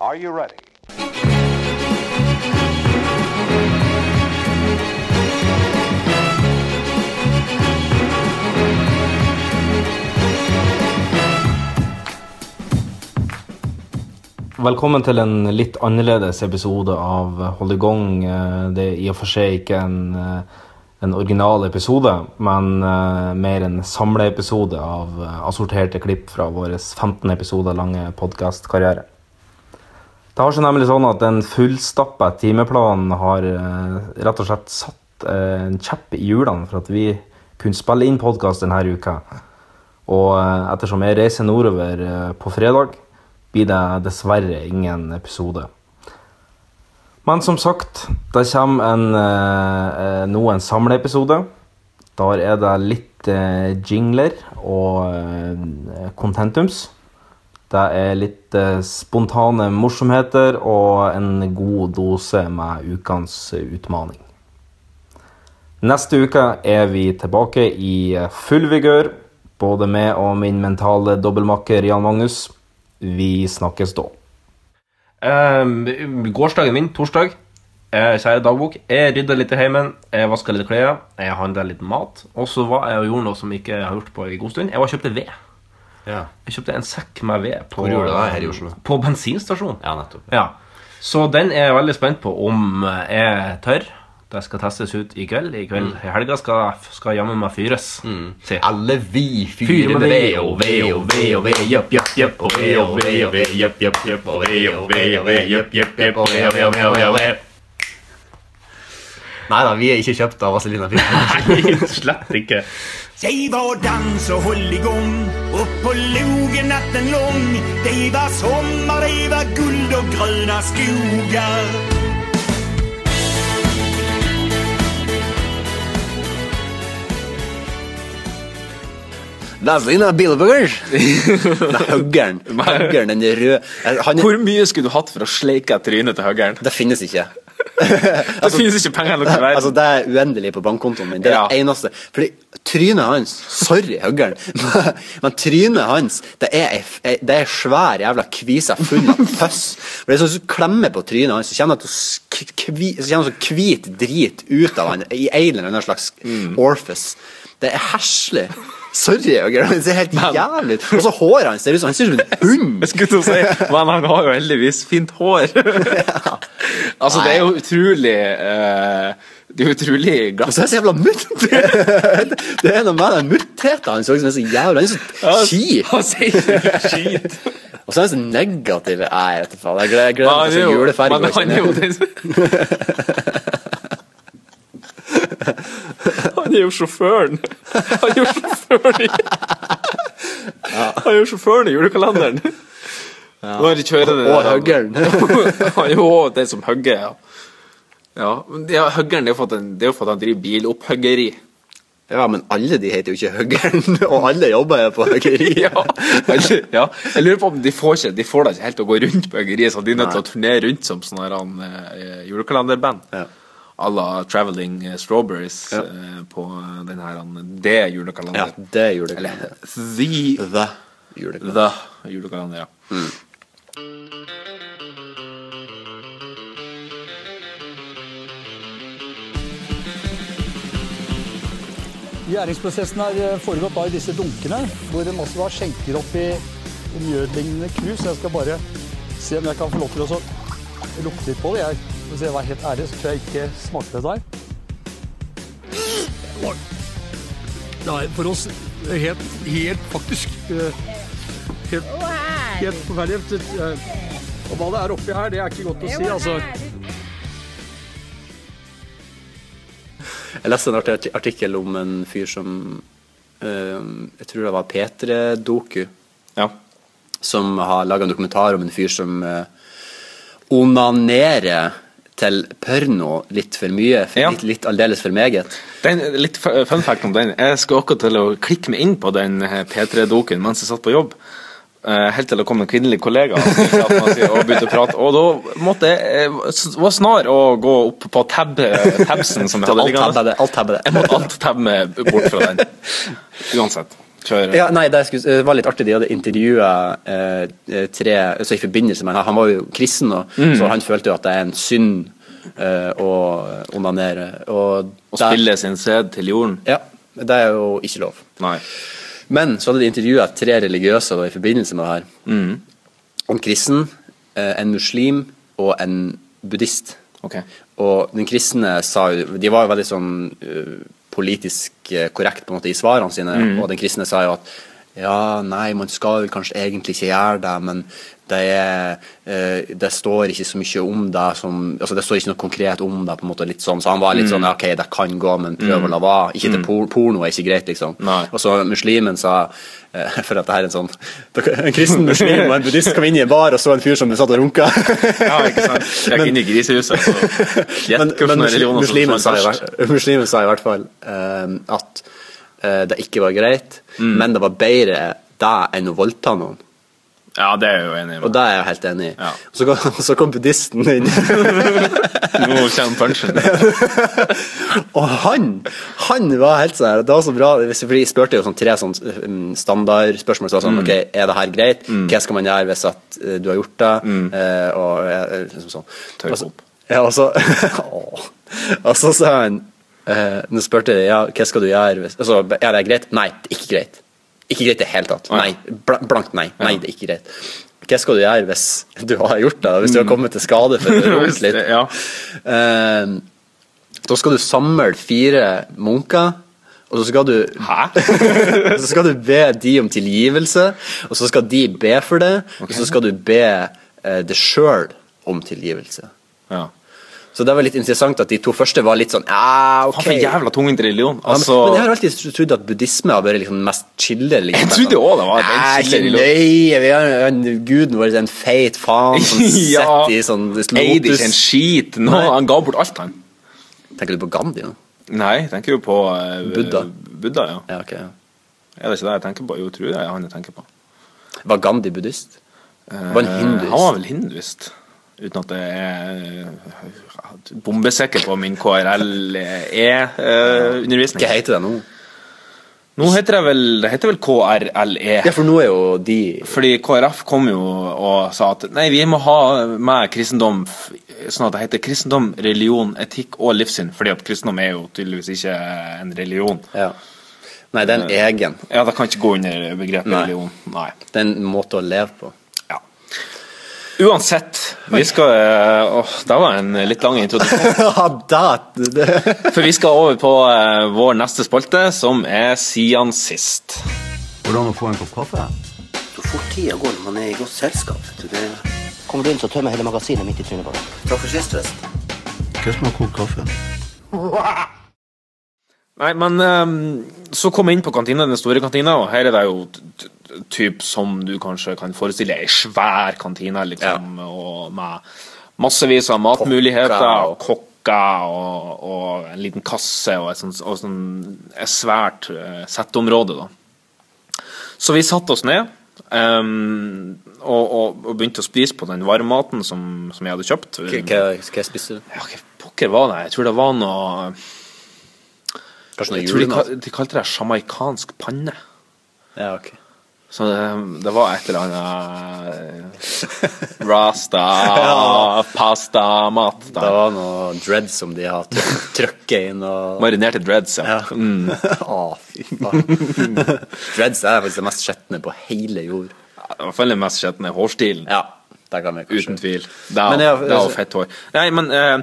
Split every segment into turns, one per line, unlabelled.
Are you ready?
Velkommen til en litt annerledes episode av Hold i gang. Eh, Det er i og for seg ikke en, eh, en original episode, men eh, mer en samleepisode av assorterte klipp fra vår 15 episoder lange podkastkarriere. Det har seg nemlig sånn at en fullstappa timeplan har eh, rett og slett satt eh, en kjepp i hjulene for at vi kunne spille inn podkast denne uka. Og eh, ettersom jeg reiser nordover på fredag, blir det dessverre ingen episode. Men som sagt, det kommer en, nå en samleepisode. Der er det litt jingler og contentums. Det er litt eh, spontane morsomheter og en god dose med ukens utmaning. Neste uke er vi tilbake i full vigør, både med og min mentale dobbeltmakker Jan Magnus. Vi snakkes da.
Um, gårsdagen min, torsdag, eh, kjære dagbok. Jeg rydda litt i heimen, jeg vaska litt klær, jeg handla litt mat. Og så var jeg og gjorde noe som jeg ikke har gjort på en god stund. Jeg var kjøpte ved.
Ja.
Jeg kjøpte en sekk med ved på,
Hvor gjorde du det her i Oslo?
på bensinstasjon.
Ja, nettopp.
Ja. Så den er jeg veldig spent på om jeg tør. Det skal testes ut i kveld. I kveld i helga skal, skal jammen meg fyres. Se.
Alle vi
Fyre
fyrer
med ved og ved og ved og ved, jepp, jepp, jepp, og ved og ved og ved, jepp, jepp, jepp, og ved og ved og ved, jepp, jepp, jepp, og ved og ved og ved og ved og ved.
Nei da, vi er ikke kjøpt av Vazelina.
Nei, slett ikke.
Det var dans og håll i gang, oppå logen natten lang. Det var sommer, det var guld og grønne skogar
Vazelina Bilberger! Nei, Høggeren. Høggeren, den røde Han
Hvor mye skulle du hatt for å sleike trynet til høggeren?
Det finnes ikke.
Det finnes ikke penger nok i verden.
Altså, det er uendelig på bankkontoen min. Det er
Ja.
det eneste. Fordi trynet hans Sorry, Høggeren, men trynet hans Det er det er svær jævla kvise full av føss. For det er sånn Hvis du klemmer på trynet hans, så kjenner sk- så sånn hvit drit ut av han i en eller annen slags
Mm.
orifice. Det er heslig. Sorry, Høggeren, det ser helt jævlig ut. Og så håret hans ser ut som han ser ut som en hund.
Jeg skulle til å si, Men han har jo heldigvis fint hår. altså, det er jo utrolig uh, Det er jo utrolig
Og så er det så jævla mutt! Det er noe med den muttheten hans som er så jævla Han er så kjip.
Han sier skit.
Og så er han så negativ. Nei, vet du faen. Jeg gleder, jeg gleder meg
han
til
er jo-
juleferg.
men han er jo den Han er jo sjåføren. Han er jo sjåføren i Han er jo sjåføren i julekalenderen. Når de kjører det
Og høggeren.
Han er jo den som hugger, ja. Ja, ja, Høggeren det er jo for at han, er driver bilopphuggeri.
Ja, men alle de heter jo ikke Høggeren, og alle jobber jo på høggeri.
Ja, ja. Jeg lurer på om de får ikke De får da ikke helt til å gå rundt på høggeriet, så de er nødt til å turnere rundt som sånn eh, julekalenderband.
Ja.
À la Traveling Strawberries
Ja.
uh, på den her det
Ja,
julekalender.
det er
Eller. The,
The julekalender.
the julekalender, ja.
Gjæringsprosessen har eh, foregått da i disse dunkene, hvor de også da skjenker opp i mjødlignende krus. Jeg skal bare se om jeg kan få lov til å lukte litt på det. Jeg, hvis jeg var helt ærlig, så tror jeg ikke smakte det der. Nei, for oss eh, helt, helt faktisk eh, Helt, helt forferdelig. Eh, Og hva det er oppi her, det er ikke godt å si. altså.
Jeg leste en artikkel om en fyr som eh, Jeg tror det var P3 Doku.
ja.
Som har laga en dokumentar om en fyr som uh, onanerer til porno litt for mye. For
Ja.
litt, litt aldeles for meget.
Den, litt fun fact om den. Jeg skulle akkurat til å klikke meg inn på den eh, P3-doken mens jeg satt på jobb. Eh, helt til det kom en kvinnelig kollega og begynte å prate. Og da måtte jeg eh, var snar å gå opp på tab, tabsen som jeg hadde
Alt tabbe det. Alt tabber det.
Jeg måtte alt tabbe meg bort fra den. Uansett.
Ja, nei, det, var litt artig. De hadde intervjua eh, tre altså I forbindelse med Han var jo kristen, og,
Mm.
så han følte jo at det er en synd eh, å onanere. Og der-
spille sin sæd til jorden.
Ja, det er jo ikke lov.
Nei.
Men så hadde de intervjua tre religiøse da, i forbindelse med det her.
Mm.
En kristen, eh, en muslim og en buddhist.
Ok.
Og den kristne sa jo De var jo veldig sånn eh, politisk eh, korrekt på en måte i svarene sine,
Mm.
og den kristne sa jo at ja, nei, man skal vel kanskje egentlig ikke gjøre det, men det, er, eh, det står ikke så mye om det som altså Det står ikke noe konkret om det, på en måte litt sånn, så han var litt
Mm.
sånn OK, det kan gå, men prøv å la være. Ikke til por porno er ikke greit, liksom.
Nei.
Og så muslimen sa eh, For at det her er en sånn En kristen muslim og en buddhist kom inn i en bar og så en fyr som satt og runka.
Ja, ikke sant. Jeg er ikke inne i grisehuset, så gjett hvilken religion
muslimen, sa i, hvert- fall eh, at uh, det ikke var greit,
Mm.
men det var bedre det enn å voldta noen.
Ja, det er jeg jo enig i.
Og det er jeg helt enig i.
Ja.
Så, kom, så kom buddhisten inn,
Nå kommer punchen.
og han han var helt sånn Det var så bra. hvis- For de spurte jo sånn tre sånn um, standardspørsmål. Så sånn,
Mm.
ok, Er det her greit? Hva skal man gjøre hvis at eh, du har gjort det? Eh, og eh, liksom sånn. Så-
opp.
Ja, og så Og så sa han eh, Nå spurte jeg ja, hva skal du gjøre hvis altså, Er det greit? Nei, det er ikke greit. Ikke greit i det hele tatt. Nei, bla- Blankt nei. Nei, det er ikke greit. Hva skal du gjøre hvis du har gjort det? Hvis du har kommet til skade for å rote litt?
Ja.
Eh, da skal du samle fire munker, og så skal du
Hæ?
så skal du be de om tilgivelse, og så skal de be for det, og så skal du be eh, deg sjøl om tilgivelse.
ja.
Så det var litt interessant at de to første var litt sånn Ja, ok.
For jævla tungvint religion.
Ja, men,
Altså,
men jeg har alltid trodd at buddhisme har vært liksom mest chille. Liksom.
Jeg trodde også det var den
Nei,
chille
ikke. Vi har en, Guden vår en feit faen som
Ja.
sitter i sånn
eide ikke en skit.
No,
han ga bort alt, han.
Tenker du på Gandhi nå?
Nei, tenker jo på uh,
Buddha.
Buddha, ja.
Ja, okay, ja.
Er det ikke det jeg tenker på? Jo, tror jeg han jeg tenker på.
Var Gandhi buddhist? Var han
Eh,
hinduist?
Han var vel hinduist. Uten at jeg er eh, bombesikker på min KRLE-undervisning.
Hva heter det nå?
Nå heter det vel Det heter vel KRLE.
Ja, for nå er jo de
Fordi KrF kom jo og sa at nei, vi må ha med kristendom sånn at det heter kristendom, religion, etikk og livssyn. Fordi at kristendom er jo tydeligvis ikke en religion.
ja. Nei, det er en egen.
Ja, det kan ikke gå under begrepet
Nei.
religion. Nei.
Det er en måte å leve på.
Uansett, vi skal eh, Åh, det var en litt lang introduksjon. For vi skal over på eh, vår neste spalte, som er Sian sist.
Hvordan å få en kopp kaffe?
Så fort tida går når man er i godt selskap. du. Det...
Kommer du inn, så tømmer jeg hele magasinet midt i trynet på deg.
Takk for sist, forresten.
Hva smaker kokt kaffe?
Nei, men um, så kom jeg inn på kantina, den store kantina, og her er det jo typ som du kanskje kan forestille deg, ei svær kantine, liksom, og med massevis av matmuligheter, og kokker, og, og en liten kasse, og et sånt, og sånn et svært uh, setteområde, da. Så vi satte oss ned, um, og, og, begynte å spise på den varmmaten som, som jeg hadde kjøpt.
Hva, hva hva du?
Ja, hva pokker var det? Jeg tror det var noe
Kanskje noe
Jeg tror de, kalte det sjamaikansk panne.
Ja, ok.
Så det, det var et eller annet eh, Rasta pasta-mat.
Det var noe dreads som de har tryk- trykket inn og
Marinerte dreads, ja.
Ja.
Mm.
Å, fy faen. Dreads er faktisk det mest skjetne på hele jord.
I hvert fall den mest skjetne hårstilen.
Ja, det kan vi kanskje.
Uten tvil. Det er,
Men jeg-
det er fett hår. Nei, men eh,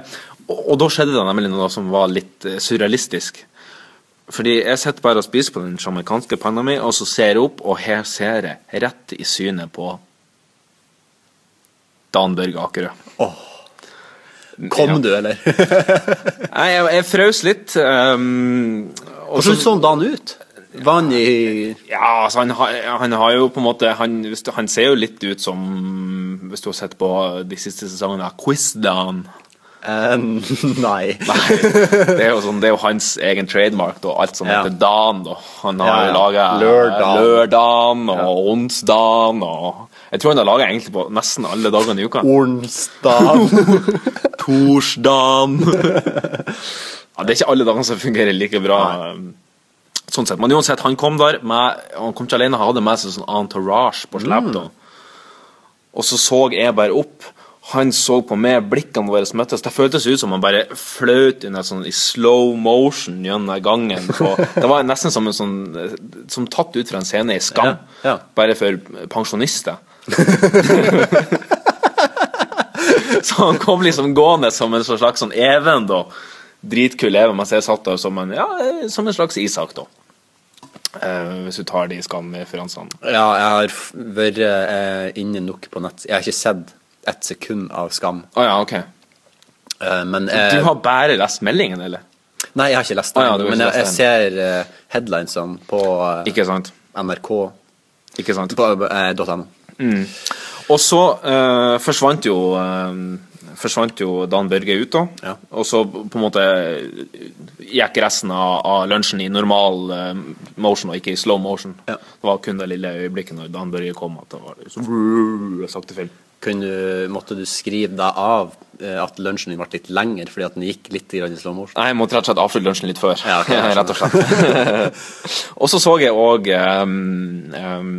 og, og da skjedde det nemlig noe som var litt eh, surrealistisk. Fordi jeg sitter bare og spiser på den sjamaikanske panna mi, og så ser jeg opp, og her ser jeg rett i synet på Dan Børge Akerø.
Kom
Ja.
du, eller?
Nei, jeg, jeg frøs litt. Um,
Hvordan
så-
han ut? Var han i
Ja, altså han, han har jo på en måte han, han ser jo litt ut som Hvis du har sett på de siste sesongene av Quiz-Dan.
Eh, Nei.
Nei, det er jo sånn, det er jo hans egen trademark, da. Alt som
Ja.
heter Dan. Da. Han har
Ja, ja.
laga Lørdan, og onsdagen og Jeg tror han har laga egentlig på nesten alle dagene i uka.
Onsdag.
Torsdagen ja, Det er ikke alle dagene som fungerer like bra. Sånn sett. Men uansett, han kom der med, Han kom ikke alene, han hadde med seg sånn entourage på slep. Mm. Og så så jeg bare opp. Han så på meg, blikkene våre møttes. Det føltes ut som han bare fløt inn sånn, i slow motion gjennom gangen. Og det var nesten som en sånn Som tatt ut fra en scene i Skam,
Ja, ja.
bare for pensjonister. så han kom liksom gående som en slags sånn even, da. Dritkul even, mens jeg satt der som en, ja, som en slags Isak, da. Uh, hvis du tar de Skam-referansene.
Ja, jeg har vært uh, inne nok på nett. Jeg har ikke sett ett sekund av Skam.
Å ja, ok.
Eh, men eh,
Du har bare lest meldingen, eller?
Nei, jeg har ikke lest den,
Å ja, du har
men jeg, jeg
lest
ser eh, headlinesene på eh,
Ikke sant?
NRK
Ikke sant?
på eh, .no.
Og så eh, forsvant jo eh, Forsvant jo Dan Børge ut, da.
Ja.
Og så på en måte gikk resten av, av lunsjen i normal eh, motion og ikke i slow motion.
Ja.
Det var kun det lille øyeblikket når Dan Børge kom at det var liksom sakte film.
Kunne måtte du skrive deg av eh, at lunsjen din ble litt lengre fordi at den gikk litt i slow motion?
Nei, jeg måtte rett og slett avslutte lunsjen litt før.
Ja, okay,
rett og slett. og så så jeg òg um, um,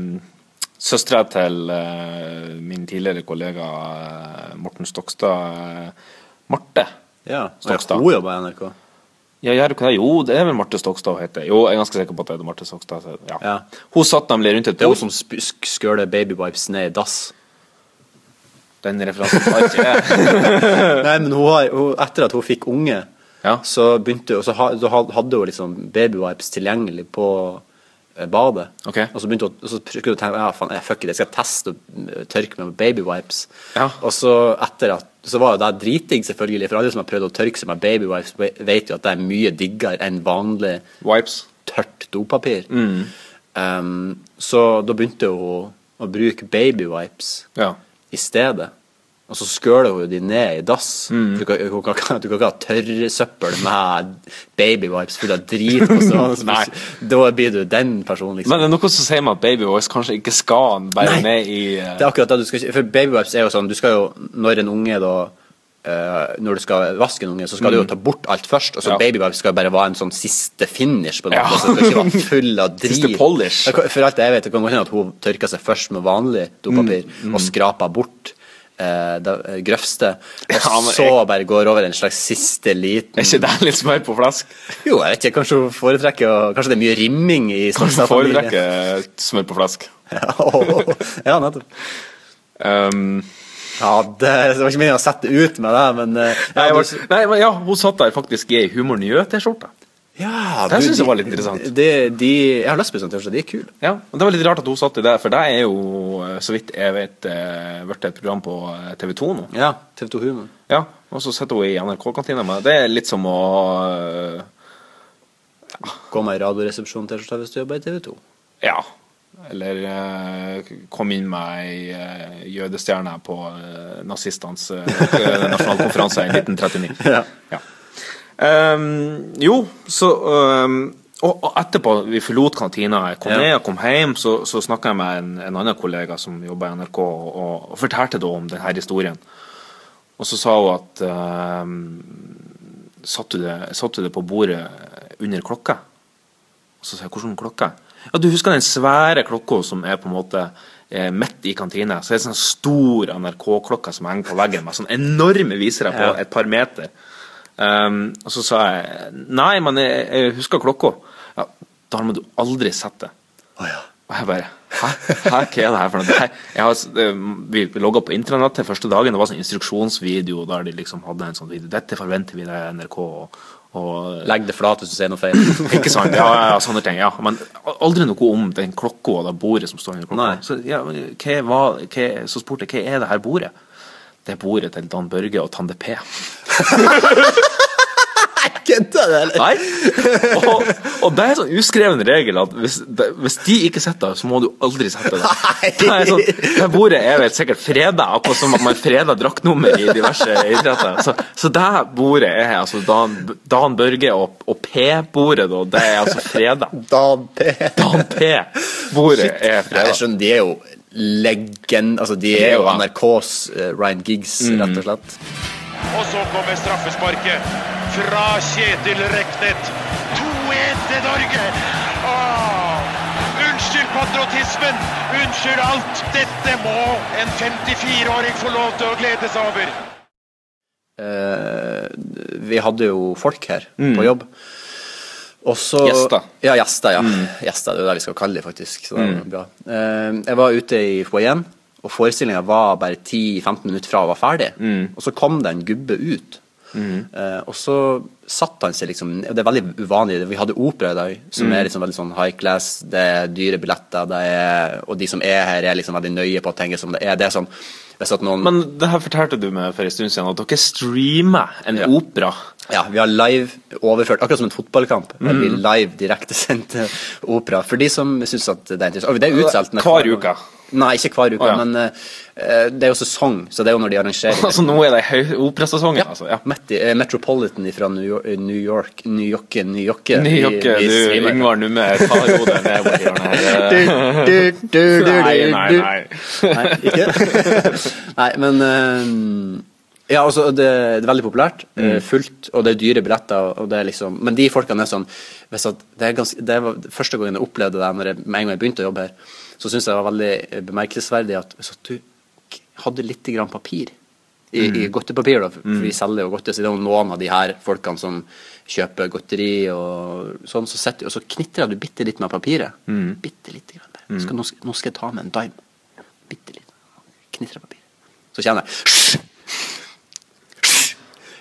søstera til uh, min tidligere kollega uh, Morten Stokstad, uh, Marte.
Ja,
Stokstad.
Hun jobber i NRK.
Ja, det? Jo, det er vel Marte Stokstad hun heter. Jo, jeg er ganske sikker på at det er Marte Stokstad. Ja.
Ja.
Hun satt nemlig rundt et
Det er hun som skøler babywipes ned i dass.
Den referansen har ikke jeg.
Nei, men hun har, hun, etter at hun fikk unge,
Ja.
så begynte så ha, så ha- hadde hun liksom babywipes tilgjengelig på eh, badet.
Okay.
Og så begynte hun så skulle hun tenke ja, faen, jeg, fuck it, jeg skal teste å tørke meg med babywipes.
Ja.
Og så etter at så var jo det dritdigg, selvfølgelig, for alle som har prøvd å tørke seg med babywipes, ve- vet jo at det er mye diggere enn vanlig
Wipes.
tørt dopapir.
Mm.
Um, så da begynte hun å bruke babywipes
Ja.
I stedet. Og så skøler hun de ned i dass.
Mm.
Du, kan, du, kan, du kan ikke ha tørrsøppel med babywipes full av drit. stående. Da blir du den personen, liksom.
Men det er noe som sier meg at Baby Voice kanskje ikke skal bære
Nei.
ned i uh...
Det er akkurat det du skal For babywipes er jo sånn Du skal jo, når en unge da eh, Når du skal vaske en unge, så skal du jo ta bort alt først. Og så
Mm. Ja.
babywipes skal bare være en sånn siste finish på noe.
Ja.
Så det skal ikke være full av drit.
Siste polish.
For alt jeg vet, det kan godt hende at hun tørker seg først med vanlig dopapir
Mm,
og skraper bort eh, det grøvste, og
Ja, men
så
jeg-
bare går over en slags siste liten
Er ikke det litt smør på flask?
Jo, jeg vet ikke, kanskje hun foretrekker å- Kanskje det er mye rimming i
Kanskje
Stokstad-familien.
foretrekker smør på flask.
Ja, nettopp.
Um,
Ja, det, det var ikke meningen å sette ut med det, men ja,
nei, var,
du-
nei, men ja, hun satt der faktisk i Humor Njø-T-skjorte.
Ja,
Det syns jeg var litt interessant.
De, de, jeg har lyst på sånn T-skjorte, de er kule.
Ja, og Det var litt rart at hun satt i det, for det er jo, eh, så vidt jeg vet, eh, blitt et program på eh, TV 2 nå.
Ja, TV 2 Humor.
Ja, Og så sitter hun i NRK-kantina med Det er litt som å eh,
Gå med Radioresepsjon-T-skjorte hvis du jobber i TV 2.
Ja. Eller eh, kom inn med ei eh, jødestjerne på uh, nazistenes uh, nasjonalkonferanse i 1939.
Ja.
Ja. Um, jo, så um, og, og etterpå vi forlot kantina, jeg kom
Ja.
ned og kom hjem, så, så snakka jeg med en, en annen kollega som jobba i NRK, og, og, fortalte da om denne historien. Og så sa hun at um, satt, du det, satt det på bordet under klokka? Og så sa jeg hvordan klokke? Ja, du husker den svære klokka som er på en måte eh, midt i kantina? Så er det sånn stor NRK-klokke som henger på veggen med sånn enorme visere på et par meter. Um, og så sa jeg nei, men jeg, jeg husker klokka. Ja, da må du aldri sette det.
Oh, ja.
Og jeg bare Hæ? Hæ? Hva er det her for noe? Jeg har, vi logga på intranettet første dagen. Det var sånn instruksjonsvideo der de liksom hadde en sånn video. Dette forventer vi deg, NRK. Og, og
Legg det flat hvis du sier noe feil.
ikke sant? Ja, ja, sånne ting. ja Men aldri noe om den klokka og det bordet som står under klokka.
Nei.
Så, ja, hva, var- hva, så spurte jeg hva er det her bordet? Det er bordet til Dan Børge og Tande P.
Kødder du, eller?
Nei! Og, og det er en sånn uskreven regel at hvis, det, hvis de ikke sitter der, så må du aldri sette det. Det, er sånn, det bordet er vel sikkert freda, akkurat som at man freder draktnummer i diverse idretter. Så, så det bordet er altså Dan, Dan Børge og, og P-bordet, da. Det er altså freda.
Dan P.
Dan P-bordet er freda.
jeg skjønner, de er jo legend... Altså, de er jo NRKs uh, Ryan Giggs, rett og slett.
Og så kommer straffesparket fra Kjetil Reknet. 2-1 til Norge. Åh, unnskyld patriotismen! Unnskyld alt! Dette må en 54-åring få lov til å glede seg over.
Eh, vi hadde jo folk her
Mm.
på jobb. Også,
Gjester.
Ja, gjester. ja. Gjester, Det er det vi skal kalle dem, faktisk. Så det var
Mm.
bra. Eh, jeg var ute i foajeen, og forestillinga var bare 10-15 minutter fra å være ferdig.
Mm.
Og så kom det en gubbe ut. Eh, og så satte han seg liksom Det er veldig uvanlig. Vi hadde opera i dag, som
Mm.
er liksom veldig sånn high class. Det er dyre billetter, det er, og de som er her, er liksom veldig nøye på ting som det er. Det er sånn noen
Men det her fortalte du meg for en stund siden, at dere streamer en opera.
Ja, vi har live overført, akkurat som en fotballkamp.
Mm.
Vi live direktesendt opera. For de som syns at det er interessant. Og det er utsolgt.
Hver uke?
Nei, ikke hver uke,
oh, ja.
men uh, det er jo sesong, så det er jo når de arrangerer.
Altså nå er det operasesongen, ja. altså, ja.
I eh, Metropolitan fra New York, New York New York, New York
Ny jakke, du Yngvar Numme, ta hodet ned borti hjørnet her. Nei, nei, nei.
Nei, ikke? Nei, men uh, Ja, altså, det, det er veldig populært.
Mm.
Fullt, og det er dyre billetter. Og det er liksom, men de folkene er sånn det, er ganske, det var første gangen jeg opplevde det med en gang jeg begynte å jobbe her, så syns jeg det var veldig bemerkelsesverdig at hvis at du hadde litt grann papir i, i
Mm.
godtepapir, da, for
Mm.
vi selger jo godteri, så det er jo noen av de her folkene som kjøper godteri og sånn, så, setter, og så knitrer du bitte litt med papiret.
Mm.
Bitte litt. Grann bare. Skal, nå, nå skal jeg ta med en dime. Bitte litt. Knitrer papir. Så kjenner jeg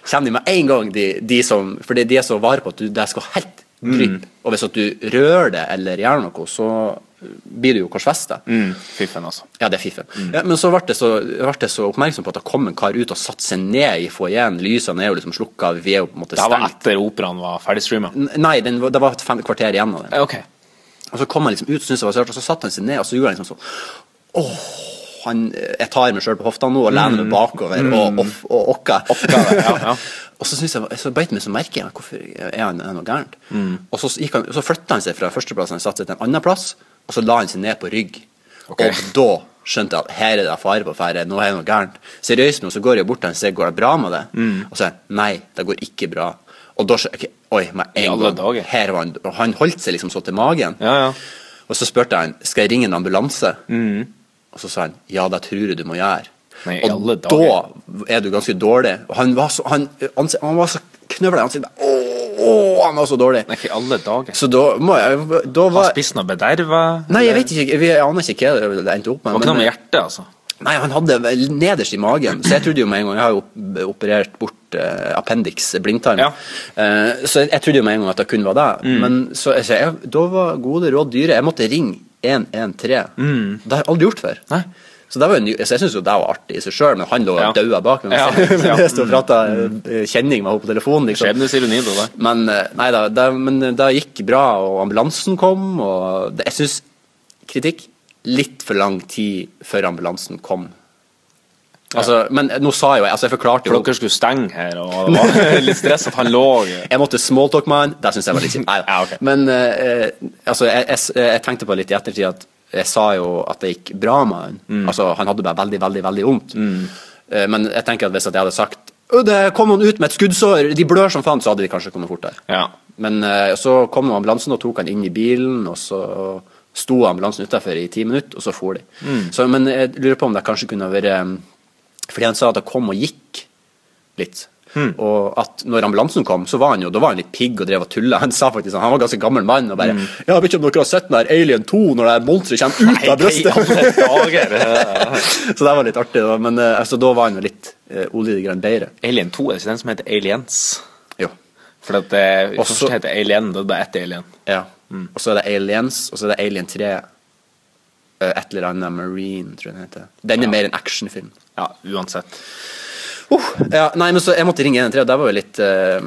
Kjenner de med en gang, de, de som For de er så vare på at du, det skal helt dryppe. Og hvis at du rører det eller gjør noe, så blir du jo korsfesta.
Mm, fiffen, altså.
Ja, det er fiffen. Ja, men så ble så, ble jeg så oppmerksom på at det kom en kar ut og satte seg ned i foajeen. Lysene er jo liksom slukka, vi er jo på en måte
Det var etter operaen var ferdigstreama?
N- Nei, den, det var et fem kvarter igjen av den.
Okay.
Og så kom han liksom ut, syntes det var sørt, og så satte han seg ned, og så gjorde han liksom sånn Åh, han, jeg tar meg sjøl på hofta nå og lener meg bakover og, og, og okka.
ja, ja.
Og så jeg, så beit meg så merke jeg hvorfor er han noe gærent.
Mm.
Og så, han, så flytta han seg fra førsteplass han satte seg til en annen plass, og så la han seg ned på rygg.
Okay.
Og da skjønte jeg at her er det fare på ferde, nå er det noe gærent. Seriøst nå, så går jeg bort til han og sier går det bra med det?
Mm.
Og så sier han nei, det går ikke bra. Og da okay, Oi, med en gang. Her var han, og han holdt seg liksom så til magen.
Ja, ja.
Og så spurte jeg han skal jeg ringe en ambulanse.
Mm.
Og så sa han ja, det tror jeg du må gjøre.
Nei,
og da er du ganske dårlig. Han var så, han, ansi- han var så knøvla i ansiktet. Åh, han var så dårlig.
Nei, ikke alle dager.
Så da må jeg da var,
spist noe bederva?
Nei, jeg vet ikke. Vi aner ikke hva det endte opp
Det var ikke noe med hjertet, altså?
Nei, han hadde det nederst i magen. Så jeg trodde jo med en gang Jeg har jo operert bort uh, appendix, blindtarm.
Ja.
uh, så jeg, jeg trodde jo med en gang at det kun var det.
Mm.
Men så, så jeg, da var gode råd dyre. Jeg måtte ringe 113.
Mm.
Det har jeg aldri gjort før.
Nei.
Så, det var så jeg syns jo det var artig i seg sjøl, men han lå
Ja.
daua bak meg.
Ja, ja.
jeg sto og prata eh, kjenning med henne på telefonen. Liksom.
Skjebnesironi, da.
Men eh, nei da, det, men det gikk bra, og ambulansen kom, og det, jeg syns kritikk litt for lang tid før ambulansen kom. Altså, Men nå sa jeg jo altså Jeg forklarte
For
jo
dere skulle stenge her, og det var litt stress at han lå
Jeg måtte smalltalk med han. Det syns jeg var litt kjipt.
Ja, ok.
Men uh, altså, jeg, jeg, jeg tenkte på litt i ettertid at jeg sa jo at det gikk bra med han.
Mm.
Altså, han hadde bare veldig, veldig veldig vondt. Eh, men jeg tenker at hvis jeg hadde sagt «Å, det kom noen ut med et skuddsår, de blør som faen, så hadde de kanskje kommet fortere.
Ja.
Men eh, så kom ambulansen og tok han inn i bilen, og så sto ambulansen utafor i ti minutter, og så for de.
Mm.
Så, men jeg lurer på om det kanskje kunne vært um, Fordi han sa at det kom og gikk litt.
Hmm.
Og at når ambulansen kom, så var han jo da var han litt pigg og drev og tulla. Han sa faktisk sånn, han var en ganske gammel mann og bare
mm.
Ja, jeg vet ikke om dere har sett den der Alien 2 når det monsteret kommer ut av brystet? så det var litt artig. Da. Men eh, altså, da var han jo litt uh, olje grann bedre.
Alien 2 er ikke den som heter Aliens?
Jo.
For det
Også-
først heter Alien, det er bare ett Alien.
Ja. Og så er det Aliens, og så er det Alien 3. eh, Et eller annet Marine, tror jeg den heter. Den er mer en actionfilm.
Ja, uansett.
Uh, ja, nei, men så Jeg måtte ringe 113, og det var jo litt uh,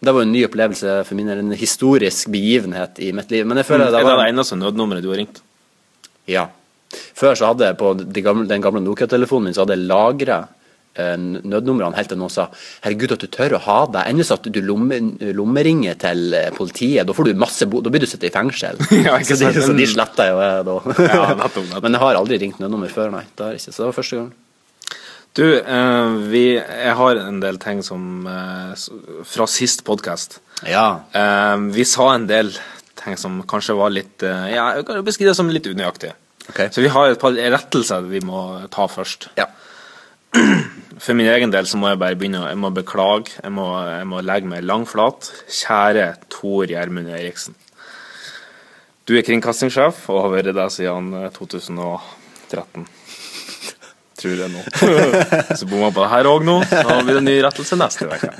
Det var jo en ny opplevelse for min del. En historisk begivenhet i mitt liv. Men jeg føler
er
det
det
Er
det eneste nødnummeret du har ringt?
Ja. Før så hadde jeg på de gamle, den gamle Nokia-telefonen min så hadde jeg lagra nødnumrene helt til noen sa Herregud, at du tør å ha det. Enn hvis at du lomme, lommeringer til eh, politiet. Da får du masse bo, da blir du sittet i fengsel.
Ja,
så, de, så de sletter jo jeg da.
Ja.
Men jeg har aldri ringt nødnummer før, nei. Det har jeg ikke, så det var første gang.
Du, eh, vi, jeg har en del ting som eh, Fra sist podkast.
Ja.
Eh, vi sa en del ting som kanskje var litt Ja, jeg kan beskrive det som litt unøyaktig.
Ok.
Så vi har et par rettelser vi må ta først.
Ja.
For min egen del så må jeg bare begynne Jeg må beklage. Jeg må, jeg må legge meg langflat. Kjære Tor Gjermund Eriksen. Du er kringkastingssjef og har vært det siden eh, 2013. Tror jeg nå. Så bomma på det her òg nå. Så blir det ny rettelse neste uke.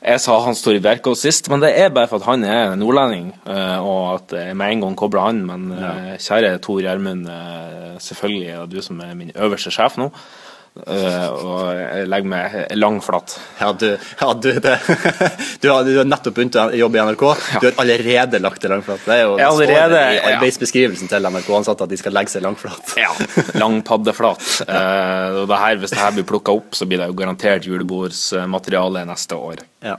Jeg sa han står i Bjerkås sist, men det er bare for at han er nordlending, eh, og at jeg med en gang kobler han. Men eh, kjære Tor Gjermund, eh, selvfølgelig er det du som er min øverste sjef nå. Eh, og jeg legger meg langflat.
Ja, du, ja, du, det, du, har, du har nettopp begynt å jobbe i NRK. Du har allerede lagt deg langflat. Det er jo det
allerede,
i arbeidsbeskrivelsen til NRK-ansatte at de skal legge seg langflat.
Ja, lang paddeflat. Eh, og det her, hvis det her blir plukka opp, så blir det jo garantert julebordsmateriale neste år.
Ja.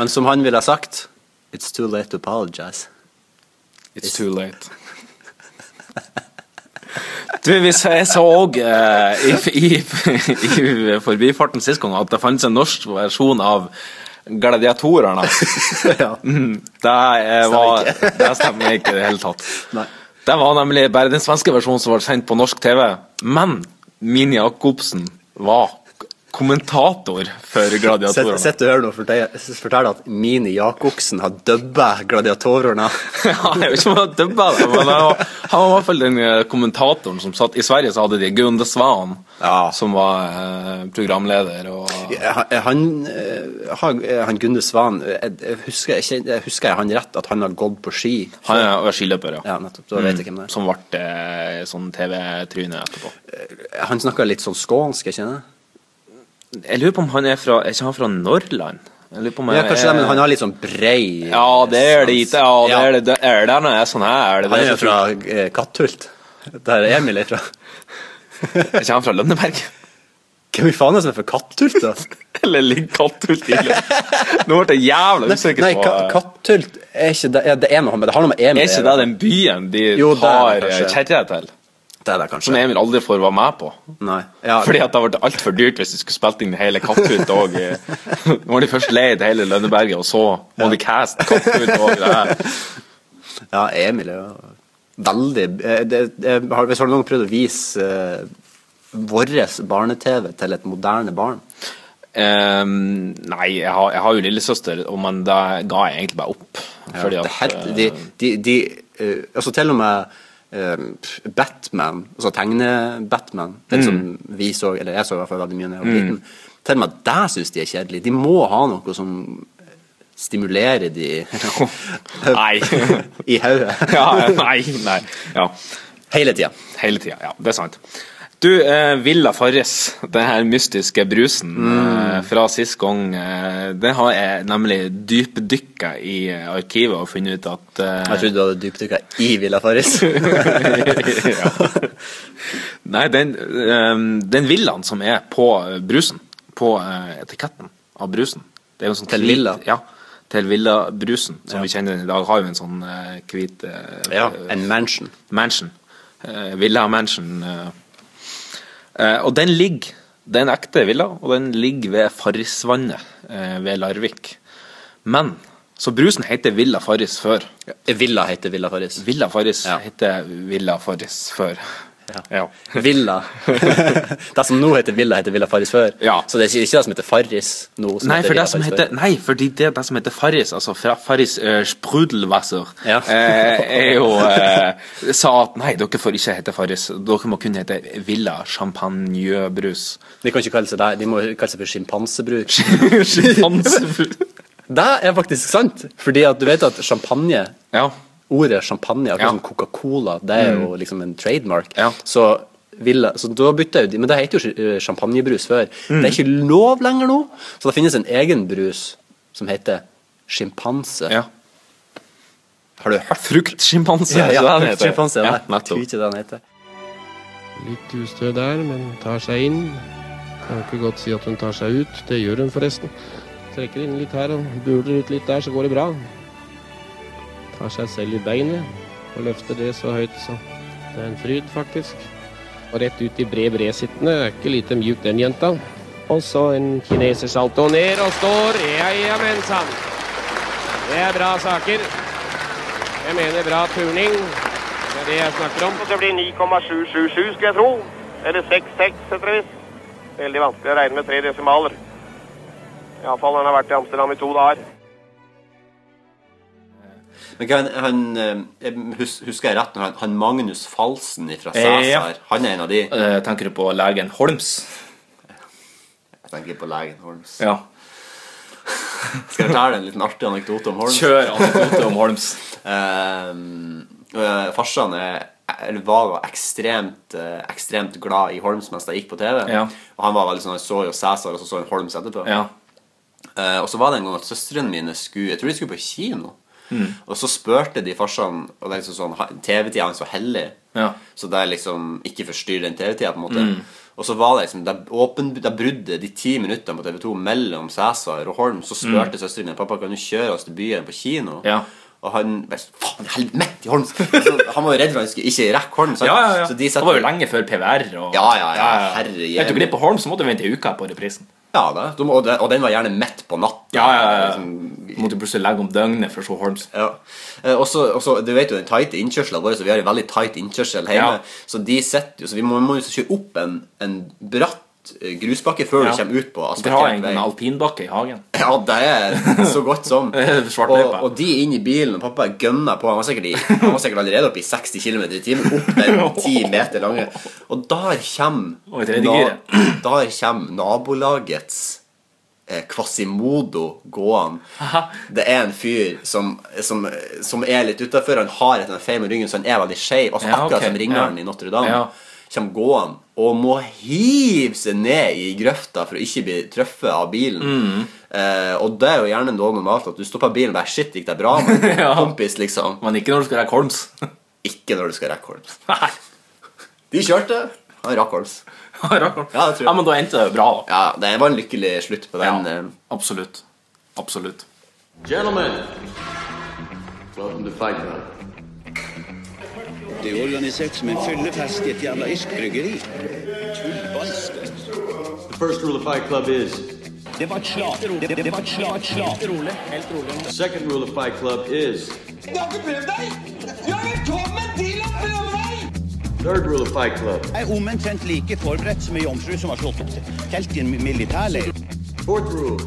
Men som han ville ha sagt It's too late to apologize.
It's too late. Du, hvis jeg så òg eh, i, i, i forbifarten sist gang at det fantes en norsk versjon av Gladiatorene.
ja.
Mm, Det, eh, var, det stemmer ikke i det hele tatt.
Nei.
Det var nemlig bare den svenske versjonen som ble sendt på norsk TV. Men Mini Jacobsen var kommentator for Gladiatorene.
Sitter og hør nå fortell, fortell at Mini Jacobsen har dubba gladiatorene.
Ja, jeg vet ikke om han dubba det, men han var, han var i hvert fall den eh, kommentatoren som satt I Sverige så hadde de Gunde Svan,
Ja.
som var eh, programleder. Og,
Han, eh, han Gunde Svan jeg, jeg husker, jeg, jeg husker jeg han rett at han har gått på ski?
han er var skiløper, ja.
Ja, nettopp. Da vet jeg hvem det er.
Som ble sånn TV-tryne etterpå.
Han snakka litt sånn skånsk, ikke kjenner
Jeg lurer på om han er fra Er ikke han fra Norrland? Jeg lurer på om jeg,
Ja,
kanskje
kanskje det, men han har litt sånn brei
Ja, det er det ikke. Ja, det er det. det er det jeg er sånn her. Det
Han
er
er fra eh, Katthult, der Emil er fra.
Er ikke han fra Lønneberg?
Hvem i faen er det som er fra Katthult, da?
Eller ligger Katthult i Nå ble jeg jævla usikker
Nei,
på
Ka Katthult er ikke det, ja, det er noe med det har noe med Emil
Er ikke det den byen de
Jo, er
har eh, kjerre til?
Det er det
Som. Emil aldri får være med på.
Nei. Ja,
Fordi at det hadde vært altfor dyrt hvis de skulle spilt inn hele Katthult òg. Nå har de først leid hele Lønneberget, og så må de caste Katthult òg.
ja, Emil er jo veldig eh, det, det, har, Hvis har noen prøvd å vise uh, vår barne-TV til et moderne barn?
Um, nei, jeg har, jeg har jo lillesøster, men det ga jeg egentlig bare opp.
Ja,
at
det helt,
eh,
de, de, de uh, Altså til og med eh, Batman, altså tegne-Batman, den som vi så, eller jeg så i hvert fall veldig mye da jeg var liten, til og med der syns de er kjedelig. De må ha noe som stimulerer de
Nei.
i hodet.
ja, nei, nei. Ja.
Hele tida.
Hele tida. Ja, det er sant. Du, eh, Villa Farris, den her mystiske brusen eh, fra sist gang, eh, det har jeg nemlig dypdykka i eh, arkivet og funnet ut at eh,
Jeg trodde du hadde dypdykka i Villa Farris.
Nei, den, eh, den villaen som er på brusen, på etiketten av brusen Det er jo en sånn
Til
hvit-
Villa?
Ja. Til Villa-brusen, som
Ja.
vi kjenner den i dag, har jo en sånn hvit
ja, en mansion.
mansion. Villa Mansion. eh. Eh, og den ligger Det er en ekte villa, og den ligger ved Farrisvannet eh, ved Larvik. Men Så brusen heter Villa Farris før.
Villa heter Villa Farris.
Villa Farris heter Villa Farris før. Ja.
Villa. det som nå heter Villa, heter Villa Farris før.
Ja.
Så det er ikke det som heter Farris nå? Som
Nei,
heter
for det som heter, nei, fordi det, det som heter Farris, altså Farris uh, Sprudelwasser,
Ja.
eh, er jo eh, sa at nei, dere får ikke hete Farris. Dere må kun hete Villa Champagnebrus.
De kan ikke kalle seg det, de må kalle seg for sjimpansebruk.
Sjimpansebrus.
det er faktisk sant, fordi at du vet at champagne
Ja.
Ordet champagne, akkurat
Ja.
som Coca-Cola, det er jo
Mm.
liksom en trademark.
Ja.
Så, ville, så da bytta jo de Men det heter jo eh, champagnebrus før.
Mm.
Det er ikke lov lenger nå, så det finnes en egen brus som heter sjimpanse.
Ja.
Har du hørt?
Fruktsjimpanse.
Ja, ja, fruktsjimpanse,
Ja, nettopp.
tror ikke det den heter.
Litt ustø der, men tar seg inn. Kan ikke godt si at hun tar seg ut. Det gjør hun forresten. Trekker inn litt her og buler ut litt der, så går det bra. Tar seg selv i beinet og løfter det så høyt, så det er en fryd, faktisk. Og rett ut i bred bred-sittende. Er ikke lite mjuk, den jenta. Og så en kineser salto ned og står. Ja, ja, men sann. Det er bra saker. Jeg mener bra turning. Det er det jeg snakker om.
Det blir 9,777, skulle jeg tro. Eller 66, etter visst. Veldig vanskelig å regne med tre desimaler. Iallfall når han har vært i Amsterdam i to dager.
Men han, han, eh, Husker jeg rett når han, han Magnus Falsen fra
Eh,
Cæsar
ja.
Han er en av de?
Eh, tenker du på legen Holms?
Jeg tenker på legen Holms.
Ja.
Skal jeg fortelle en liten artig anekdote om Holms?
Kjør anekdote om Holms.
um, farsan er, eller var ekstremt, eh, ekstremt glad i Holms mens jeg gikk på TV.
Ja.
Og han var veldig sånn, han så jo Cæsar, og så så han Holms etterpå.
Ja.
Uh, og så var det en gang at søstrene mine skulle Jeg tror de skulle på kino.
Mm.
Og så spurte de farsan Og liksom sånn TV-tida hans var hellig.
Ja.
Så det er liksom ikke forstyrr den TV-tida, på en måte.
Mm.
Og så var det liksom Det, åpen, det bruddet de ti minuttene på TV2 mellom Cæsar og Holm, så spurte søsteren min pappa kan du kjøre oss til byen på kino.
Mm. Ja.
Og han bare sånn, Faen, helvete, midt i Holms! Altså, han var jo redd for han skulle ikke rekke Holm.
Ja, ja, ja.
Så de
det var jo lenge før PVR. Og...
Ja, ja, ja, herre
Vet du glipp av Holm, så måtte du vente ei uke på reprisen.
Ja, det. De, og, det, og den var gjerne midt på natta.
Ja, ja, ja.
Liksom,
Måtte plutselig legge om døgnet for å se Holmes.
Ja. Eh, og så, du vet jo den tighte innkjørselen vår, så vi har en veldig tight innkjørsel hjemme.
Ja.
Så de sitter jo, så vi må, må jo kjøre opp en, en bratt grusbakke før
Ja.
du kommer ut på
Dere har
asfaltert
en alpinbakke i hagen.
Ja, det er så godt som. og, og de inn i bilen, og pappa gønner på. Han var sikkert, i, han var sikkert allerede oppe i 60 km i timen. Opp den 10 meter lange. Og der kommer,
i
der kommer nabolagets eh, Quasimodo gående. Det er en fyr som, som, som er litt utafor. Han har et feil med ryggen, så han er veldig skeiv. Altså,
Ja,
akkurat
okay.
som ringeren
Ja.
i Notre-Dame.
Ja.
Kommer gående og må hive seg ned i grøfta for å ikke bli truffet av bilen.
Mm.
Eh, og det er jo gjerne noe normalt at du stopper bilen og bare Shit, gikk det bra? Men,
Ja.
Kompis, liksom.
Men ikke når du skal rekke Holms.
Ikke når du skal rekke Holms. De kjørte. Han rakk Holms.
Ja, det tror jeg.
Ja,
men da endte det bra, da.
Ja, det var en lykkelig slutt på den.
Ja,
eh.
absolutt. Absolutt.
Gentlemen, welcome to Fight Club.
Det er organisert som en fyllefest i et jævla irsk bryggeri.
The first rule of Fight Club is
Det var et slag. Det, det, det var et slag. Et slag. Rolig. Helt rolig.
the second rule of Fight Club is
Du har ikke prøvd deg! Du er velkommen til å prøve deg!
third rule of Fight Club.
Jeg er omtrent like forberedt som ei jomfru som har slått opp til telt i en militærleir.
Fourth rule.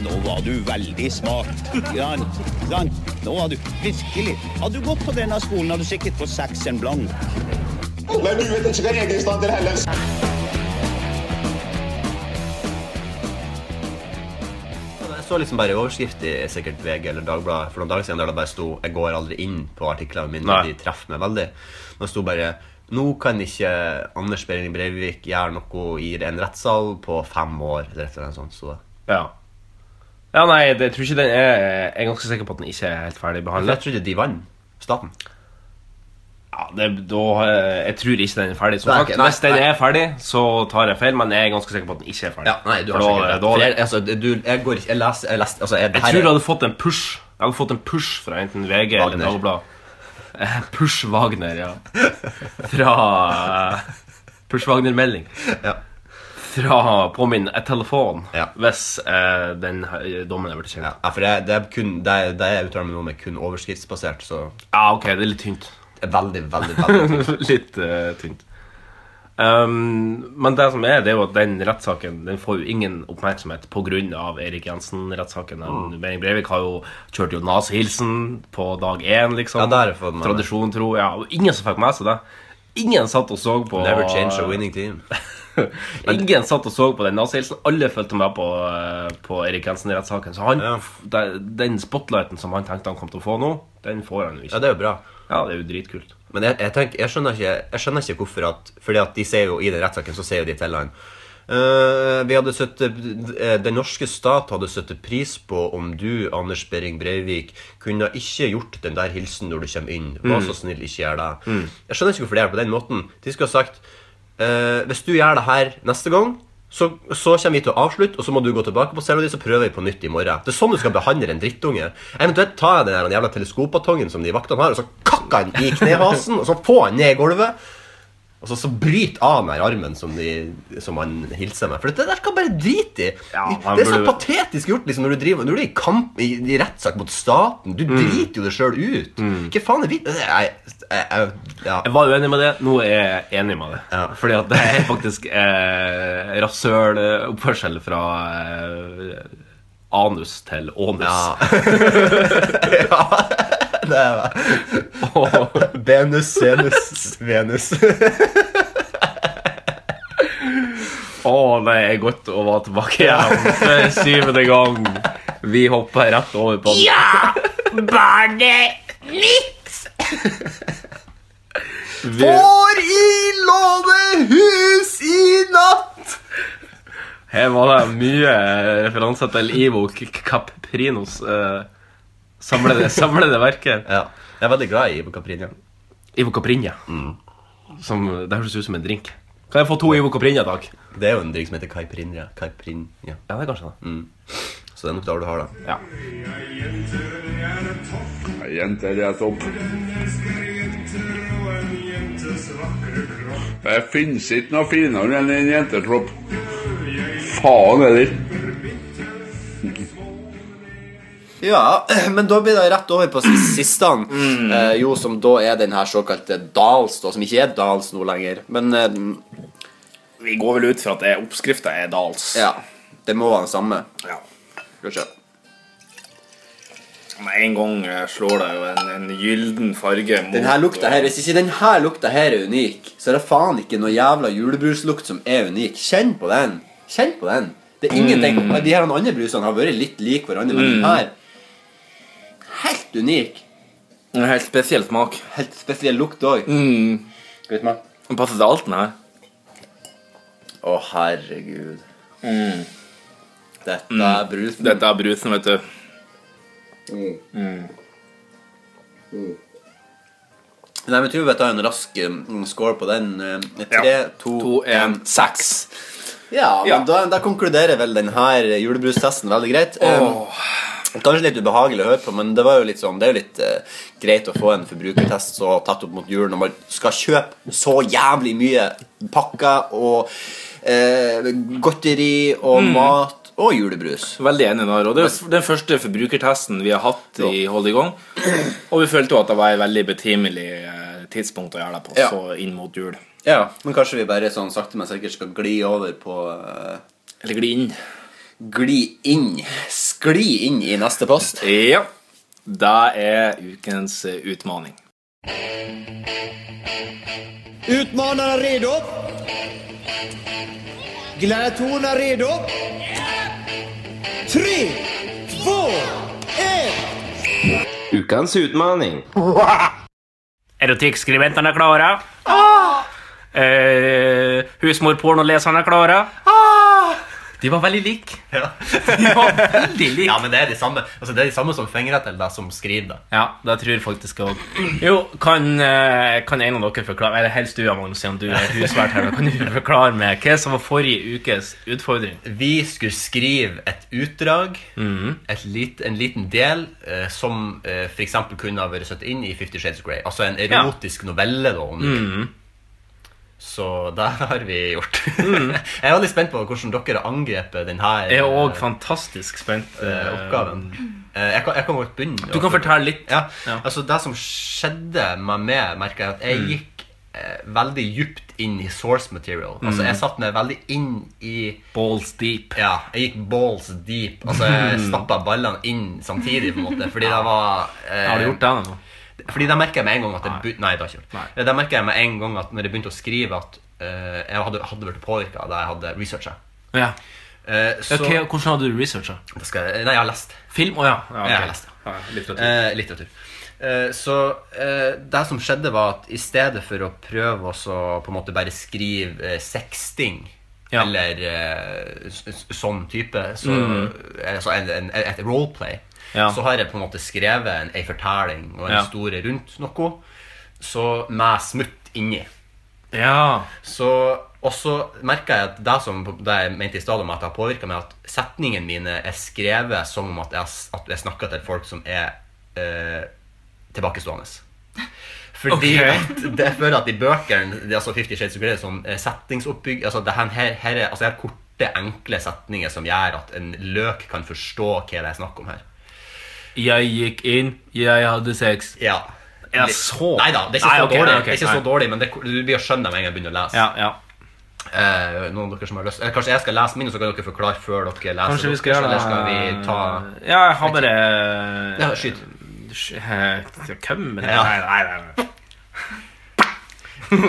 Nå var du veldig smart. Ja, Jan, nå var du virkelig Hadde du gått på denne skolen, hadde du sikkert fått seks en blank.
Men du vet ikke hva egenstander heller.
Jeg så liksom bare overskrift i sikkert VG eller Dagbladet for noen dager siden der det bare sto 'Jeg går aldri inn på artiklene mine,
Nei.
de treffer meg veldig'. Men det sto bare 'Nå kan ikke Anders Behring Breivik gjøre noe i en rettssal på fem år', eller et eller annet sånt. Så.
Ja. Ja, nei, det, jeg tror ikke den er Jeg er ganske sikker på at den ikke er helt ferdig behandlet.
Jeg trodde de vant. Staten.
Ja, det, da, eh, jeg tror ikke den er ferdig. Som
Nei,
sagt,
nei,
hvis den
nei.
er ferdig, så tar jeg feil, men jeg er ganske sikker på at den ikke er ferdig.
Ja, nei, du har sikkert rett. For jeg, altså, du, jeg går ikke Jeg leser, jeg leser altså, jeg,
Jeg tror du hadde fått en push Jeg hadde fått en push fra enten VG
Wagner.
eller Dagbladet. Eh, Push Wagner, ja. Fra uh, Push Wagner-melding. Fra på min telefon telefon hvis eh, den eh, dommen er blitt kjent.
Ja, for det, det er kun Det, det er uttaler meg nå med kun overskriftsbasert, så
Ja, ok, det er litt tynt.
Veldig, veldig, veldig tynt.
litt uh, tynt. Um, men det som er, det er jo at den rettssaken Den får jo ingen oppmerksomhet pga. Erik Jensen-rettssaken.
Mm.
Behring Breivik har jo kjørt jo nazihilsen på dag én, liksom.
Ja, der jeg fått.
Tradisjon tro. Ja, og ingen som fikk med seg det. Ingen satt og så på
Never change a winning team.
Ingen satt og så på den nazihilsen. Alle fulgte med på, eh, på Erik Jensen-rettssaken. Så han, ja. den spotlighten som han tenkte han kom til å få nå, den får han jo ikke.
Ja, det er jo bra.
Ja, det er jo dritkult.
Men jeg, jeg, tenker, jeg, skjønner ikke, jeg skjønner ikke hvorfor at Fordi at de ser jo i den rettssaken så sier jo de til han Uh, vi hadde sett, uh, Den norske stat hadde satt pris på om du, Anders Behring Breivik, kunne ikke gjort den der hilsen når du kommer inn. Vær
Mm.
så snill, ikke gjør det.
Mm.
Jeg skjønner ikke hvorfor det er på den måten. De skulle ha sagt eh, hvis du gjør det her neste gang, så, så kommer vi til å avslutte, og så må du gå tilbake på cella di, så prøver vi på nytt i morgen. Det er sånn du skal behandle en drittunge. Eventuelt tar jeg den jævla teleskopbatongen som de vaktene har, og så kakker han i knehasen, og så få han ned i gulvet. Og så, så bryt av meg armen som, de, som han hilser meg. For det der kan bare drite i.
Ja,
det er så
burde-
patetisk gjort liksom, når du driver Når du er i kamp i, i rettssak mot staten. Du
Mm.
driter jo deg sjøl ut. Hva faen er vi jeg, jeg, jeg, ja.
Jeg var uenig med det, nå er jeg enig med det. Fordi at det er faktisk eh, rasøloppførsel fra eh, anus til ånus.
ja, det er det. Venus, senus, Venus.
Å, det er godt å være tilbake igjen for syvende gang. Vi hopper rett over på den.
Ja! Barnet mitt!
Vi-
Får i lånehus i natt!
Her var det mye referanser til Ivo K- Samlede, samlede verker.
Ja. Jeg er veldig glad i Ivo Caprina.
Ivo Caprina. Som, det høres ut som en drink. Kan jeg få to Ivo Caprina, takk?
Det er jo en drink som heter Caipirinha. Caipirinha.
Ja, det er kanskje det.
Mm. Så det er nok der du har det.
Ja.
Jenter er topp. Det finnes ikke noe finere enn en jentetropp. Faen heller.
Ja, men da blir det rett over på siste, eh, jo, som da er den her såkalte Dals, da, som ikke er Dals nå lenger. Men eh,
Vi går vel ut fra at oppskrifta er Dals.
ja, det må være den samme.
Ja.
Kanskje.
Med en gang eh, slår det jo en, en gylden farge mot
Den her lukta her, Hvis ikke den her lukta her er unik, så er det faen ikke noe jævla julebruslukt som er unik. Kjenn på den. Kjenn på den. Det er ingenting
Mm.
De her andre brusene har vært litt like hverandre, men den
Mm.
her Helt unik.
En helt spesiell smak.
Helt spesiell lukt òg.
Mm. Den passer til alt, den her.
Å, herregud.
Mm.
Dette er brusen.
Dette er brusen, vet du.
Mm.
Mm.
Mm. Nei, men jeg tror vi tar en rask mm, score på den. Eh, Tre, to,
en, seks.
Ja, men
Ja.
Da, da konkluderer vel denne julebrustesten veldig greit. Eh, Kanskje litt ubehagelig å høre på, men det var jo litt sånn Det er jo litt uh, greit å få en forbrukertest så tatt opp mot jul når man skal kjøpe så jævlig mye pakker og uh, godteri og
Mm.
mat og julebrus.
Veldig enig der. Og det er den første forbrukertesten vi har hatt i Hold i gang. Og vi følte jo at det var et veldig betimelig eh, tidspunkt å gjøre det på,
Ja.
så inn mot jul.
Ja, men kanskje vi bare sånn sakte, men sikkert skal gli over på uh...
Eller gli inn.
Gli inn. Skli inn i neste post.
Ja. Det er ukens eh, utmaning.
er redo? er redo? Tre, två, ett!
Ukens utmaning.
Erotikkskribentene er klare. Eh, Husmorpornoleserne er klare. De var veldig like.
Ja.
De var veldig like.
Ja, men det er de samme Altså det er de samme som fingrer til deg som skriver det.
Ja, det tror faktisk òg. Jo, kan, eh, kan en av dere forklare Eller helst du, Magnus, siden du er husvært her. Kan du forklare meg hva som var forrige ukes utfordring?
Vi skulle skrive et utdrag, et lit, en liten del, eh, som eh, f.eks. kunne ha vært satt inn i Fifty Shades of Grey. Altså en erotisk novelle, da. Om.
Mhm.
Så det har vi gjort. jeg er veldig spent på hvordan dere har angrepet denne
Jeg er òg fantastisk spent.
eh, oppgaven. Eh, jeg, kan, jeg kan godt begynne.
Du kan fortelle litt.
Ja.
Ja.
Altså Det som skjedde med meg, merker jeg at jeg
Mm.
gikk eh, veldig djupt inn i source material. Altså
Mm.
Jeg satt meg veldig inn i
Balls deep.
Ja, jeg gikk balls deep. Altså Jeg stappa ballene inn samtidig, på en måte. Fordi det var eh,
Har du gjort det nå?
Fordi da merka jeg med en gang at det be- Nei, jeg ikke gjort. Da merka jeg med en gang at når jeg begynte å skrive, at uh, jeg hadde, hadde blitt påvirka da jeg hadde researcha.
Ja.
Uh, så
Ok, hvordan hadde du researcha?
Jeg- Nei, jeg har lest.
Film? Å ja. ja, ok.
Jeg har lest,
ja. Litteratur.
Uh, litteratur. Så det som skjedde, var at i stedet for å prøve å på en måte bare skrive sexting
Ja.
eller sånn type, så,
Mhm.
altså en, en, et roleplay,
Ja.
så har jeg på en måte skrevet en, fortelling og en
Ja.
historie rundt noe, så med smutt inni.
Ja.
Så, og så merka jeg at det som det jeg mente i stad om at det har påvirka meg, at setningene mine er skrevet som om at jeg, at jeg snakker til folk som er eh, tilbakestående. Fordi
okay.
at det jeg føler at i bøkene altså 50 Shades of Grey sånn settingsoppbygg altså det her, her, her, er, altså jeg har korte, enkle setninger som gjør at en løk kan forstå hva det er snakk om her.
Jeg gikk inn, jeg hadde sex.
Ja.
Ja, så
Nei da, det er ikke,
Nei,
så,
ok,
dårlig,
okay,
det er ikke så dårlig, men det, du blir å skjønne det med en gang jeg begynner å lese.
Ja, ja.
Eh, noen av dere som har lyst eller Kanskje jeg skal lese min, så kan dere forklare før dere leser
Kanskje vi skal gjøre det
Eller skal vi ta
Ja, jeg har bare
Ja, skyt.
Sk- Hvem med det?
Ja.
Nei, nei, nei.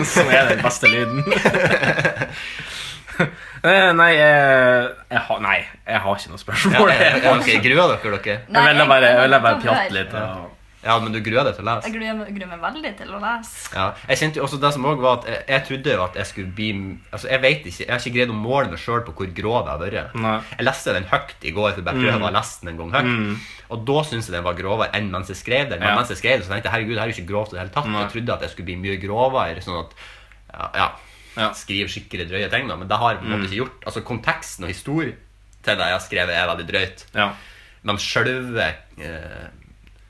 Som er den beste lyden. Eh, nei, jeg, jeg har, nei, jeg har ikke noe spørsmål.
ja, jeg, okay, Gruer dere dere?
Jeg ville bare, jeg ville bare pjatte litt. Og...
Ja, men du gruer deg til å lese?
Jeg gruer, meg- gruer meg veldig til å lese.
Ja, jeg kjente jo også det som også var at jeg, jeg trodde jo at jeg skulle bli Altså, jeg vet ikke, jeg har ikke greid å måle meg sjøl på hvor grov jeg har vært.
Nei.
Jeg leste den høyt i går, for jeg bare prøvde
Mm.
å lese den en gang høyt.
Mm.
Og da syntes jeg den var grovere enn mens jeg skrev den. Men
Ja.
mens jeg skrev den, så tenkte jeg herregud, det her er jo ikke grovt i det hele tatt.
Nei.
Jeg trodde at jeg skulle bli mye grovere, sånn at ja, ja, skrive skikkelig drøye ting, da. Men det har jeg på en måte
Mm.
ikke gjort. Altså, konteksten og historien til det jeg har skrevet, er veldig drøyt.
Ja.
Men sjølve eh,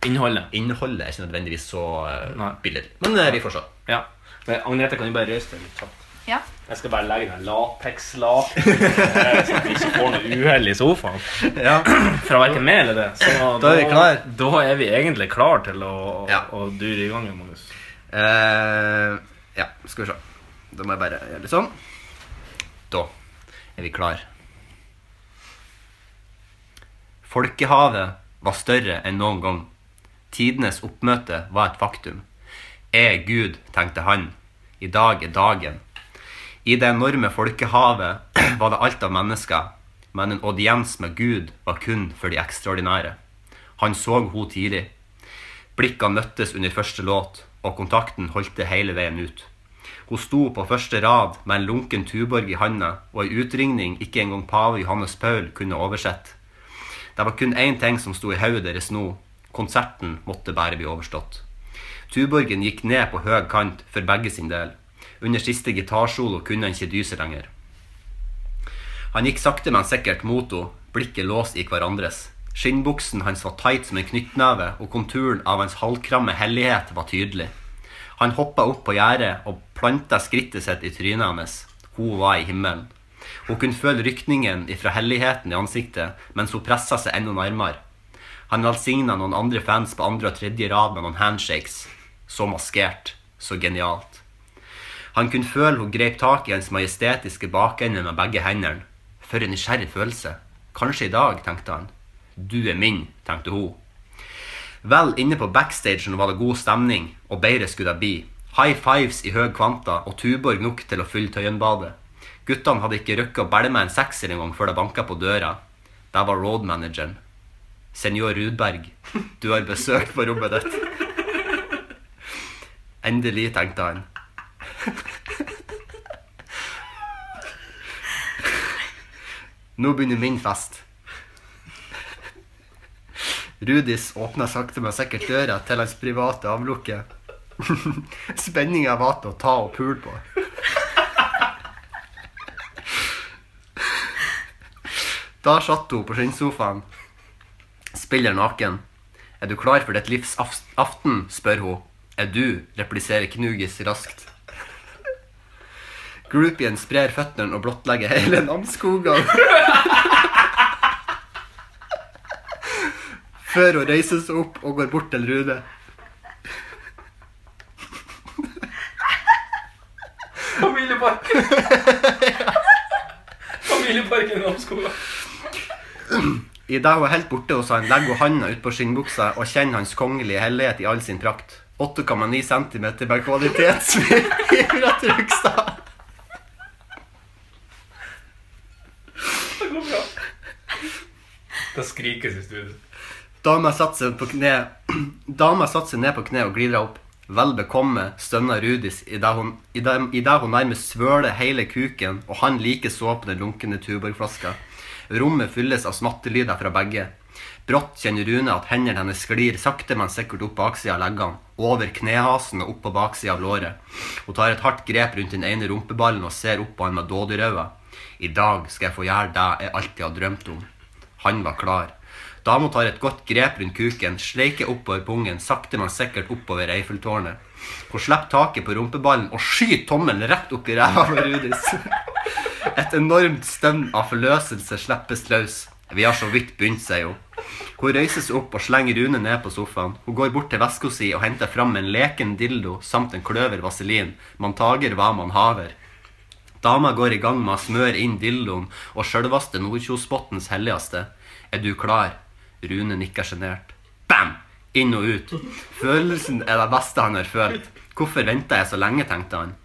Innholdet
Innholdet er ikke nødvendigvis så eh, billig. Men eh, vi får se.
Ja. Men Agnete, kan du bare røyse deg litt kjapt?
Ja.
Jeg skal bare legge den latekslaken eh, så vi ikke får noe uhell i sofaen.
Ja.
Fra verken meg eller det. Så
Da er vi klar.
Da er vi egentlig klar til å,
Ja.
å dure i gang, Magnus.
Uh, ja, skal vi se. Da må jeg bare gjøre litt sånn. Da er vi klar. Folkehavet var større enn noen gang. Tidenes oppmøte var et faktum. Er Gud, tenkte han. I dag er dagen. I det enorme folkehavet var det alt av mennesker, men en audiens med Gud var kun for de ekstraordinære. Han så henne tidlig. Blikkene møttes under første låt, og kontakten holdt det hele veien ut. Hun sto på første rad med en lunken Tuborg i handa og ei utringning ikke engang pave Johannes Paul kunne oversett. Det var kun én ting som sto i hodet deres nå. Konserten måtte bare bli overstått. Tuborgen gikk ned på høy kant for begge sin del. Under siste gitarsolo kunne han ikke dyse lenger. Han gikk sakte, men sikkert mot henne, blikket låst i hverandres. Skinnbuksen hans var tight som en knyttneve, og konturen av hans halvkramme hellighet var tydelig. Han hoppa opp på gjerdet og planta skrittet sitt i trynet hennes. Hun var i himmelen. Hun kunne føle rykningen ifra helligheten i ansiktet mens hun pressa seg enda nærmere. Han velsigna noen andre fans på andre og tredje rad med noen handshakes. Så maskert, så genialt. Han kunne føle hun grep tak i hans majestetiske bakende med begge hendene. For en nysgjerrig følelse. Kanskje i dag, tenkte han. Du er min, tenkte hun. Vel inne på backstagen var det god stemning, og bedre skulle det bli. High fives i høy kvanta og Tuborg nok til å fylle Tøyenbadet. Guttene hadde ikke rukket å bælme en sekser engang før det banka på døra. Der var roadmanageren. Senor Rudberg, du har besøk på rommet ditt. Endelig, tenkte han. Nå begynner min fest. Rudis åpna sakte, men sikkert døra til hans private avlukke. Spenninga var til å ta og pule på. Da satt hun på skinnsofaen, spiller naken. Er du klar for ditt livs aften? spør hun. Er du? repliserer Knugis raskt. Groupien sprer føttene og blottlegger hele Namsskogan. Før hun reiser seg opp og går bort til Rune.
Familieparken. Familieparken i Namsskogan.
Idet hun er helt borte hos han, legger hun handa utpå skinnbuksa og kjenner hans kongelige hellighet i all sin prakt. 8,9 cm per kvalitetsvin fra Trøgstad.
Det går bra. Det skrikes i studio.
Dama satte seg på kne Dama satte seg ned på kne og glidra opp. Vel bekomme, stønna Rudis idet hun, i det- hun nærmest svøler hele kuken, og han likeså på den lunkne Tuborg-flaska. Rommet fylles av smattelyder fra begge. Brått kjenner Rune at hendene hennes sklir sakte, men sikkert opp baksida av leggene, over knehasen og opp på baksida av låret. Hun tar et hardt grep rundt den ene rumpeballen og ser opp på han med dådyrøyne. I dag skal jeg få gjøre det jeg alltid har drømt om. Han var klar. Dama tar et godt grep rundt kuken, sleiker oppover pungen, sakte, men sikkert oppover Eiffeltårnet. Hun slipper taket på rumpeballen og skyter tommelen rett opp i ræva på Rudis. Et enormt stønn av forløselse slippes løs. Vi har så vidt begynt, sier hun. Hun reiser seg opp og slenger Rune ned på sofaen. Hun går bort til veska si og henter fram en leken dildo samt en kløver vaselin. Man tager hva man haver. Dama går i gang med å smøre inn dildoen og sjølvaste Nordkjosbotns helligste. Er du klar? Rune nikker sjenert. Bam! Inn og ut. Følelsen er det beste han har følt. Hvorfor venta jeg så lenge, tenkte han.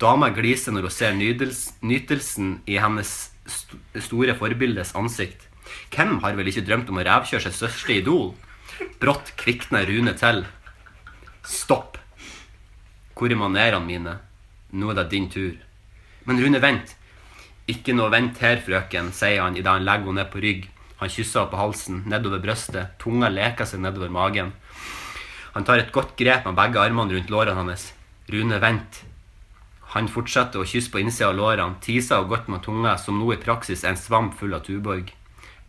Dama gliser når hun ser nytelsen i hennes st store forbildes ansikt. Hvem har vel ikke drømt om å revkjøre sitt største idol? Brått kvikner Rune til. Stopp. Hvor er manerene mine? Nå er det din tur. Men Rune, vent. Ikke noe vent her, frøken, sier han idet han legger henne ned på rygg. Han kysser henne på halsen, nedover brøstet. Tunga leker seg nedover magen. Han tar et godt grep med begge armene rundt lårene hans. Rune, vent. Han fortsetter å kysse på innsida av lårene, tiser og godt med tunga, som nå i praksis er en svamp full av Tuborg.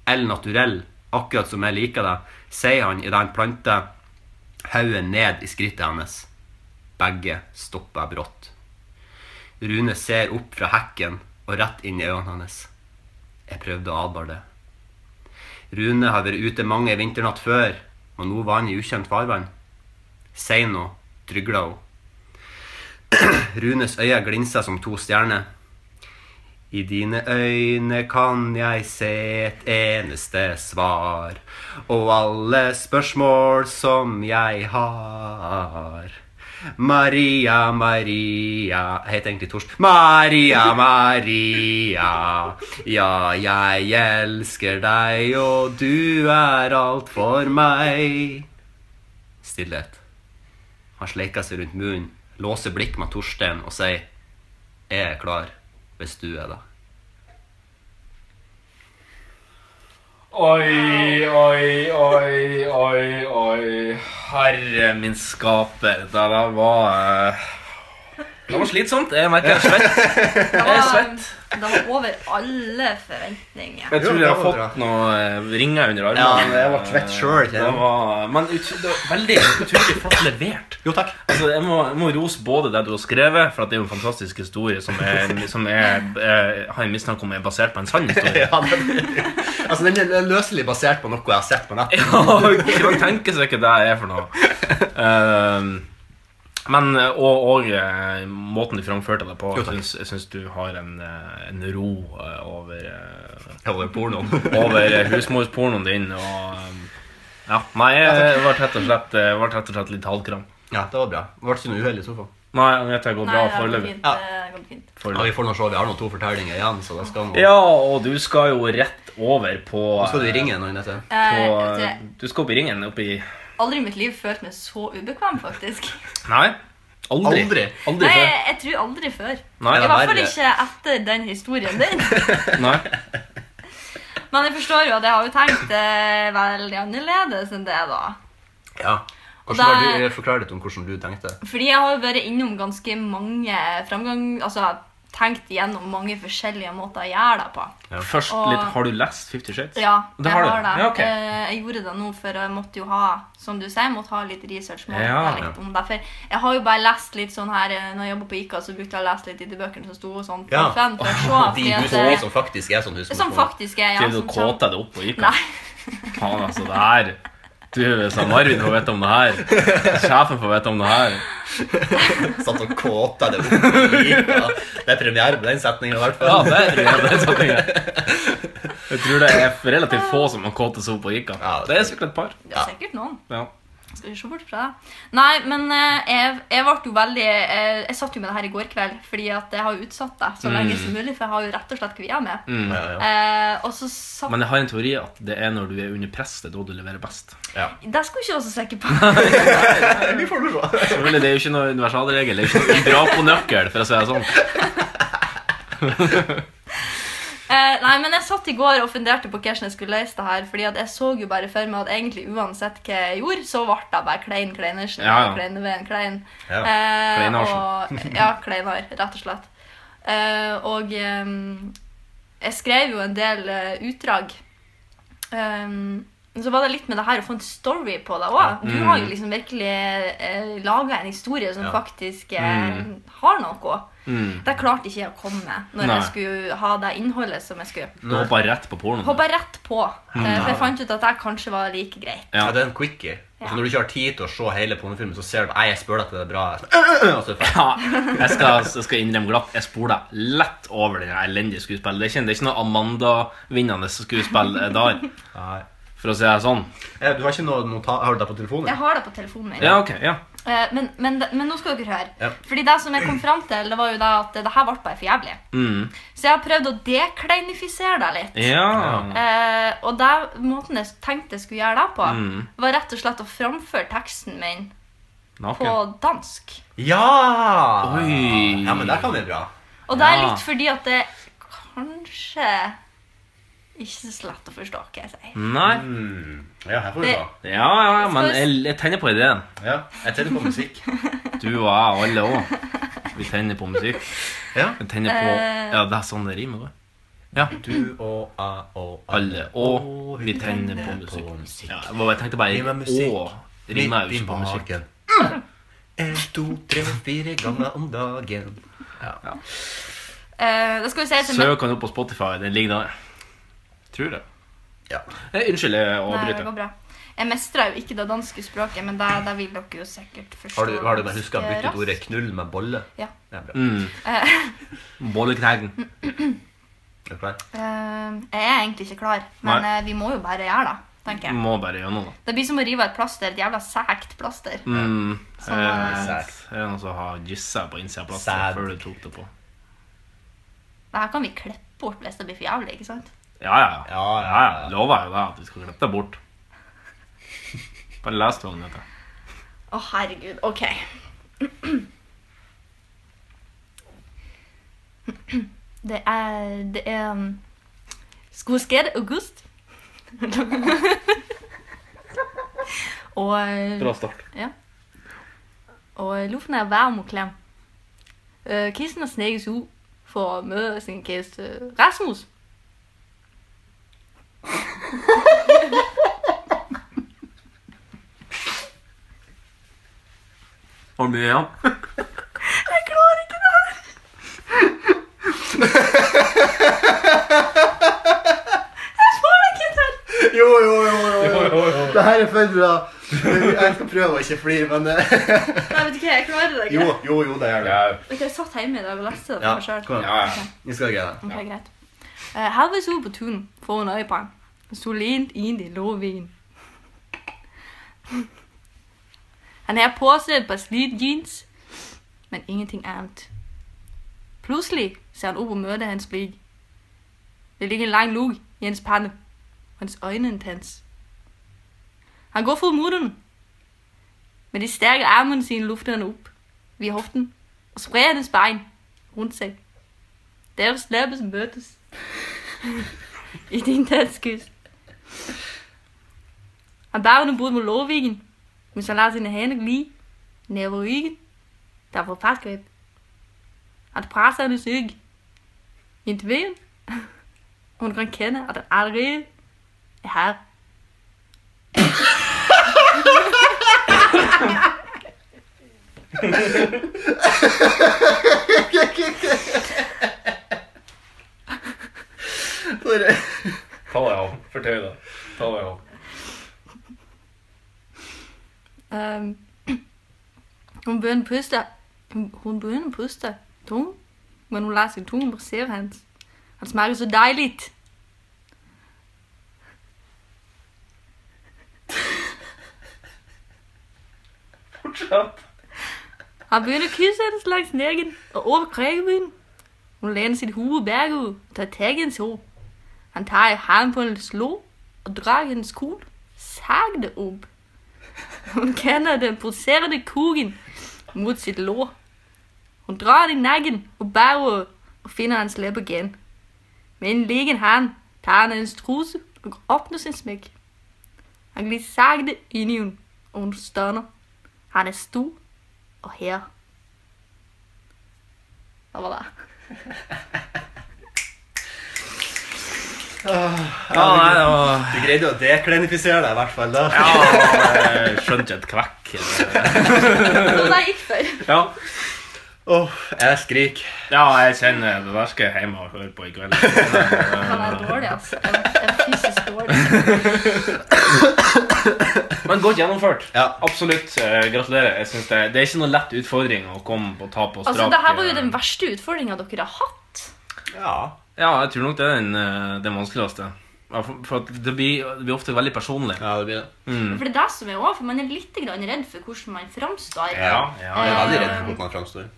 El naturell, akkurat som jeg liker det, sier han idet han planter hodet ned i skrittet hennes. Begge stopper brått. Rune ser opp fra hekken og rett inn i øynene hans. Jeg prøvde å advare det. Rune har vært ute mange vinternatt før, og nå var han i ukjent farvann. Si noe, trygla hun. Runes øyne glinsa som to stjerner. I dine øyne kan jeg se et eneste svar, og alle spørsmål som jeg har. Maria, Maria Jeg heter egentlig Torst. Maria, Maria. Ja, jeg elsker deg, og du er alt for meg. Stillhet. Han sleiker seg rundt munnen, låser blikk med Torstein og sier Jeg er klar, hvis du er det.
Oi, oi, oi, oi, oi. Herre min skaper. Det der var eh, Det var slitsomt. Jeg merker jeg er svett.
Det
Jeg er
var,
svett.
det var over alle forventninger.
Jeg tror jeg har fått noen eh, ringer under armene.
Ja, jeg ble svett selv,
men ut, det var veldig utrolig flott levert.
Jo, takk.
Altså, jeg, må, jeg må rose både det du har skrevet, for at det er jo en fantastisk historie som, er, som er, jeg har en mistanke om er basert på en sann historie.
Ja, den, altså, den er løselig basert på noe jeg har sett på nettet.
Ja, man tenker seg ikke det er for noe. Ehm, men og, og eh, måten du framførte det på,
Jo,
jeg syns, jeg syns du har en, eh, en ro eh, over eh,
Over pornoen.
over eh, husmorspornoen din. Og eh, ja, nei, jeg ble rett og slett, rett og slett litt halvkram.
Ja, det var bra. Det ble ikke noe uhell i sofaen.
Nei, jeg vet det går bra foreløpig.
fint. Det går fint.
Ja, vi får nå se. Vi har nå to fortellinger igjen, så det skal noe.
Ja, og du skal jo rett over på
Nå skal du i ringen, nå,
Eh,
På, eh, du skal opp i ringen. Opp i
Aldri i mitt liv følt meg så ubekvem, faktisk.
Nei. Aldri.
Aldri.
Aldri
Nei,
før.
jeg, jeg tror aldri før.
Nei,
I
det er
hvert fall
verre.
ikke etter den historien din.
Nei.
Men jeg forstår jo at jeg har jo tenkt eh, veldig annerledes enn det, da.
Ja.
Og
Hvordan har du Forklar litt om hvordan du tenkte.
Fordi jeg har jo vært innom ganske mange framgang... Altså tenkt gjennom mange forskjellige måter å gjøre det på.
Først
Og-
litt Har du lest Fifty Shades?
Ja,
det
jeg
har
har
du.
det.
Ja, ok.
Eh, Jeg gjorde det nå, for jeg måtte jo ha Som du sier, måtte ha litt research.
Ja.
litt om det. For jeg har jo bare lest litt sånn her eh, Når jeg jobba på ICA, så brukte jeg å lese litt i de bøkene som sto og sånn.
Ja.
for for å se,
De
eh,
som faktisk er sånn husmor.
Som faktisk er, ja.
Driver du kåter deg opp på ICA?
Nei.
Faen, altså, det her Du, hvis han Marvin får vite om det her Sjefen får vite om det her
Satt og kåta det opp. Det er premiere på den setningen i hvert fall.
Ja, det er premiere på den setningen. Jeg tror det er relativt få som har kåtet seg opp på ICA. Det er sikkert et par.
Det er sikkert noen.
Ja.
Skal ikke se bort fra det? Nei, men eh, jeg, jeg ble jo veldig eh, Jeg satt jo med det her i går kveld, fordi at jeg har jo utsatt det så
Mm.
lenge som mulig. For jeg har jo rett og slett kvia meg.
Mm. Ja,
Eh, satt
Men jeg har en teori at det er når du er under press, det er da du leverer best.
Det skulle jeg ikke være så sikker på.
Vi får se.
Selvfølgelig, det er jo ikke noe universalregel. Det er jo ikke noe bra på nøkkel, for å si det sånn.
Eh, nei, men jeg satt i går og funderte på hvordan jeg skulle løse det her. Fordi at jeg så jo bare for meg at egentlig uansett hva jeg gjorde, så ble det bare klein kleinersen.
Ja, ja.
Klein, klein.
Ja.
Eh, og- ja, kleinar, rett og slett. Eh, og eh, jeg skrev jo en del eh, utdrag. Um, så var det litt med det her å få en story på det òg. Du
Mm.
har jo liksom virkelig eh, laga en historie som
Ja.
faktisk eh,
Mm.
har noe.
Mm.
Det klarte ikke jeg å komme med når
Nei.
jeg skulle ha det innholdet som jeg skulle.
Du hoppa rett på pornoen.
Hoppa rett på. eh,
Mm.
For jeg fant ut at det kanskje var like greit.
Ja. det er en quickie. Og så
Ja.
når du ikke har tid til å se hele pornofilmen, så ser du at jeg spør deg til det er bra. Og så det ferdig.
Ja, jeg skal, jeg skal innrømme glatt Jeg spoler lett over den elendige skuespillet. Det er ikke, det er ikke noe Amanda-vinnende skuespill eh, der. For å si det sånn.
Eh, Du har ikke noe nota Har du det på telefonen?
Jeg har det på telefonen min.
Ja, ok, ja.
Eh, Men, men, men nå skal dere høre.
Ja.
Fordi det som jeg kom fram til, det var jo det at det her ble bare for jævlig.
Mm.
Så jeg har prøvd å dekleinifisere det litt.
Ja.
Eh, og det, måten jeg tenkte jeg skulle gjøre det på,
Mm.
var rett og slett å framføre teksten min
Naken.
på dansk.
Ja!
Oi.
Ja, men det kan bli bra.
Og det er litt fordi at det kanskje ikke så lett å forstå hva jeg sier.
Nei.
Mm. Ja, her får du
Det-
ta.
Ja, ja, men jeg, jeg tenner på ideen.
Ja, jeg tenner på musikk.
Du og jeg og alle òg. Vi tenner på musikk.
Ja.
Jeg tenner på
Eh.
Ja, det er sånn det rimer. da. Ja.
Du og jeg og
Alle. Og vi tenner på musikk. Ja, jeg tenkte bare
Rime musikk.
Å. Rimer jo ikke på musikk.
magen. En, to, tre, fire ganger om dagen. Ja.
Uh, da skal vi se
Søk han opp på Spotify. Den ligger der. Tror jeg.
Ja.
Eh, Unnskyld, jeg
Nei, det går bra. Jeg mestrer jo ikke det danske språket, men det, det vil dere jo sikkert forstå.
Har du, har du huska å bytte ut ordet 'knull' med 'bolle'?
Ja.
ja bra.
Mm.
Eh,
Bollekneggen.
Er du klar?
eh, jeg er egentlig ikke klar, men
Nei.
eh, vi må jo bare gjøre det, tenker jeg.
Må bare gjøre noe, da.
Det blir som å rive et plaster. Et jævla sækt plaster.
Mm.
Sånn,
Eh,
eh,
er det noen som har gyssa på innsida av
Sad.
plasteret før du tok det på?
Det her kan vi klippe bort hvis det blir for jævlig, ikke sant?
Ja, ja. ja, ja, ja. Lover jo det at vi skal klippe det bort. Bare les det, Agnete.
Å, herregud. OK. Det er Det er Skosked august. og eh,
Bra start.
Ja. Og luften er varm og klam. Øh, Kisten har snækket ud for at møde sin gæst Rasmus.
Har du mye igjen?
Jeg klarer ikke det her. Jeg får det ikke til.
Jo, jo, jo. jo, jo. Det her er for bra. Jeg skal prøve å ikke flire, men
Nei, vet du hva, jeg klarer det ikke.
Jo, jo, jo, det gjør det.
Ok, jeg satt hjemme i dag og leste det for meg.
Ja, ja.
Vi skal greie det.
Ok, greit. Uh, vært ude på tunen får hun ham. Han stod ind i lårvæggen. Han har på seg et par slidte jeans, men ingenting annet. Plutselig ser han opp og møter hans blik. Det ligger en lang luk i hans panne, hans øyne intens. Han går for mutterne. Med de stærke armene sine lufter han opp via hoften og sprer hans bein rundt seg. Deres læbes mødtes i din bare nu bud med lårviggen, men så lader sine hænder glide ned over ryggen, der får fastgreb. Han presser hendes rygg indtil veien? Hun kan kende, at den allerede er her.
Ta deg av. Fortell det. Ta deg av.
Um, hun begynner å puste, hun begynner å puste tung, men hun lader sin tunge massere hans. Han smaker så deilig.
Fortsatt.
Han begynner å kysse henne langs negen og over krækkebyen. Hun læner sit hoved bagud og tar tak i hennes hoved. Han tager i hånden på hennes lår og drar hendes Sag det opp. Hun kender den pulserende kugen mot sitt lår. Hun drar den i nakken og bagud og finner hans leppe igjen. Med en liggen hånd tar han hennes truse og åpner sin smekk. Han glir sakte inn i henne, og hun stønner. Han er stor og her. Det var det.
Ja, nei, det var
Du greide å deklenifisere deg i hvert fall da.
Ja, jeg skjønte et kvekk.
Det var det jeg gikk for.
Ja.
Åh, jeg skriker.
Ja, jeg kjenner det der skal jeg hjem og høre på i kveld.
Han er dårlig, altså. Jeg er fysisk dårlig.
Men godt gjennomført. Ja. Absolutt. eh, gratulerer. Jeg synes det, det er ikke noe lett utfordring å komme på tap og strak.
Altså, det her var jo
eh,
den verste utfordringa dere har hatt.
Ja. Ja, jeg tror nok det er den, eh, den vanskeligste. Ja, For, for at det, blir, det blir ofte veldig personlig.
Ja, det blir det.
Mm.
For det er det som er også, for man er litt grann redd for hvordan man framstår.
Ja, ja, jeg er veldig redd
Eh,
for hvordan man framstår.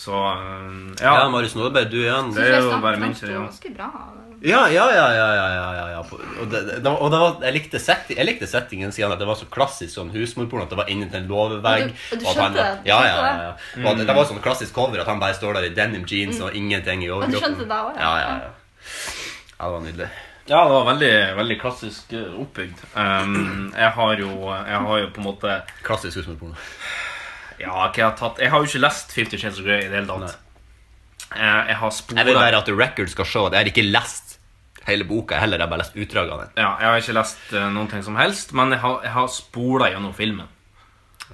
Så eh,
Ja,
ja.
Marius Nåberg, du igjen.
Det er jo bare min tur. Ja.
ganske bra.
Ja, ja, ja, ja, ja, ja, ja, ja. Og, det, og det var, jeg, likte setting, jeg likte settingen siden at det var så klassisk sånn husmorporno, at det var inni en låvevegg.
Du- du skjønte det?
Ja, ja, ja, ja.
Mm.
Og det, det var sånn klassisk cover at han bare står der i denim jeans
Mm.
og ingenting i
du
overkroppen.
skjønte det også,
ja.
ja.
Ja, ja, ja. det var nydelig.
Ja, det var veldig, veldig klassisk eh, oppbygd. Um, jeg har jo Jeg har jo på en måte
Klassisk husmorporno.
Ja, okay, jeg har tatt Jeg har jo ikke lest Fifty Shades of Grey i det hele tatt. Eh, Jeg har
Jeg vil
spora
bare at The Record skal se at jeg har ikke lest hele boka, heller jeg har bare lest utdrag av den.
Ja, jeg har ikke lest uh, noen ting som helst, men jeg har, jeg har spola gjennom filmen.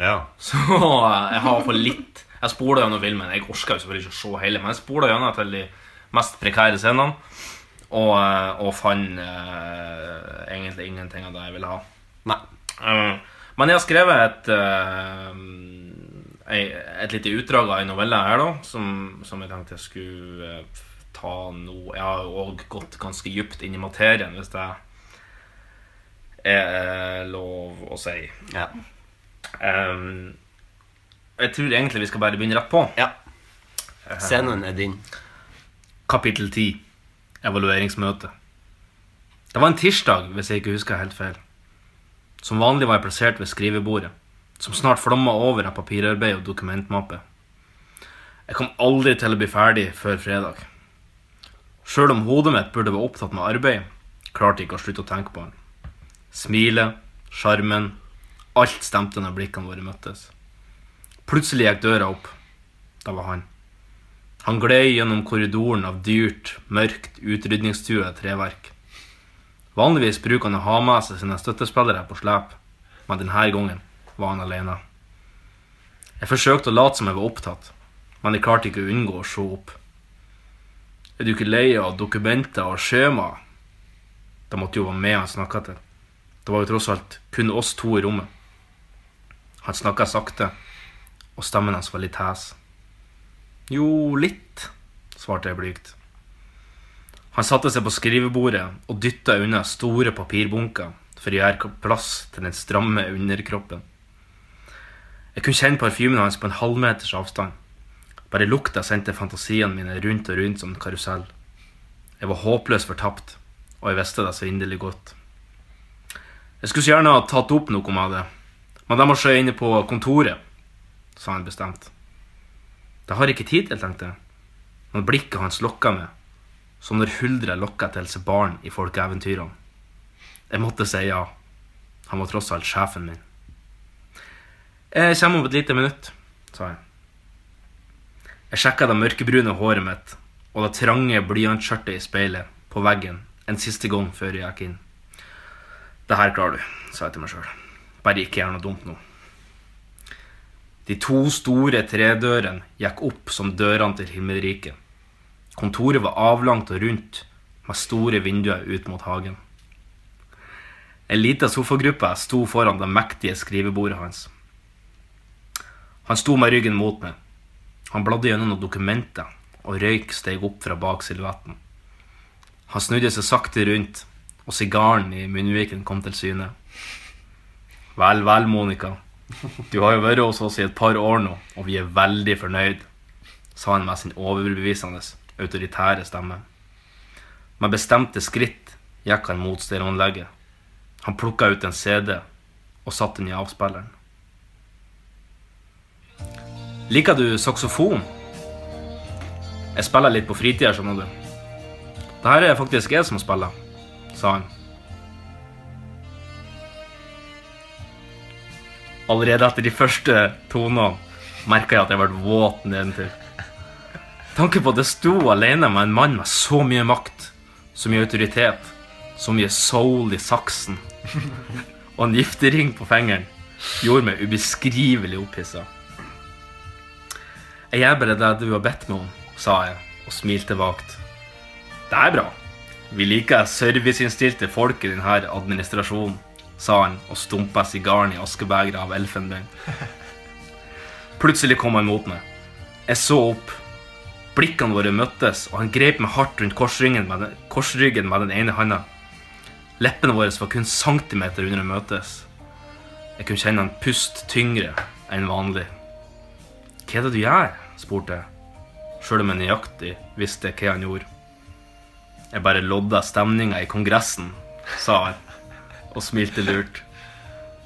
Ja.
Så eh, jeg har for litt Jeg spola gjennom filmen. Jeg orka jo selvfølgelig ikke å se hele, men jeg spola gjennom til de mest prekære scenene. Og, eh, og fant egentlig ingenting av det jeg ville ha.
Nei.
Men jeg har skrevet et et lite utdrag av en novelle her, da, som, som jeg tenkte jeg skulle ta nå. Jeg har òg gått ganske dypt inn i materien, hvis det er lov å si.
Ja.
Um, jeg tror egentlig vi skal bare begynne rett på.
Ja. Scenen er din.
Kapittel 10. Evalueringsmøte. Det var en tirsdag, hvis jeg ikke husker helt feil. Som vanlig var jeg plassert ved skrivebordet, som snart flomma over av papirarbeid og dokumentmappe. Jeg kom aldri til å bli ferdig før fredag. Sjøl om hodet mitt burde være opptatt med arbeid, klarte jeg ikke å slutte å tenke på han. Smilet, sjarmen, alt stemte når blikkene våre møttes. Plutselig gikk døra opp. Da var han. Han gled gjennom korridoren av dyrt, mørkt, utrydningstrua treverk. Vanligvis bruker han å ha med seg sine støttespillere på slep, men denne gangen var han alene. Jeg forsøkte å late som jeg var opptatt, men jeg klarte ikke å unngå å se opp. Er du ikke lei av dokumenter og skjema? Da måtte jo være med han snakka til. Det var jo tross alt kun oss to i rommet. Han snakka sakte, og stemmen hans var litt hes. Jo, litt, svarte jeg blygt. Han satte seg på skrivebordet og dytta unna store papirbunker for å gjøre plass til den stramme underkroppen. Jeg kunne kjenne parfymen hans på en halvmeters avstand. Bare lukta sendte fantasiene mine rundt og rundt som en karusell. Jeg var håpløst fortapt, og jeg visste det så inderlig godt. Jeg skulle så gjerne ha tatt opp noe med det, men det må skje inne på kontoret, sa han bestemt. Det har jeg ikke tid til, tenkte jeg, men blikket hans lokka meg, som når huldre lokka til seg barn i folkeeventyrene. Jeg måtte si ja. Han var tross alt sjefen min. Jeg kommer om et lite minutt, sa jeg. Jeg sjekka det mørkebrune håret mitt og det trange blyantskjørtet i speilet på veggen en siste gang før jeg gikk inn. Det her klarer du, sa jeg til meg sjøl. Bare ikke gjør noe dumt nå. De to store tredørene gikk opp som dørene til himmelriket. Kontoret var avlangt og rundt, med store vinduer ut mot hagen. En liten sofagruppe sto foran det mektige skrivebordet hans. Han sto med ryggen mot meg. Han bladde gjennom noen dokumenter, og røyk steg opp fra bak silhuetten. Han snudde seg sakte rundt, og sigaren i munnviken kom til syne. Vel, vel, Monica. Du har jo vært hos oss i et par år nå, og vi er veldig fornøyd, sa han med sin overbevisende, autoritære stemme. Med bestemte skritt gikk han mot stereoanlegget. Han plukka ut en CD og satte den i avspilleren. Liker du saksofon? Jeg spiller litt på fritida, skjønner du. Det her er faktisk jeg som spiller, sa han. Allerede etter de første tonene merka jeg at jeg ble våt nedentil. Tanken på at jeg sto alene med en mann med så mye makt, så mye autoritet, Så mye soul i saksen og en giftering på fingeren gjorde meg ubeskrivelig opphissa. Jeg gjør bare det du har bedt meg om, sa jeg og smilte vagt. Det er bra. Vi liker serviceinnstilte folk i denne administrasjonen, sa han og stumpa sigaren i askebegeret av elfenbein. Plutselig kom han mot meg. Jeg så opp. Blikkene våre møttes, og han grep meg hardt rundt korsryggen med den, korsryggen med den ene handa. Leppene våre var kun centimeter under å møtes. Jeg kunne kjenne han pust tyngre enn vanlig. Hva er det du gjør? spurte jeg, sjøl om jeg nøyaktig visste hva han gjorde. Jeg bare lodda stemninga i Kongressen, sa han og smilte lurt.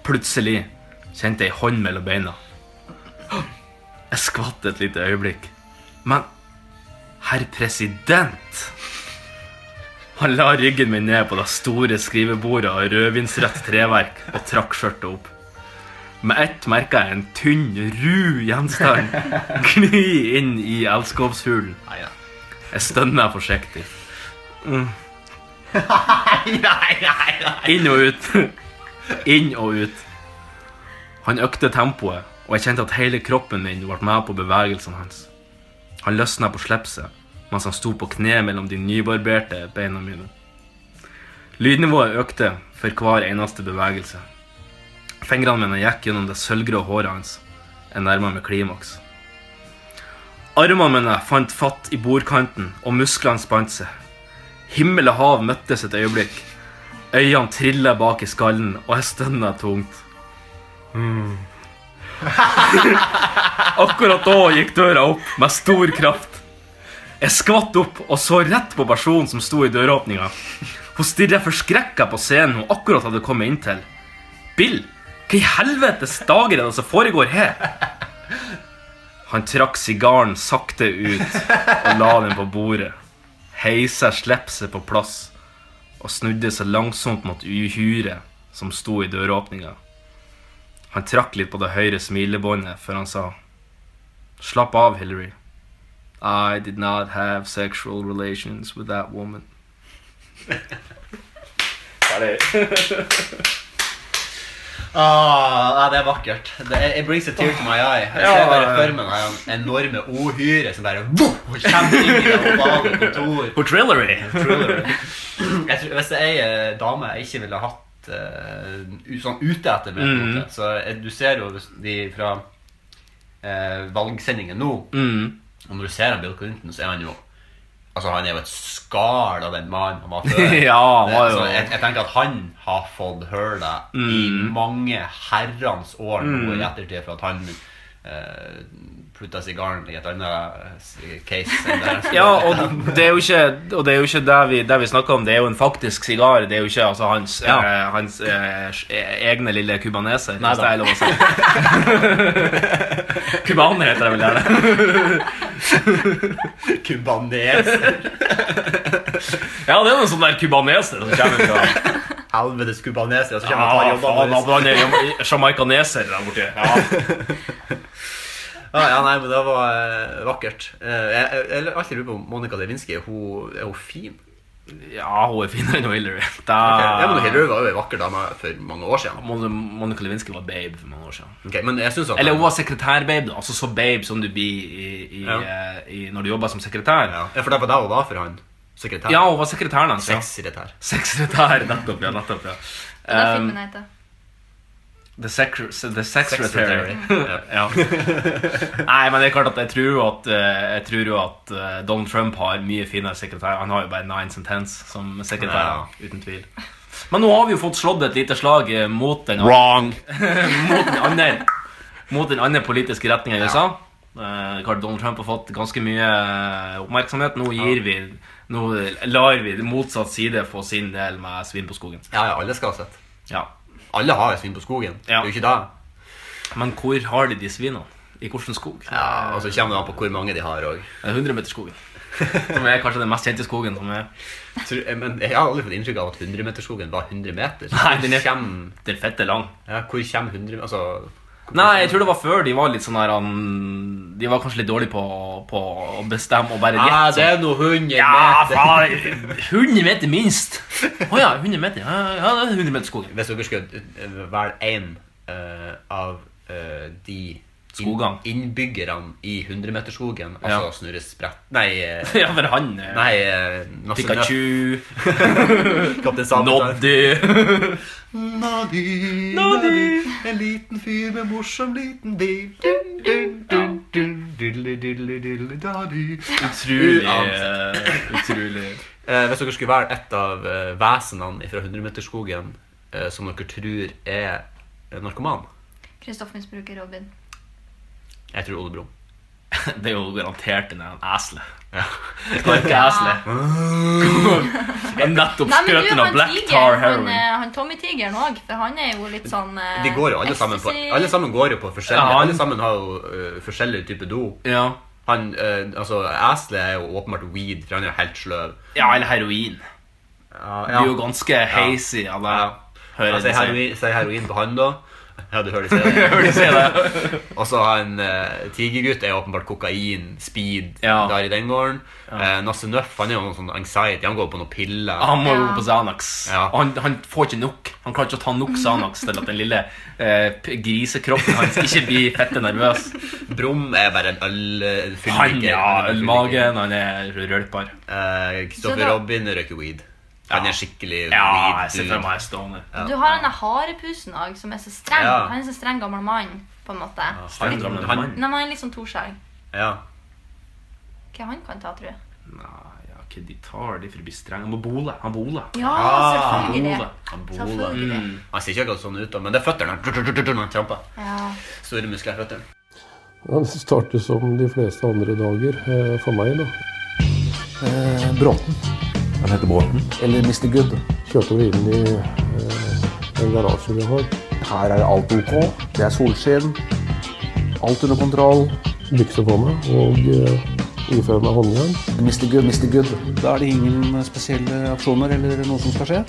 Plutselig kjente jeg ei hånd mellom beina. Jeg skvatt et lite øyeblikk. Men herr president Han la ryggen min ned på det store skrivebordet av rødvinsrødt treverk og trakk skjørtet opp. Med ett merka jeg en tynn, ru gjenstand gni inn i elskovshulen. Jeg stønna forsiktig. Mm. Inn og ut. Inn og ut. Han økte tempoet, og jeg kjente at hele kroppen min ble med på bevegelsene hans. Han løsna på slipset mens han sto på kne mellom de nybarberte beina mine. Lydnivået økte for hver eneste bevegelse. Fingrene mine gikk gjennom det sølvgrå håret hans. Jeg nærma meg klimaks. Armene mine fant fatt i bordkanten, og musklene spant seg. Himmel og hav møttes et øyeblikk. Øynene trilla bak i skallen, og jeg stønna tungt. Mm. Akkurat da gikk døra opp med stor kraft. Jeg skvatt opp og så rett på personen som sto i døråpninga. Hun stirra forskrekka på scenen hun akkurat hadde kommet inn til. Bill, hva i helvetes dager er det som foregår her? Han trakk sigaren sakte ut og la den på bordet. Heisa slipset på plass og snudde seg langsomt mot uhyret som sto i døråpninga. Han trakk litt på det høyre smilebåndet før han sa Slapp av, Hillary. I did not have sexual relations with that woman.
Ah, ja, det er vakkert. Det er, it brings a tear to my eye. Jeg
Ja,
ser bare for meg det enorme ohyret som bare voff, kommer inn i det ovale kontor.
På Trillery.
Trillery. Jeg tror, hvis det er ei eh, dame jeg ikke ville hatt uh, sånn ute etter meg,
Mm.
måte, så eh, du ser jo de fra uh, valgsendingen nå,
Mm.
og når du ser han Bill Clinton, så er han jo Altså, han er jo et skall av den mannen han var før.
Ja, han var jo-
så jeg, jeg tenker at han har fått høre det i
Mm.
mange herrens år nå
Mm.
i ettertid for at han uh, plutta sigaren i et annet eh, case.
Ja, og det er jo ikke, og det, er jo ikke det, vi, det vi snakker om. Det er jo en faktisk sigar. Det er jo ikke altså, hans,
Ja.
eh, hans eh, egne lille kubaneser.
Nei
Hvis det er lov å si. Kubaner heter det vel gjerne.
Kubaneser.
Ja, det er noen sånne der kubaneser som kommer fra
Helvetes kubaneser. Og
Ja,
kommer og tar
faen,
jobben
han jamaicaneser der borte. Ja.
Ja, ja, nei, men det var eh, vakkert. Eh, jeg, jeg, alltid lurer på om Monica Lewinsky er hun, er hun fin.
Ja, hun er finere enn Hillary. Da...
Ok, Ja, men Hillary var jo ei vakker dame for mange år siden.
Mon- Monica Lewinsky var babe for mange år siden.
Ok, men jeg synes at
Eller hun var sekretærbabe. da. Altså så babe som du blir i, i,
Ja.
eh, i, når du jobber som sekretær.
Ja, for det var det hun var for han. Sekretær.
Ja, hun var sekretæren hans. ja.
Sexsekretær.
Sekretær, nettopp. ja, nettopp, ja.
Det er
Um,
filmen heter.
The, secre the Secretary.
Secretary.
ja. Nei, men det er klart at jeg tror jo at, eh, jeg tror jo at eh, Donald Trump har mye finere sekretær. Han har jo bare nine tens som sekretær, uten tvil. Men nå har vi jo fått slått et lite slag eh, mot den
Wrong.
mot den andre Mot den andre politiske retninga i USA. Ja. Donald Trump har fått ganske mye oppmerksomhet. Nå gir vi Nå lar vi motsatt side få sin del med svin på skogen.
Ja, ja, alle skal ha sett.
Ja.
Alle har svin på skogen. Det er jo ikke det.
Men hvor har de de svinene? I hvilken skog?
Ja, og så kommer det an på hvor mange de har òg.
100-meterskogen. Som er kanskje den mest kjente skogen som er
Men jeg har aldri fått inntrykk av at 100-meterskogen var 100 meter.
Nei, den er,
Kjem-
den fette lang.
Ja, hvor kommer 100 Altså,
Nei, jeg tror det var før de var litt sånn her han- De var kanskje litt dårlige på, på å bestemme og bare
Ja,
gjette.
det er noe 100
Ja,
meter.
faen, 100 meter minst. Å ja, 100 meter. Ja, ja, det er 100 meter skogen.
Hvis dere skulle eh, velge én av uh, de
Skogene.
inn- innbyggerne i 100-meterskogen,
Ja.
altså Snurre Sprett Nei, eh,
Ja, for han eh,
Nei uh,
Pikachu.
Kaptein Sabeltann.
Noddy.
Noddy, Noddy, en liten fyr med morsom liten bil. Dun, dun, dun, dun,
Utrolig, eh, utrolig.
Eh, hvis dere skulle være et av eh, vesenene fra 100-meterskogen eh, som dere tror er narkoman,
Kristoff misbruker Robin.
jeg tror Ole Brumm.
Det er jo garantert en eselet.
Ja.
Knarkeselet. Jeg har nettopp
du,
av Black
tiger,
Tar Heroin.
Han, han Tommy-tigeren òg, for han er jo litt sånn eh,
De går jo alle sammen på Alle sammen går jo på forskjellige
Ja, han-
Alle sammen har jo uh, forskjellige typer do.
Ja.
Han, uh, altså Eselet er jo åpenbart weed, for han er jo helt sløv.
Ja, eller heroin.
Ja,
Du er jo ganske hazy av det. Hører
Altså, heroin, heroin på han, da. Ja, du hører de sier det. Og så har en uh, tigergutt er åpenbart kokain, speed,
Ja.
der i den gården. Eh, Nasse Nøff han er jo noe sånn anxiety, han går på noen piller.
Han må jo gå på Xanax.
Ja.
Og Han, han får ikke nok. Han klarer ikke å ta nok Xanax til at den lille uh, grisekroppen hans ikke blir fette nervøs.
Brum er bare en øl
Han, ja, ølmagen, han er rølpar.
Eh, Kristoffer
da-
Robin røyker weed. Han er skikkelig
Ja, jeg ser for meg stående.
Ja.
Du har denne harepusen òg, som er så streng.
Ja.
Han er så streng gammel mann, på en måte.
streng
Litt-
han, mann.
Nei, men han er litt sånn toskjegg.
Ja.
Hva han kan ta, tror jeg.
Nei, ja, hva de tar de for å bli streng? Han må bole. Han bole.
Ja, selvfølgelig.
Bole.
Han
Selvfølgelig.
Mm. Han ser ikke akkurat sånn ut, men det er føttene. Han tramper.
Ja.
Store muskler i føttene.
Han starter som de fleste andre dager eh, for meg, da.
Eh, Bråten. Han heter Bråten. Eller Mr. Good.
Kjørte vi inn i eh, en garasje vi har.
Her er alt ok. Det er solskinn. Alt under kontroll.
Bykse på meg og eh, ifører meg håndjern.
Mr. Good, Mr. Good. Da er det ingen spesielle aksjoner eller noe som skal skje.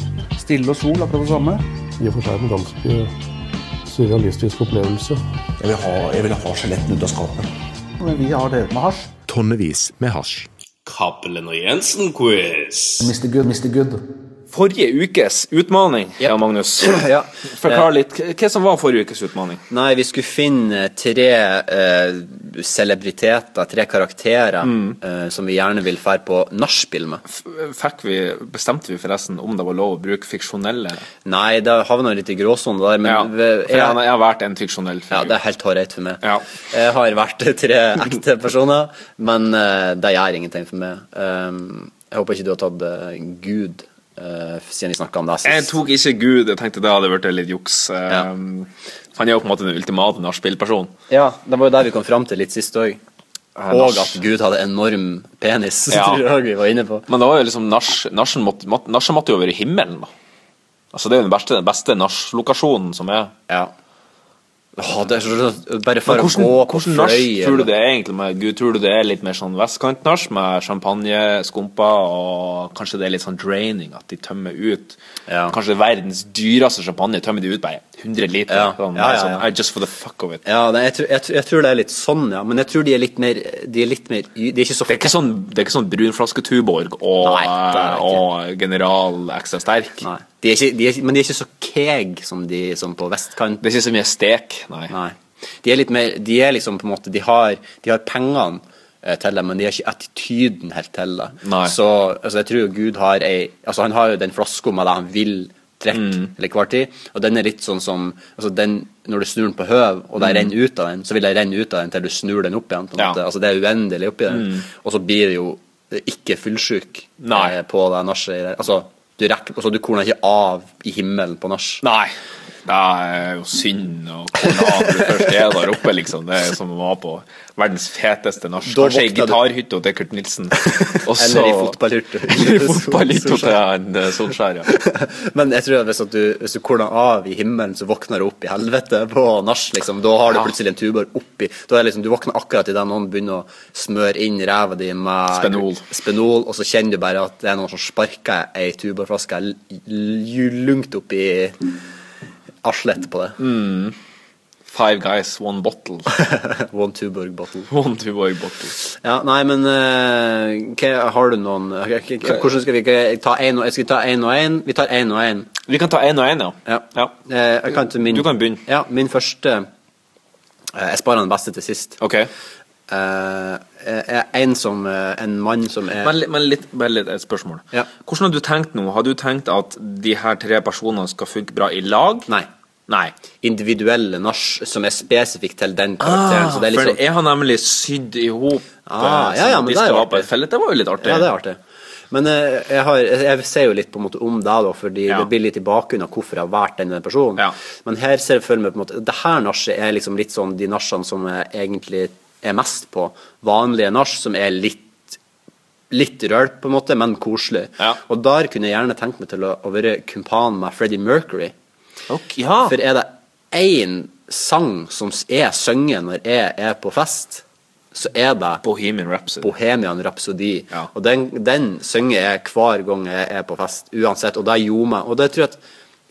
Stille og sol, akkurat det samme.
I og for seg en ganske surrealistisk opplevelse.
Jeg vil ha, jeg vil ha skjelettene ut av skapet. Men vi har drevet med hasj.
Tonnevis med hasj.
Cappelen og Jensen-quiz.
Mr. Good, Mr. Good.
Forrige ukes utfordring, ja. Magnus.
Ja.
Forklar litt. Hva som var forrige ukes utfordring?
Nei, vi skulle finne tre eh, celebriteter, tre karakterer, eh, som vi gjerne vil fære på nachspiel med.
Fikk vi, Bestemte vi forresten om det var lov å bruke fiksjonelle
Nei, det havna litt i gråsonen der, men
Ja, jeg, jeg har vært en fiksjonell figur.
Ja, det er helt hårreit for meg. Jeg har vært tre ekte personer, men eh, det gjør ingenting for meg. Um, jeg håper ikke du har tatt eh, Gud, eh, siden vi snakka om det
Jeg tok ikke Gud. Jeg tenkte det hadde vært litt juks. Um, Han er jo på en måte den ultimate nachspielpersonen.
Ja, det var jo der vi kom fram til litt sist òg. Og at Gud hadde enorm penis,
Ja.
tror jeg vi var inne på.
Men det var jo liksom nasjen måtte, måtte, måtte jo være i himmelen, da. Altså Det er jo den beste, den beste nachlokasjonen som er.
Ja. Åh, det er så, bare for
Men
å
hvordan,
gå på
hvordan
fløy
tror du det er egentlig med Gud? Tror du det er litt mer sånn vestkantnasj med champagne, skumper og kanskje det er litt sånn draining, at de tømmer ut Kanskje verdens dyreste champagne tømmer de ut bare 100 liter.
Ja.
Sånn,
Ja, ja, ja.
sånn, eh, just for the fuck of it.
Ja, jeg, tror, jeg, jeg tror det er litt sånn, ja. Men jeg tror de er litt mer De er litt mer De er ikke så
Det er ikke sånn, det er ikke sånn brun flaske Tuborg og,
Nei, ikke.
og General Extra Sterk.
Nei. De ikke, de er, men de er ikke så keeg som de som på vestkant.
Det er ikke så mye stek, nei.
De er litt mer De er liksom på en måte De har, de har pengene eh, til det, men de har ikke attityden helt til det.
Nei.
Så altså, jeg tror Gud har ei Altså, han har jo den flaska med det han vil trekke
Mm.
eller hver tid, og den er litt sånn som altså den, Når du snur den på høv, og det
Mm.
renner ut av den, så vil det renne ut av den til du snur den opp igjen.
Ja.
Altså, det er uendelig oppi den.
Mm.
Og så blir det jo ikke fullsjuk eh, på det nachet. Altså, du, rekker, altså, du korner ikke av i himmelen på nach.
Det er jo synd å komme av når først er der oppe, liksom. Det er som å være på verdens feteste
norsk
Kanskje i
våkner
gitarhytta til Kurt Nilsen. Også,
Eller i fotballhytta.
Eller i fotballhytta til en eh, Solskjær, ja.
Men jeg tror at hvis, at du, hvis du korner av i himmelen, så våkner du opp i helvete på nach. Liksom. Da har du plutselig en tubar oppi. Da er liksom, du våkner akkurat idet noen begynner å smøre inn ræva di med
Spenol.
spenol, og så kjenner du bare at det er noen som sparker ei tubarflaske lungt oppi arslet på det.
Mm. Five guys, one bottle.
One Tuborg bottle.
One Tuborg bottle.
Ja, nei, men uh, hva, har du noen Hvordan skal vi ta én og Skal vi ta én og én? Vi tar én og én.
Vi kan ta én og én, ja.
ja. Eh, jeg kan min,
Du kan begynne.
Ja, min første eh, Jeg sparer den beste til sist.
Ok.
Er en som En mann som er
Men, men litt, bare litt et spørsmål.
Ja.
Hvordan har du tenkt nå? Har du tenkt at de her tre personene skal funke bra i lag?
Nei.
Nei.
individuelle nach som er spesifikt til den karakteren.
Ah,
så det er litt
for
sånn
jeg har nemlig sydd i hop
Ah, ja, ja,
de
det er
skal ha på et felle. Det var jo litt artig.
Ja, det er artig. Men jeg, har, jeg, ser jo litt på en måte om deg, da, fordi
Ja.
det blir litt i bakgrunnen av hvorfor jeg har valgt denne personen. Men her ser jeg for meg på en måte Det her nachet er liksom litt sånn de nachene som jeg egentlig er mest på. Vanlige nach som er litt Litt rølt, på en måte, men koselig. Og der kunne jeg gjerne tenkt meg til å, å være kumpan med Freddie Mercury.
ja.
For er det én sang som jeg synger når jeg er på fest, så er det
Bohemian Rhapsody.
Bohemian Rhapsody. Og den, den synger jeg hver gang jeg er på fest, uansett. Og det gjorde meg Og det tror jeg at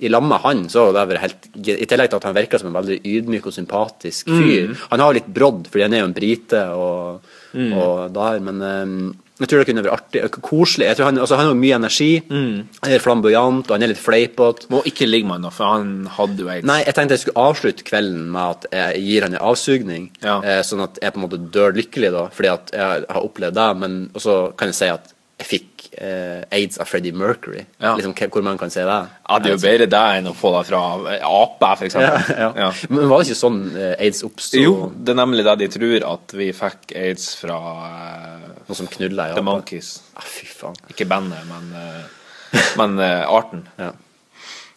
i lag med han, så det vært helt I tillegg til at han virka som en veldig ydmyk og sympatisk fyr.
Mm.
Han har jo litt brodd, fordi han er jo en brite og,
Mm.
og der, men um, jeg tror det kunne vært artig. Koselig. Jeg tror han, altså, han har mye energi.
Mm.
Han er flamboyant, og han er litt fleipete.
Må ikke ligge med han, for han hadde jo aids.
Nei, jeg tenkte jeg skulle avslutte kvelden med at jeg gir han en avsugning, eh, sånn at jeg på en måte dør lykkelig, da, fordi at jeg har opplevd det. Men så kan jeg si at fikk eh, aids av Freddie Mercury. Liksom, hvor man kan se det.
Ja, det er jo bedre det enn å få det fra ape, for eksempel.
Ja, ja. Men var det ikke sånn eh, aids oppsto?
Jo, det er nemlig det de tror, at vi fikk aids fra
Noen som knulla i
The. Monkeys.
Ah, fy faen.
Ikke bandet, men, eh, men eh, arten.
Ja.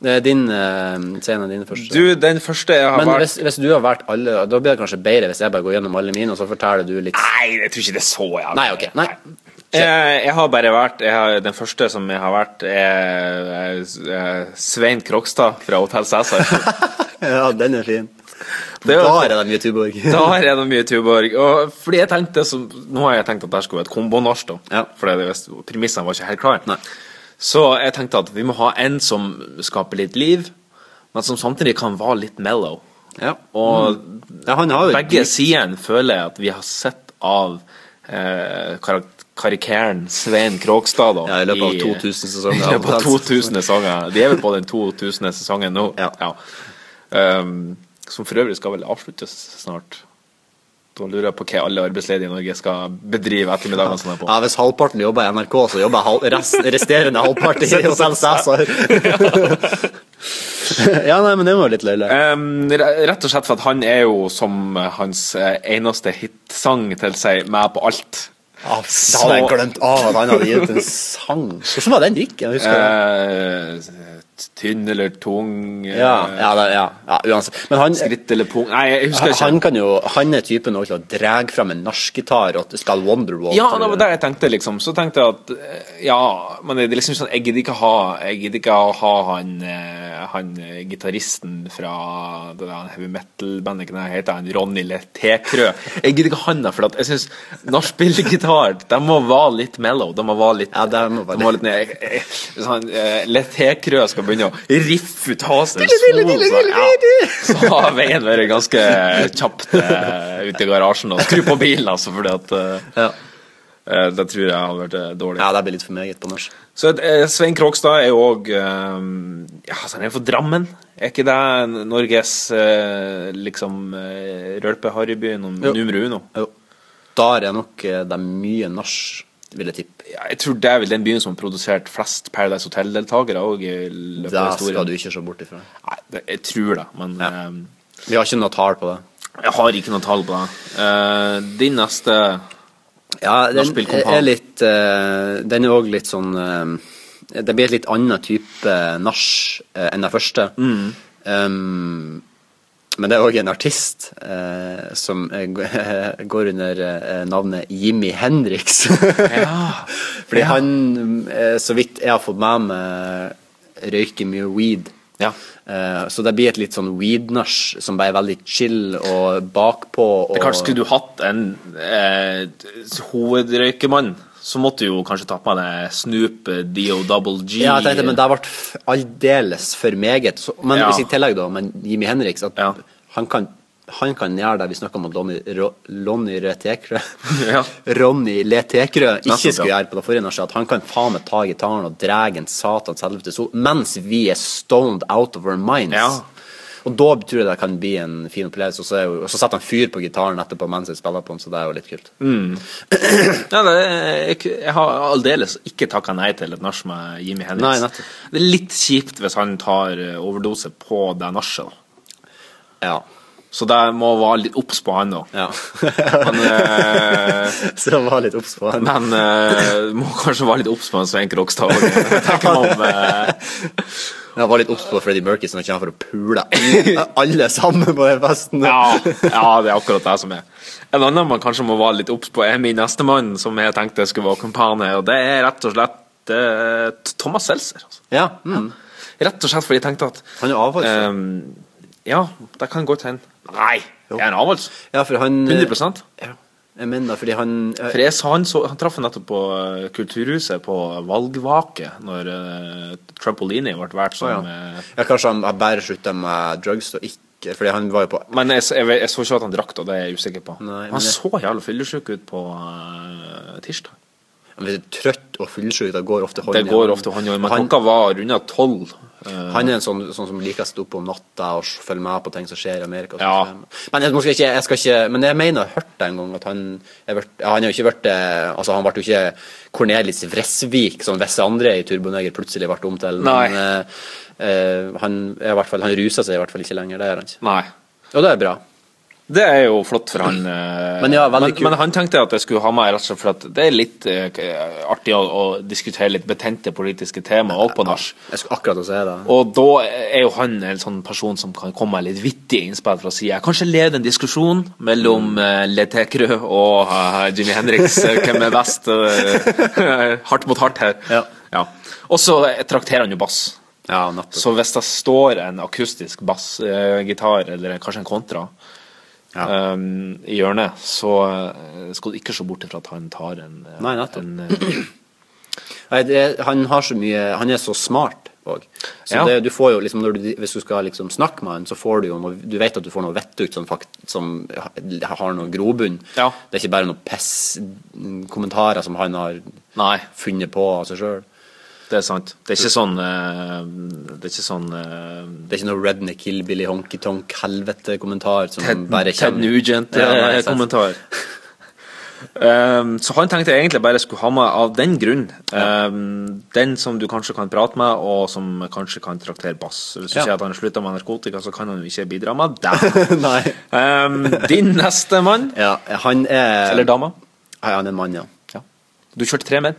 Din uh, scene din første.
Du, den første jeg har
Men
vært
hvis, hvis du har valgt alle, da blir det kanskje bedre hvis jeg bare går gjennom alle mine, og så forteller du litt
Nei, jeg tror ikke det er så jævlig.
Nei, ok. Nei.
Jeg, jeg har bare vært jeg har, Den første som jeg har vært, er er Svein Krokstad fra Hotell Cæsar.
ja, den er fin.
Det var,
Da er det mye Tuborg.
Der er de Tuborg. Og fordi jeg tenkte så, Nå har jeg tenkt at det skulle være et kombonach, da. For det, premissene var ikke helt klare. Så jeg tenkte at vi må ha en som skaper litt liv, men som samtidig kan være litt mellow. Og
han har
begge sidene føler jeg at vi har sett av eh, karak karikeren Svein Krogstad. Da,
Ja, i løpet av 2000 sesonger.
I løpet av 2000 sesonger. De er vel på den 2000. sesongen nå. Ja. Um, som for øvrig skal vel avsluttes snart. Da lurer jeg på hva alle arbeidsledige i Norge skal bedrive ettermiddagene sine på.
Ja, Hvis halvparten jobber i NRK, så jobber hal rest, resterende halvpart i Hotell Cæsar. ja, nei, men det var litt løye.
Um, rett og slett for at han er jo som hans eh, eneste hitsang til seg med på alt.
Ja, det hadde jeg glemt at han hadde gitt en sang. Hvordan var den gikk? Jeg husker det.
Eh, tynn eller tung eh,
Ja, ja, det, ja, ja, uansett. Men han,
Skritt eller pung Nei, jeg husker ikke.
han, kan jo, han er typen til å dra fram en nachgitar og skal Wonderwall.
Ja, det var det jeg tenkte, liksom. Så tenkte jeg at eh, ja, men det er liksom sånn Jeg gidder ikke ha Jeg gidder ikke ha han, eh, han gitaristen fra det der heavy metal-bandet, hva heter han? Ronny Letekrø? Jeg gidder ikke han der, for jeg syns nachspiel-gitar De må være litt mellow. De må være litt,
ja, de må
de må være litt ned. Sånn, Letekrø Hvis eh, skal begynne å riffe ut
dille,
så, har veien vært ganske kjapt eh, ute i garasjen og skru på bilen, altså, fordi at ja. eh, Det tror jeg hadde vært eh, dårlig.
Ja, det blir litt for meget på norsk.
Så eh, Svein Krogstad er jo òg ja, altså, Han er fra Drammen. Er ikke det Norges eh, liksom uh, rølpe-harryby nummer uno?
Jo. Der er nok eh, det er mye nach, vil jeg tippe.
Ja, jeg tror det er vel den byen som har produsert flest Paradise Hotel-deltakere òg.
Det skal du ikke se bort ifra.
Nei, det, jeg tror det, men eh,
Vi har ikke noe tall på det.
Jeg har ikke noe tall på det. Uh, din neste
Ja, den er litt eh, Den er òg litt sånn uh, Det blir et litt annen type nach eh, enn den første.
Mm.
Um, men det er òg en artist eh, som eh, går under eh, navnet Jimmy Hendrix. Fordi
Ja.
han, eh, så vidt jeg har fått med meg, røyker mye weed. Eh, så det blir et litt sånn weed-nach som bare er veldig chill og bakpå. Og,
Det Kanskje skulle du hatt en eh, hovedrøykemann, så måtte du jo kanskje ta på deg Snoop, Dio, Double G
Ja, jeg tenkte, men det ble aldeles for meget. Så, men
Ja.
hvis i tillegg da, men Jimmy Henriks, at han kan han kan gjøre det vi snakka om at Lonny, Ro, Lonny Retekrø
Ja.
Ronny Letekrø ikke skulle gjøre på det forrige nachet. Han kan faen meg ta gitaren og dra en satans helvete sol mens vi er stoned out of our minds.
Ja.
Og da tror jeg det kan bli en fin opplevelse. Og så, jo, og så setter han fyr på gitaren etterpå mens jeg spiller på den, så det er jo litt kult.
Mm. Ja, det, jeg, jeg har aldeles ikke takka nei til et nach med Jimmy Henriks. Det er litt kjipt hvis han tar eh, overdose på det nachet.
Ja.
Så det må være litt obs på han da.
Ja.
Men, eh,
så var litt obs på han.
men eh, må kanskje være litt obs på en Svein Krogstad òg. Eh,
Jeg var litt obs på Freddie Mercury, så han kommer for å pule alle- sammen på den festen.
ja, ja, det er akkurat det som er. En annen man kanskje må være litt obs på, er min nestemann, som jeg tenkte skulle være kumpane. Og det er rett og slett eh, Thomas Seltzer. Altså.
Ja. Mm.
Rett og slett fordi jeg tenkte at
Han er avholds.
Um, Ja, det kan godt hende. Nei, jeg er en avholds.
Ja, for han
100
Jeg mener fordi han
For jeg han, så, han traff nettopp på eh, Kulturhuset på valgvake når uh, Trampolini ble valgt som
Å,
eh,
Ja, kanskje han bare slutta med drugs og ikke Fordi han var jo på
Men jeg, jeg, jeg så ikke at han drakk, da. det er jeg usikker på.
Nei,
han så jævla fyllesyk ut på uh, tirsdag.
Er trøtt og fyllesyk, Det går ofte hånd
Det
i
går
hånd.
ofte hånd i hånd, men
Han-
klokka var rundt tolv. Eh,
Han er en sånn, sånn som liker å stå opp om natta og følge med på ting som skjer i Amerika.
Ja.
sånn. Men jeg, skal ikke, jeg ikke Men jeg mener jeg har hørt det en gang at han vært, Han har jo ikke vært eh, Altså, han ble jo ikke Cornelis Vresvik, som visse andre i Turboneger plutselig ble om til. Men eh, han i hvert fall Han ruser seg i hvert fall ikke lenger. Det gjør han ikke.
Nei.
Og det er bra.
Det er jo flott for han. eh,
Men ja,
men, men han tenkte at jeg skulle ha med rett og slett for at det er litt uh, artig å, å diskutere litt betente politiske tema òg på nach.
Jeg skulle akkurat å si det.
Og da er jo han en sånn person som kan komme med litt vittige innspill fra sida. Kanskje lede en diskusjon mellom uh, Letekrø og uh, Jimmy Henriks. eh, hvem er best? Uh, hardt mot hardt her. Ja. Og så eh, trakterer han jo bass.
Ja.
Så hvis det står en akustisk bassgitar, eller kanskje en kontra, um, i hjørnet, så eh, skal du ikke se bort ifra at han tar en, eh,
Nei,
en eh,
Nei, det, han har så mye Han er så smart òg. Så
Ja.
det, du får jo liksom når du, Hvis du skal liksom snakke med han, så får du jo noe Du vet at du får noe vettugt som, fakt, som har noe grobunn.
Ja.
Det er ikke bare noen piss-kommentarer som han har
Nei.
funnet på av seg sjøl.
Det er sant. Det er ikke sånn eh, Det er ikke sånn eh,
Det er ikke noe redneck hillbilly honky-tonk-helvete-kommentar som
Ted,
bare
Ted
kommer Ja.
Nugent-kommentar. Um, så han tenkte jeg egentlig bare skulle ha med av den grunn. Um, den som du kanskje kan prate med, og som kanskje kan traktere bass. Hvis du
Ja.
sier at han slutta med narkotika, så kan han jo ikke bidra med det. Um, din neste mann,
Ja, han er
eller dame?
Ja, han er en mann, ja.
Du kjørte tre menn?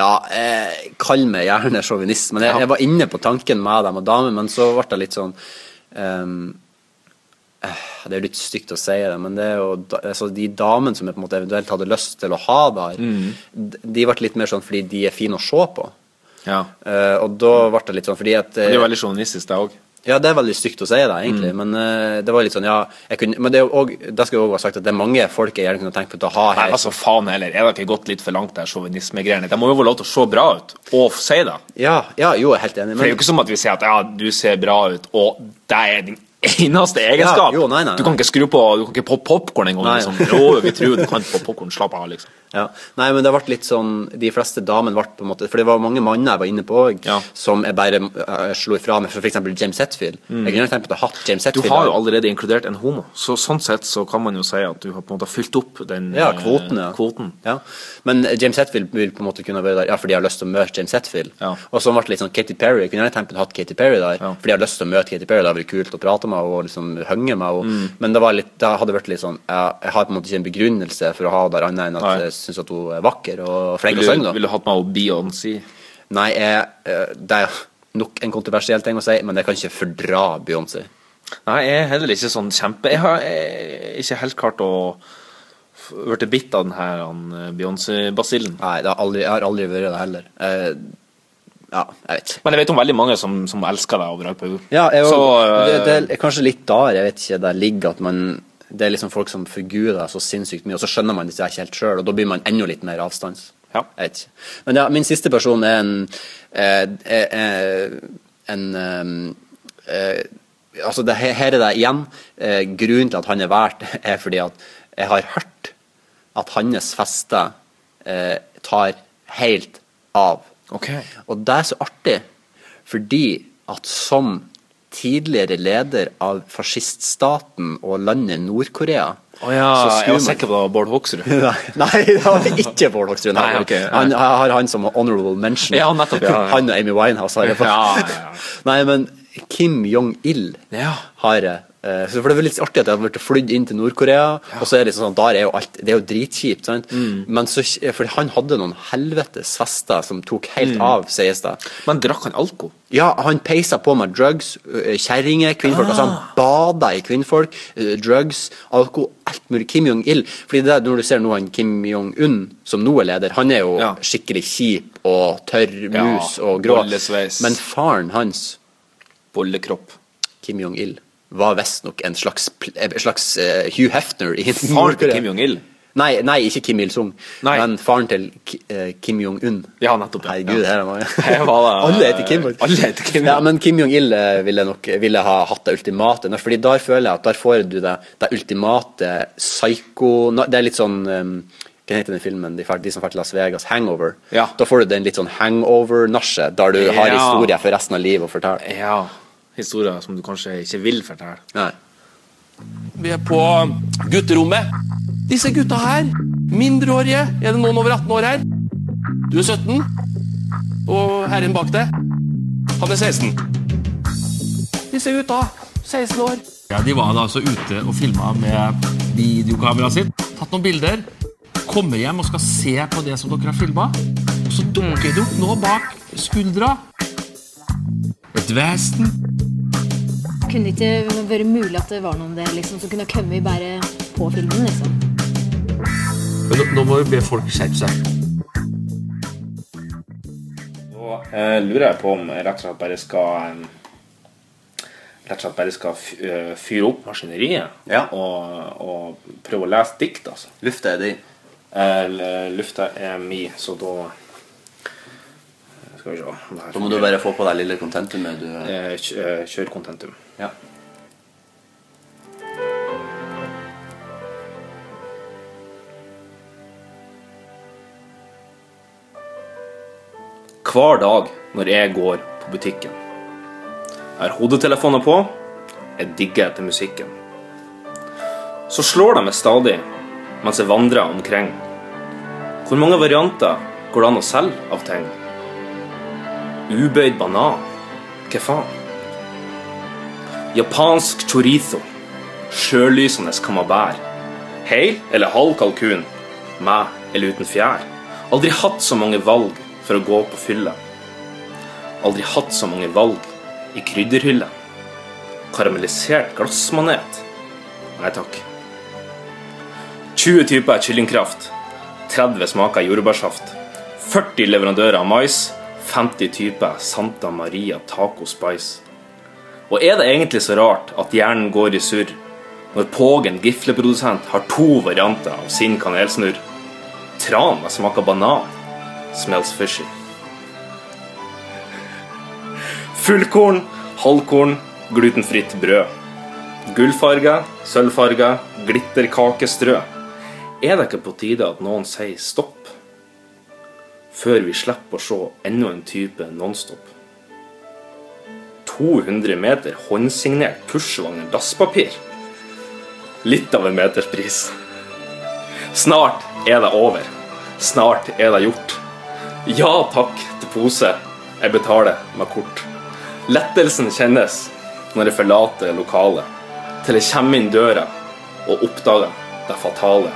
Ja, eh, kall meg gjerne sjåvinist, men jeg, jeg var inne på tanken med dem og damer, men så ble det litt sånn eh, Det er jo litt stygt å si det, men det er jo altså, de damene som jeg på en måte eventuelt hadde lyst til å ha der,
Mm.
de ble litt mer sånn fordi de er fine å se på.
Ja.
Uh, og da ble det litt sånn fordi at
Det er jo veldig sjåvinistisk, det òg.
Ja, det er veldig stygt å si det, egentlig, men uh, det var litt sånn, ja jeg kunne, Men det også, det skal jo òg være sagt at det er mange folk jeg gjerne kunne tenkt på å ha
Nei, altså faen heller. Er det ikke gått litt for langt, der sjåvinismegreiene? De må jo få lov til å se bra ut, og si det.
Ja, ja, jo, jeg er helt enig.
For det er jo ikke som at vi sier at ja, du ser bra ut, og det er din eneste egenskap.
Ja, jo, nei, nei, nei.
Du kan ikke skru på Du kan ikke poppe popkorn engang. Liksom. Jo, vi tror du kan poppe popkorn. Slapp av, liksom.
Ja. Nei, men det ble litt sånn De fleste damene ble på en måte For det var mange manner jeg var inne på òg, som jeg bare jeg slo ifra med. For eksempel James Hetfield.
Mm.
Jeg kunne tenkt på å ha hatt James Hetfield.
Du har jo allerede inkludert en homo, så sånn sett så kan man jo si at du har på en måte fylt opp den
ja,
eh,
kvoten, ja.
kvoten.
ja. Men James Hetfield vil på en måte kunne være der Ja, fordi jeg har lyst til å møte James Hetfield. Og så ble det litt sånn Katy Perry. Jeg kunne gjerne tenkt meg å ha Katy Perry der, fordi jeg har lyst til å møte Katy Perry. Det hadde vært kult å prate med henne og liksom henge meg. Og,
Mm.
Men det, var litt, det hadde vært litt sånn Jeg, jeg har på en måte ikke en begrunnelse for å ha der, annet enn at
Nei.
jeg syns at hun er vakker og flink
til
å synge.
Ville du hatt med Beyoncé?
Nei, jeg, eh, det er nok en kontroversiell ting å si, men jeg kan ikke fordra Beyoncé.
Nei, jeg er heller ikke sånn kjempe Jeg har jeg, ikke helt klart å blitt bitt av den her eh, Beyoncé-basillen.
Nei, det har aldri, jeg har aldri vært det heller. Eh, ja, jeg vet.
Men jeg vet om veldig mange som, som elsker deg over jord.
Ja, jeg,
Så,
det,
eh,
det er kanskje litt der, jeg vet ikke, der ligger at man Det er liksom folk som figurer så sinnssykt mye, og så skjønner man det ikke helt sjøl, og da blir man enda litt mer avstands.
Ja.
Jeg vet ikke. Men ja, min siste person er en eh, eh, eh, En eh, eh, Altså, det, her er det igjen. Eh, grunnen til at han er valgt, er fordi at jeg har hørt at hans fester eh, tar helt av. Og det er så artig, fordi at som tidligere leder av fasciststaten og landet Nord-Korea
oh ja, jeg var sikker på det var Bård Hoksrud.
Nei, nei, det var ikke Bård Hoksrud.
Nei,
Nei,
ok, ja.
han, har han som honorable mention.
Ja, nettopp, ja.
Han og Amy Winehouse har jeg på.
Ja, ja,
Nei, men Kim Jong-il har jeg. Eh, så for Det er litt artig at jeg har blitt flydd inn til Nord-Korea, og så er det liksom sånn, der er jo alt, det er jo dritkjipt. sant?
Mm.
Men så, for han hadde noen helvetes fester som tok helt
Mm.
av, sies det.
Men drakk han alko?
Ja, han peisa på med drugs, ø, kjerringer, kvinnfolk. Altså han bada i kvinnfolk, drugs, alko, alt mulig. Kim Jong-il. Fordi det, er Når du ser nå han Kim Jong-un, som nå er leder, han er jo skikkelig kjip og tørr mus
Ja,
og grå. Men faren hans,
Bollekropp,
Kim Jong-il, var visstnok en slags, en slags uh, Hugh Hefner i
Faren til Kim Jong-il?
Nei, nei, ikke Kim Il-sung, men faren til eh, Kim Jong-un.
Ja, nettopp. ja.
Herregud, her er.
Her
Alle heter Kim.
Alle heter Kim.
Ja, men Kim Jong-il eh, ville nok ville ha hatt det ultimate. Fordi der føler jeg at der får du det, det ultimate psycho... Det er litt sånn um, Hva heter den filmen? De, de som drar til Las Vegas? Hangover. Da får du den litt sånn hangover-nasje, der du har
Ja.
historier for resten av livet å fortelle.
Ja. Historier som du kanskje ikke vil fortelle.
Nei.
Vi er på gutterommet. Disse gutta her, mindreårige. Er det noen over 18 år her? Du er 17. Og herren bak deg, han er 16. Disse gutta, 16 år. Ja, De var da altså ute og filma med videokameraet sitt. Tatt noen bilder. Kommer hjem og skal se på det som dere har filma. Så dukker det opp noe bak skuldra. Et vesen.
Kunne det ikke vært mulig at det var noen der liksom, som kunne kommet bare på filmen? liksom?
Men nå, nå må vi be folk skjerpe seg.
Nå eh, lurer jeg på om jeg rett og slett bare skal eh, Rett og slett bare skal eh, fyre opp maskineriet og, og prøve å lese dikt, altså.
Lufta er di.
lufta er mi, så da Skal vi se
Da må du bare få på deg lille contentumet du
Eh, eh, Kjør contentum.
Ja.
Hver dag når jeg går på butikken. Jeg har hodetelefoner på. Jeg digger etter musikken. Så slår de meg stadig mens jeg vandrer omkring. Hvor mange varianter går det an å selge av ting? Ubøyd banan? Hva faen? Japansk chorizo. Sjølysende camembert. Heil eller halv kalkun. Med eller uten fjær. Aldri hatt så mange valg for å gå på fylla. Aldri hatt så mange valg i krydderhylla. Karamellisert glassmanet. Nei takk. 20 typer kyllingkraft. 30 smaker jordbærsaft. 40 leverandører av mais. 50 typer Santa Maria taco spice. Og er det egentlig så rart at hjernen går i surr når Pågen gifleprodusent har to varianter av sin kanelsnurr? Tran smaker smak banan. Smells fishy. Fullkorn, halvkorn, glutenfritt brød. Gullfarga, sølvfarga, glitterkakestrø. Er det ikke på tide at noen sier stopp? Før vi slipper å se enda en type Nonstop. 200 meter håndsignert pushvogner dasspapir. Litt av en meterspris. Snart er det over. Snart er det gjort. Ja takk til pose. Jeg betaler med kort. Lettelsen kjennes når jeg forlater lokalet, til jeg kommer inn døra og oppdager det fatale.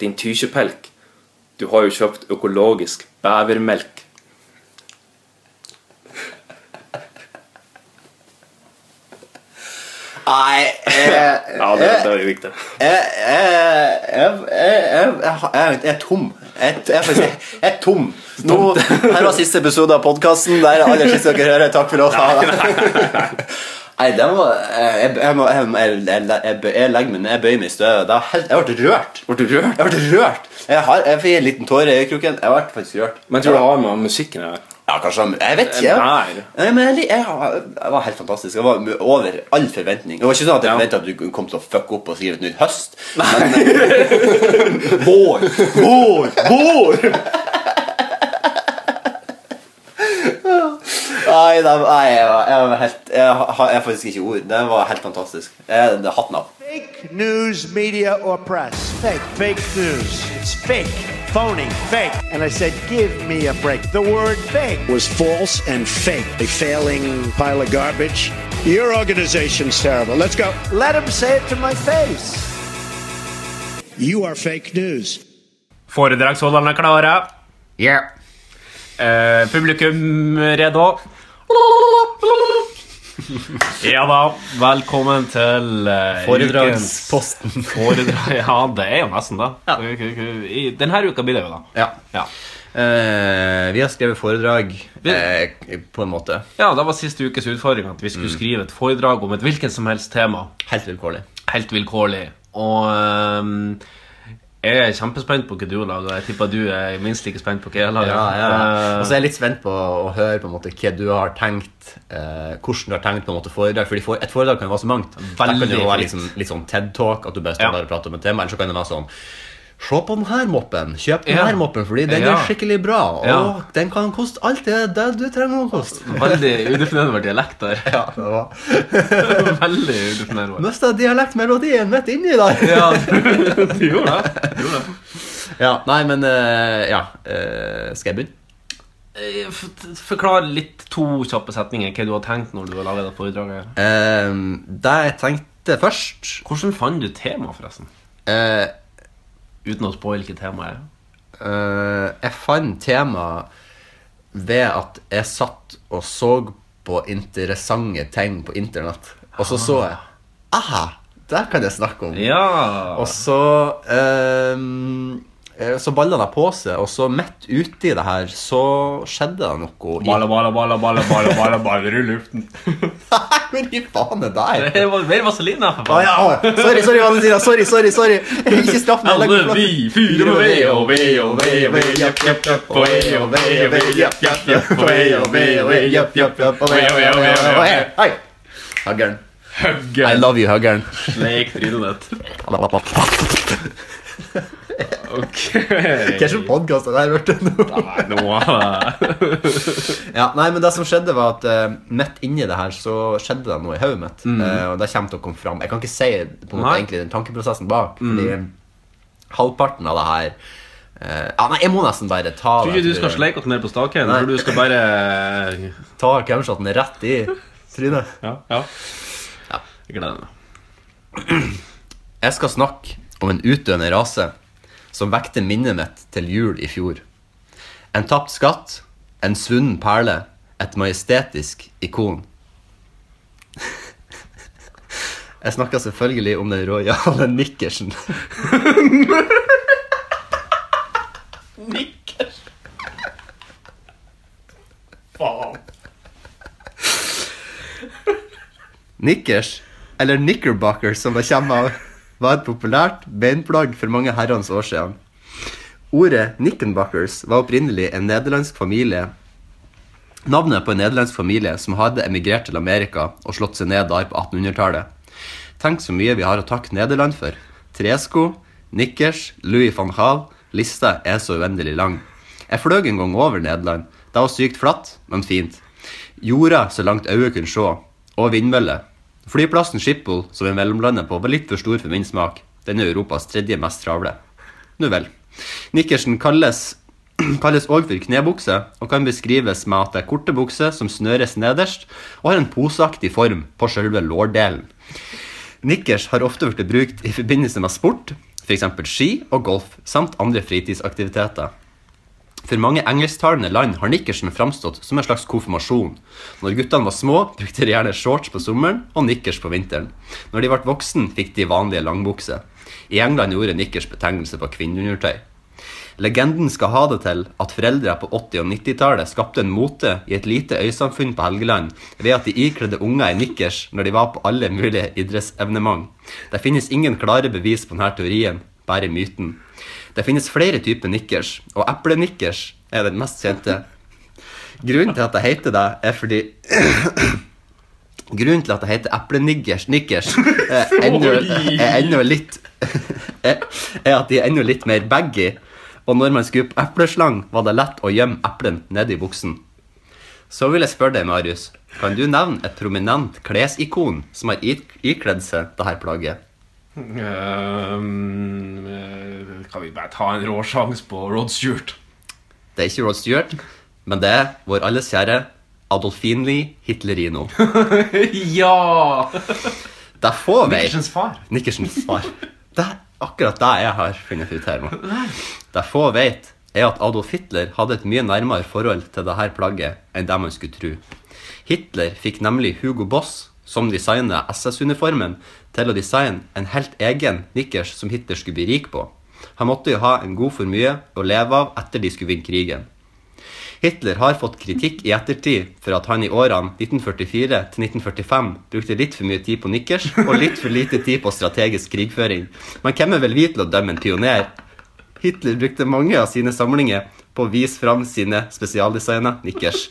Din tykjepelk, du har jo kjøpt økologisk bevermelk.
Nei eh,
Ja, det, det er viktig.
Jeg, er tom. Jeg, er tom. Nå, her var siste episode av podkasten. Det er aller siste dere hører. Takk for oss. Nei, det var Jeg, jeg, må- jeg, jeg, jeg, legger meg ned, jeg bøyer meg i støvet. Jeg ble rørt.
Ble du rørt?
Jeg ble rørt. Jeg, har, jeg fikk en liten tåre i øyekroken. Jeg ble faktisk rørt.
Men tror tror det har med musikken å gjøre. Ja, kanskje Jeg vet ikke. Jeg, Nei, men jeg, jeg, jeg var helt fantastisk. Jeg var over all forventning. Det var ikke sånn at jeg forventa at du kom til å fucke opp og skrive et nytt høst. Men, vår! Vår! Vår! Nei, det, nei jeg, var, jeg, var helt, jeg, har- jeg har faktisk ikke ord. Det var helt fantastisk. Jeg, det Hatten av.
Fake news, media, or press. Fake. Fake news. It's fake. Phony. Fake. And I said, give me a break. The word fake was false and fake. A failing pile of garbage. Your organization's terrible. Let's go. Let him say it to my face. You are fake news.
Foredragsholderne er klare.
Yeah.
Uh, publikum redo. Ja da, velkommen til uh,
Foredragsposten.
Foredrag, ja, det er jo nesten det. I denne uka blir det jo da.
Ja. Eh, vi har skrevet foredrag eh, på en måte.
Ja, det var siste ukes utfordring at vi skulle
Mm.
skrive et foredrag om et hvilket som helst tema.
Helt vilkårlig.
Helt vilkårlig. Og ehm, jeg er kjempespent på hva du laga. Jeg tipper du er minst like spent på hva jeg har laga.
Ja, ja. Og så er jeg litt spent på å høre på en måte hva du har tenkt eh, Hvordan du har tenkt på en måte foredrag. Fordi for, et foredrag kan jo være så mangt. Det kan jo være
litt
liksom, litt sånn TED-talk, at du bare står der og prater om et tema. Eller så kan det være sånn Se på den her moppen. Kjøp den
Ja.
her moppen, fordi den
Ja.
er skikkelig bra. Og
Ja.
den kan koste alt det, det du trenger å koste.
Veldig udefinerbar dialekt der.
Ja, det var
Veldig udefinerbar.
Mista dialektmelodien midt inni der.
Ja, du gjorde det. Du gjorde det.
Ja, nei, men uh, Ja. Uh, skal jeg begynne?
Eh, Forklar litt to kjappe setninger hva du har tenkt når du har laget det foredraget.
Uh, det jeg tenkte først
Hvordan fant du temaet, forresten?
Eh,
Uten å spoile hvilket tema er.
Uh, jeg fant temaet ved at jeg satt og så på interessante ting på internett. Og så så jeg Aha! Der kan jeg snakke om.
Ja.
Og så eh, Så balla det på seg, og så midt uti det her så skjedde det noe. Balla,
balla, balla, balla, balla, balla, balle, baller i luften.
Hvor i faen er det?
Det var mer vaselina, da.
Ah, ja, sorry, sorry, Valentina. Sorry, sorry. sorry Ikke straff meg.
Alle vi fyrer med ved og ved og ved og ved, japp, japp, japp, og ved og ved og ved, japp, japp, japp, og ved og ved og ved, japp, japp, japp, og ved og ved og ved.
Hei! Huggern.
Huggern.
I love you, Huggern.
Sleik trynet ditt. Ok.
Hva slags podkast har det?
Nei, nå
Ja, nei, men det som skjedde var at uh, midt inni det her så skjedde det noe i hodet mitt.
Mm.
Uh, og det kommer til å komme fram. Jeg kan ikke si på en måte egentlig den tankeprosessen bak. Fordi
Mm.
halvparten av det her Uh, Ja, nei, jeg må nesten bare ta
Tror ikke du skal sleike oss ned på staken. For du skal bare
Ta camshoten rett i trynet.
Ja, ja. Jeg gleder meg.
Jeg skal snakke om en utdøende rase som vekte minnet mitt til jul i fjor. En tapt skatt, en svunnen perle, et majestetisk ikon. Jeg snakka selvfølgelig om den rojale nikkersen.
Nikkers. Faen.
Nikkers, eller knickerbocker som det kommer av, var et populært beinplagg for mange herrens år siden. Ordet Nickenbuckers var opprinnelig en nederlandsk familie Navnet på en nederlandsk familie som hadde emigrert til Amerika og slått seg ned der på 1800-tallet. Tenk så mye vi har å takke Nederland for. Tresko, nikkers, Louis van Haal Lista er så uendelig lang. Jeg fløy en gang over Nederland. Det var sykt flatt, men fint. Jorda så langt øyet kunne se. Og vindmøller. Flyplassen Schiphol, som er mellomlandet på, var litt for stor for min smak. Den er Europas tredje mest travle. Nu vel. Nikkersen kalles kalles òg for knebukse og kan beskrives med at det er korte bukser som snøres nederst og har en poseaktig form på selve lårdelen. Nikkers har ofte blitt brukt i forbindelse med sport, f.eks. ski og golf, samt andre fritidsaktiviteter. For mange engelsktalende land har nikkersen framstått som en slags konfirmasjon. Når guttene var små, brukte de gjerne shorts på sommeren og nikkers på vinteren. Når de ble voksen, fikk de vanlige langbukser. I England gjorde nikkers betegnelse på kvinneundertøy. Legenden skal ha det til at foreldre på 80- og 90-tallet skapte en mote i et lite øysamfunn på Helgeland ved at de ikledde unger i nikkers når de var på alle mulige idrettsevenement. Det finnes ingen klare bevis på denne teorien, bare myten. Det finnes flere typer nikkers, og eplenikkers er den mest kjente. Grunnen til at det heter det, er fordi Grunnen til at det heter eplenikkers, er ennå, litt er, er at de er ennå litt mer baggy. Og når man skulle opp epleslang, var det lett å gjemme eplen nedi buksen. Så vil jeg spørre deg, Marius, kan du nevne et prominent klesikon som har ik- ikledd seg dette plagget?
Ehm, eh, kan vi bare ta en råsjans på Rod Stewart?
Det er ikke Rod Stewart, men det er vår alles kjære Adolfinli Hitlerino.
ja!
Det får vi
Nikkersens far.
Nikkersens far. Det er akkurat det jeg har funnet ut her nå. Det få vet, er at Adolf Hitler hadde et mye nærmere forhold til dette plagget enn det man skulle tro. Hitler fikk nemlig Hugo Boss, som designer SS-uniformen, til å designe en helt egen nikkers som Hitler skulle bli rik på. Han måtte jo ha en god formue å leve av etter de skulle vinne krigen. Hitler har fått kritikk i ettertid for at han i årene 1944 til 1945 brukte litt for mye tid på nikkers og litt for lite tid på strategisk krigføring. Men hvem er vel vi til å dømme en pioner? Hitler brukte mange av sine samlinger på å vise fram sine spesialdesigna nikkers.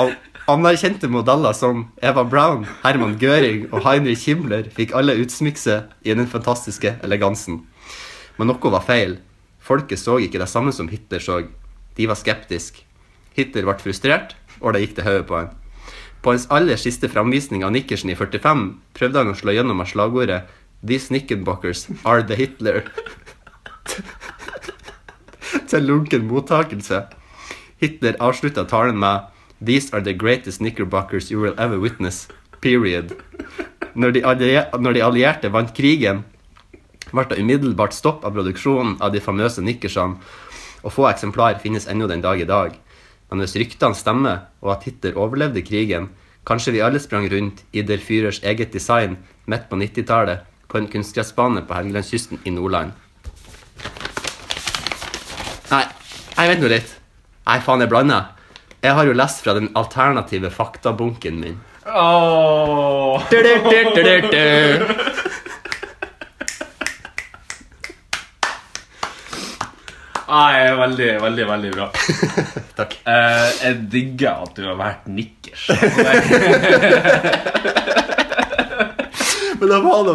An- Anerkjente modeller som Eva Brown, Herman Göring og Heinrich Himmler fikk alle utsmykse i den fantastiske elegansen. Men noe var feil. Folket så ikke det samme som Hitler så. De var skeptiske. Hitler ble frustrert, og det gikk til hodet på han. På hans aller siste framvisning av Nikkersen i 45 prøvde han å slå gjennom med slagordet These Nickenbockers are the Hitler. til lunken mottakelse. Hitler avslutta talen med These are the greatest knickerbockers you will ever witness. Period. Når de, når de allierte vant krigen, ble det umiddelbart stopp av produksjonen av de famøse nikkersene, og få eksemplar finnes ennå den dag i dag. Men hvis ryktene stemmer, og at Hitler overlevde krigen, kanskje vi alle sprang rundt i Der Führers eget design midt på 90-tallet på en kunstgressbane på Helgelandskysten i Nordland. Nei, jeg vet nå litt. Nei, faen, jeg blander. Jeg har jo lest fra den alternative faktabunken min.
Åh.
Du, du, du, du, du, du.
Nei, veldig, veldig, veldig bra. Takk. jeg digger at du har vært nikkers.
Men det var det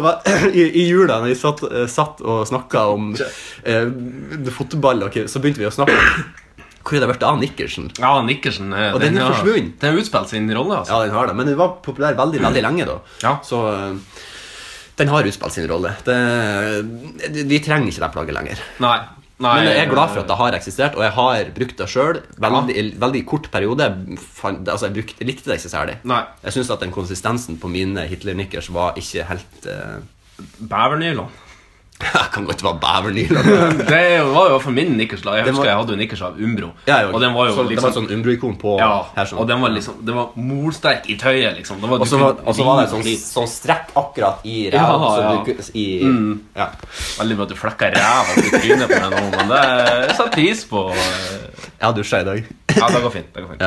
i, i jula, når vi satt, eh, satt og snakka om eh, fotball, ikke- så begynte vi å snakke om hvor er det blitt av Nikkersen?
Ja, Nikkersen eh,
Og den er forsvunnet.
Den har utspilt sin rolle, altså.
Ja, den har det, men den var populær veldig veldig lenge, da. Ja. Så eh, den har utspilt sin rolle. Det, de, de trenger ikke det plagget lenger.
Nei. Nei,
men jeg er glad for at det har eksistert, og jeg har brukt det sjøl. Veldig, veldig kort periode. Altså, jeg, brukte, jeg likte det ikke særlig.
Nei.
Jeg syns at den konsistensen på mine Hitler-nikkers var ikke helt uh...
Bevernylon.
Jeg kan godt være bevernylon.
det jo- var jo for min nikkerslag. Jeg husker
var-
jeg hadde jo nikkers av Umbro.
Ja,
og den var jo
så, Det
liksom
var sånn Umbro-ikon på
ja,
her. Sånn.
Og den var liksom Det var molsterk i tøyet, liksom. Det var,
Og så var, og så var det sånn, sånn strekk akkurat i ræva.
Ja,
så
ja.
du i,
Mm.
ja.
Veldig bra at du flekka ræva i trynet på meg nå, men det jeg setter pris på. eh.
Jeg har dusja i dag.
Ja, det går fint. Det går fint.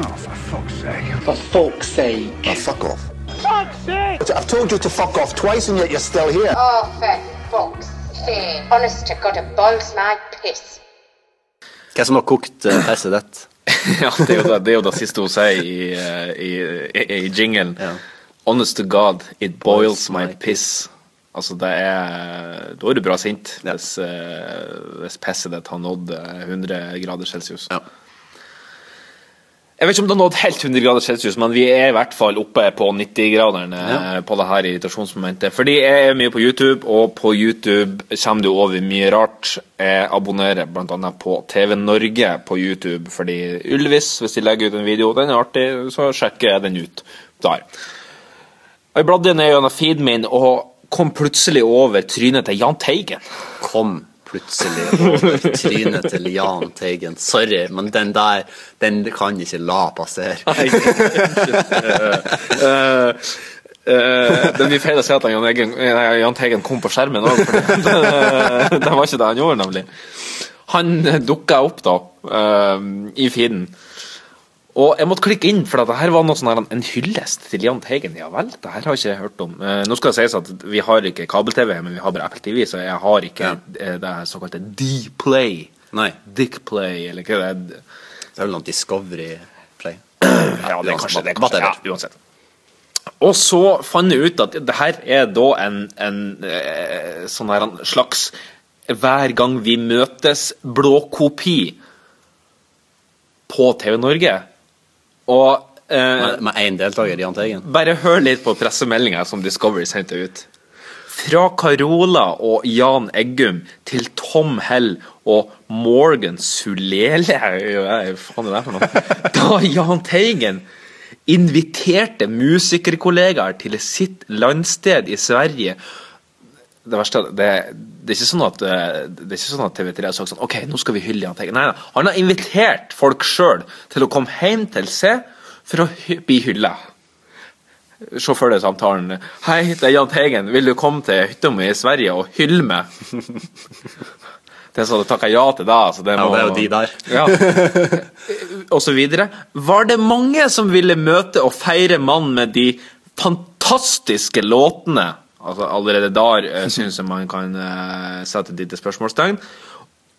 Oh, for fuck's sake.
For fuck's sake.
Oh, fuck off. Fuck's sake! I've told you to fuck off twice and yet you're still here.
Oh, for fuck's sake. Honest to God, it boils my piss.
Hva som har kokt uh, pisset ditt?
ja, det er, jo det, det er jo det siste hun sier i, uh, i, i, i jinglen. Honest to God, it boils my piss. Altså, det er Da er du bra sint hvis, uh, hvis pisset ditt har nådd eh, 100 grader celsius. Jeg vet ikke om det har nådd helt 100 grader celsius, men vi er i hvert fall oppe på 90-graderen
Ja.
på det her irritasjonsmomentet. Fordi jeg er mye på YouTube, og på YouTube kommer du over mye rart. Jeg abonnerer bl.a. på TV Norge på YouTube, fordi Ylvis, hvis de legger ut en video, den er artig, så sjekker jeg den ut der. Jeg bladde ned gjennom feeden min og kom plutselig over trynet til Jahn Teigen.
Kom plutselig over trynet til Jahn Teigen. Sorry, men den der den kan ikke la passere.
Det blir feil å si at Jahn Teigen kom på skjermen òg, for det, det var ikke det han gjorde, nemlig. Han dukka opp da, eh, i feeden. Og jeg måtte klikke inn, for det her var noe sånn her, en hyllest til Jahn Teigen. Ja vel, det her har jeg ikke hørt om. Eh, nå skal det sies at vi har ikke kabel-TV, men vi har bare Apple TV, så jeg har ikke ja. det her såkalte D-play.
Nei.
Dick Play, eller hva det er.
Det er vel noe Discovery Play.
Ja, det er kanskje det. er Kanskje, ja, uansett. Og så fant jeg ut at det her er da en, en eh, sånn her slags Hver gang vi møtes-blåkopi på TV Norge. Og eh,
Med én deltaker, Jahn Teigen?
Bare hør litt på pressemeldinga som Discovery sendte ut. Fra Carola og Jan Eggum til Tom Hell og Morgan Sulele Hva faen er det for noe? Da Jahn Teigen inviterte musikerkollegaer til sitt landsted i Sverige det verste, det, det, er ikke sånn at, eh, det er ikke sånn at TV3 har sagt sånn OK, nå skal vi hylle Jahn Teigen. Nei, nei, han har invitert folk sjøl til å komme hjem til seg for å bli hylla. Se for deg samtalen. 'Hei, det er Jahn Teigen. Vil du komme til hytta mi i Sverige og hylle meg?' Den som hadde takka ja til deg. Så det,
Ja, det er jo de der.
Ja. og så videre. Var det mange som ville møte og feire mannen med de fantastiske låtene? Altså Allerede der uh, syns jeg man kan eh, sette et lite spørsmålstegn.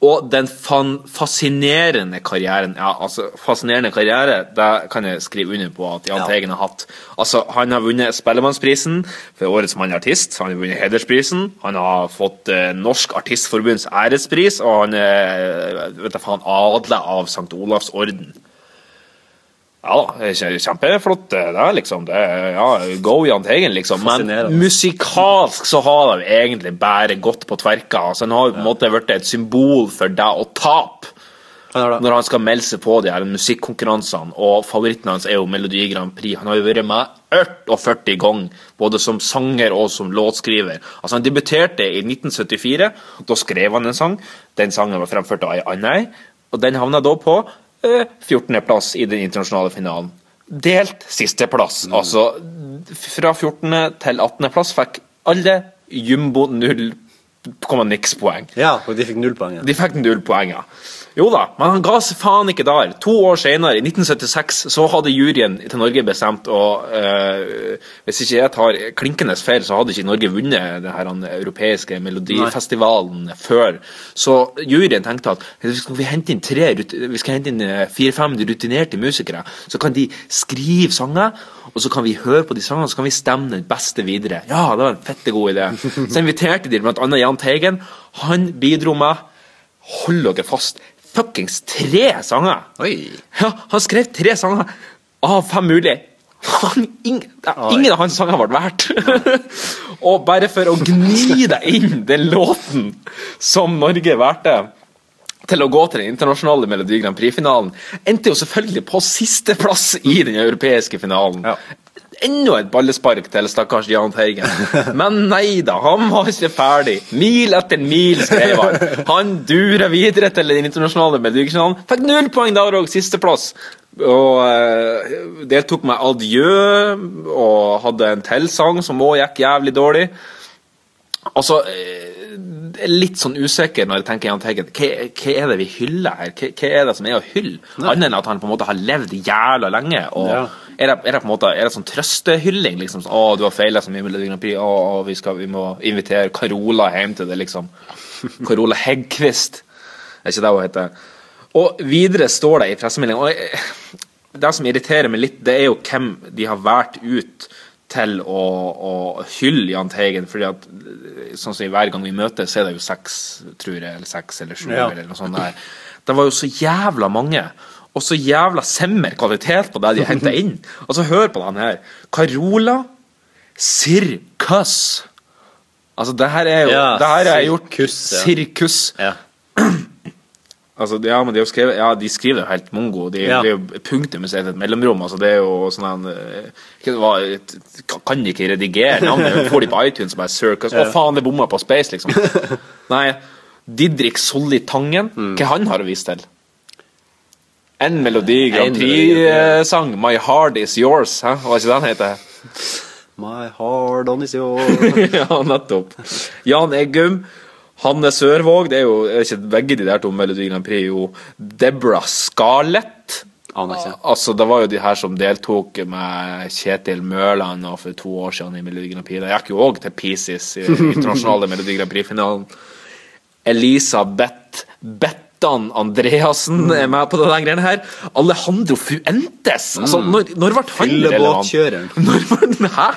Og den fan fascinerende karrieren Ja, altså, fascinerende karriere, det kan jeg skrive under på at Jahn
Ja.
Teigen har hatt. Altså, Han har vunnet Spellemannsprisen for årets mann artist. Han har vunnet Hedersprisen. Han har fått eh, Norsk Artistforbunds ærespris, og han er eh, vet jeg faen, adla av St. Olavs orden. Ja da, kjempeflott det er liksom. Det ja, go Jahn Teigen, liksom. Men musikalsk så har de egentlig bare gått på tverka. Altså, han har på en måte blitt et symbol for deg å tape. Når han skal melde seg på de her musikkonkurransene, og favoritten hans er jo Melodi Grand Prix. Han har jo vært med 48 ganger, både som sanger og som låtskriver. Altså Han debuterte i 1974. Da skrev han en sang. Den sangen var fremført av ei anna og den havna da på eh, 14. plass i den internasjonale finalen. Delt sisteplass.
Mm.
Altså fra 14. til 18. plass fikk alle jumbo null komma niks poeng.
Ja, og de fikk null poeng. Ja.
De fikk null poeng, ja. Jo da, men han ga seg faen ikke der. To år senere, i 1976, så hadde juryen til Norge bestemt og eh, Hvis ikke jeg tar klinkende feil, så hadde ikke Norge vunnet den den europeiske melodifestivalen før. Så juryen tenkte at vi hente inn tre vi skal hente inn eh, fire-fem rutinerte musikere, så kan de skrive sanger, og så kan vi høre på de sangene, så kan vi stemme den beste videre. Ja, det var en fette god idé. Så inviterte de bl.a. Jahn Teigen. Han bidro med Hold dere fast. Fuckings tre sanger! Oi. Ja, Han skrev tre sanger av fem mulige. Han, ingen, ingen av hans sanger ble verdt. og bare for å gni deg inn den låten som Norge valgte til å gå til den internasjonale Melodi Grand Prix-finalen, endte jo selvfølgelig på sisteplass i den europeiske finalen. Enda et ballespark til stakkars Jahn Teigen. Men nei da, han var ikke ferdig. Mil etter mil, skrev han. Han durer videre til den internasjonale medaljen. Fikk null poeng der òg, sisteplass. Og eh, deltok med Adjø og hadde en tilsang som òg gikk jævlig dårlig. Altså, eh, litt sånn usikker når jeg tenker Jahn Teigen. Hva, hva er det vi hyller her? Hva, hva er det som er å hylle? Annet enn at han på en måte har levd jævla lenge. Og
Ja.
Er, det, er det på en måte Er det sånn trøstehylling? Liksom, 'Å, du har feila så mye med Melodi Grand Prix. Å, vi, skal, vi må invitere Carola hjem til det', liksom. Carola Heggkvist, Er ikke det hun heter? Og videre står det i pressemeldinga Det som irriterer meg litt, det er jo hvem de har valgt ut til å, å hylle Jahn Teigen. fordi at sånn som Hver gang vi møtes, så er det jo seks, tror jeg, eller seks eller sju.
Ja.
eller noe sånt der. Det var jo så jævla mange. Og så jævla semmer kvalitet på det de henter inn. Og så hør på den her. Carola Sirkus. Altså, det her er jo
Ja,
Det her er gjort
sirkus, ja.
Altså, ja, men de, har skrevet, ja, de skriver jo helt mongo. De,
Ja.
Det er jo punktum i et mellomrom. Altså, det er jo sånn en, eh, Kan de ikke redigere navnet? Får de på iTunes bare Circus? Å, faen, det bomma på Space, liksom. Nei. Didrik Solli Tangen,
Mm.
hva han har å vise til? En Melodi Grand Prix-sang, My Heart Is Yours. Hæ? Hva er ikke den heter?
My heart on is yours.
ja, nettopp. Jan Eggum, Hanne Sørvåg Det er jo er ikke begge de der to Melodi Grand Prix. Jo Deborah Scarlett. Altså, Det var jo de her som deltok med Kjetil Mørland for to år siden i Melodi Grand Prix. De gikk jo òg til Pieces i internasjonale Melodi Grand Prix-finalen. Elisabeth Bettan Andreassen er med på den greiene her. Alejandro Fuentes! Altså, når, når ble han relevant?
Fyllebåtkjøreren.
Når var den, hæ?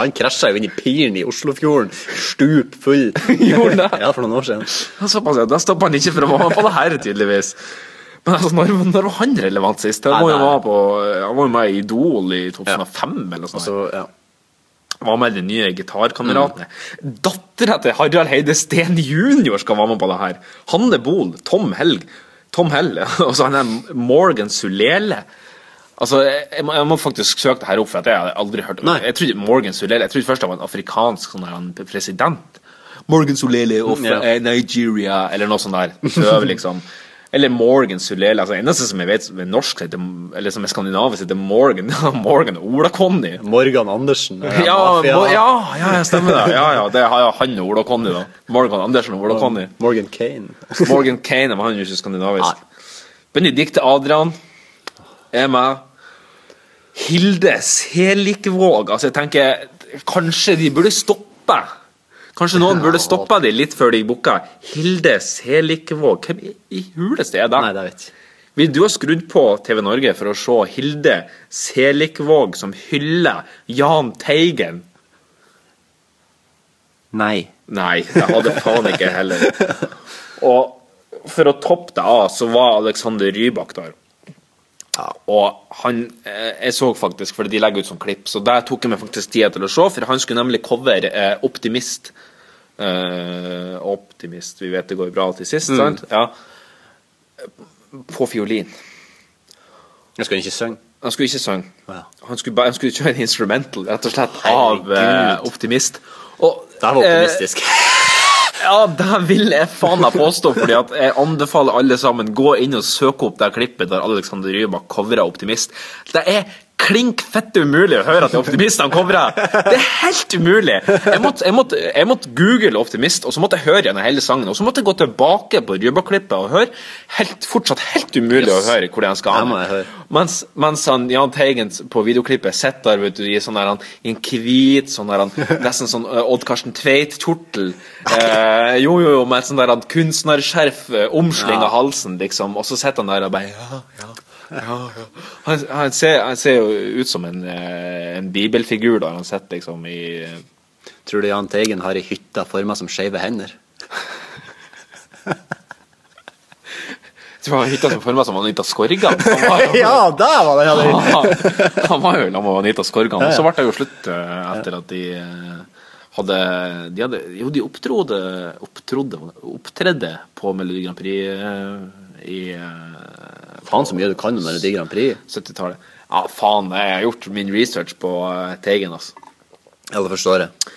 Han krasja jo inn i piren i Oslofjorden, stup full.
Gjorde det?
Ja, for noen år siden.
Såpass, ja. Da stoppa han ikke for å være med på det her, tydeligvis. Men altså, når, når var han relevant sist? Han var jo med, på, han var jo med i Idol i 2005 eller noe sånt. Var med de nye gitarkameratene. Dattera til Harald Heide Steen jr. skal være med på det her. Hanne Bohl, Tom Helg Tom Hell, og så han der Morgan Sulele. Altså, jeg, må, jeg må faktisk søke det her opp, for jeg har aldri hørt Jeg trodde Morgan Sulele Jeg trodde først det var en afrikansk sånn der, president. Morgan Sulele of eh, Nigeria, eller noe sånt der. Prøv, liksom. Eller Morgan Sulele. Altså, eneste som jeg vet som er norsk, eller som er skandinavisk, heter Morgan Morgan Ola-Conny.
Morgan Andersen. eh,
Ja, ja, ja, ja, stemmer det. Ja, ja, det har han og Ola Conny, da. Morgan Andersen og Ola Conny.
Morgan Kane.
Morgan Kane var han jo ikke skandinavisk. Benedicte Adrian er med. Hilde Selikvåg. Altså, jeg tenker Kanskje de burde stoppe. Kanskje noen burde stoppe de litt før de booka. Hilde Selikvåg. Hvem i, huleste er det?
Nei, det vet jeg.
Vil du ha skrudd på TV Norge for å se Hilde Selikvåg som hyller Jahn Teigen?
Nei.
Nei, det hadde faen ikke heller. Og for å toppe det av, så var Alexander Rybak der. Og han eh, Jeg så faktisk, for de legger ut sånn klipp, så der tok jeg meg faktisk tid til å se, for han skulle nemlig cover eh, Optimist. Eh, optimist, vi vet det går bra til sist,
Mm.
sant? Ja. På fiolin.
Jeg skulle ikke synge.
Han skulle ikke synge.
Wow.
Han skulle, han skulle kjøre en instrumental, rett og slett, av eh, Optimist. Og,
Det var optimistisk.
Ja, det vil jeg faen meg påstå, fordi at jeg anbefaler alle sammen gå inn og søke opp det klippet der Alexander Rybak covrer Optimist. Det er klink fette umulig å høre at det er Optimist han covrer. Det er helt umulig. Jeg måtte, jeg, måtte, jeg måtte google Optimist, og så måtte jeg høre gjennom hele sangen. Og så måtte jeg gå tilbake på Rybak-klippet og høre. Helt, fortsatt helt umulig å høre hvor det skal
høre.
Mens, mens han, Jahn Teigen på videoklippet sitter der vet du, i sånn der, han, i en hvit, sånn der, han, nesten sånn uh, Odd Karsten Tveit-kjortel. Eh, jo, jo, jo, med et sånn der kunstnerskjerf, uh, omsling av halsen, liksom. Og så sitter han der og bare ja, ja, ja, ja. Han, han, ser, han ser jo ut som en, eh, en bibelfigur da han sitter liksom i
Tror du Jahn Teigen har ei hytte forma som skeive hender?
Tror han hytta som forma som Anita Skorgan. Han
ja, der var det! Ja,
han, han var jo sammen med Anita Skorgan. Og så ble det jo slutt eh, etter at de eh, hadde De hadde Jo, de opptrodde Opptrodde Opptredde på Melodi Grand Prix i
Faen så mye du kan om Melodi Grand Prix.
70-tallet. Ja, faen, jeg har gjort min research på eh, Teigen, altså.
Ja, det forstår jeg.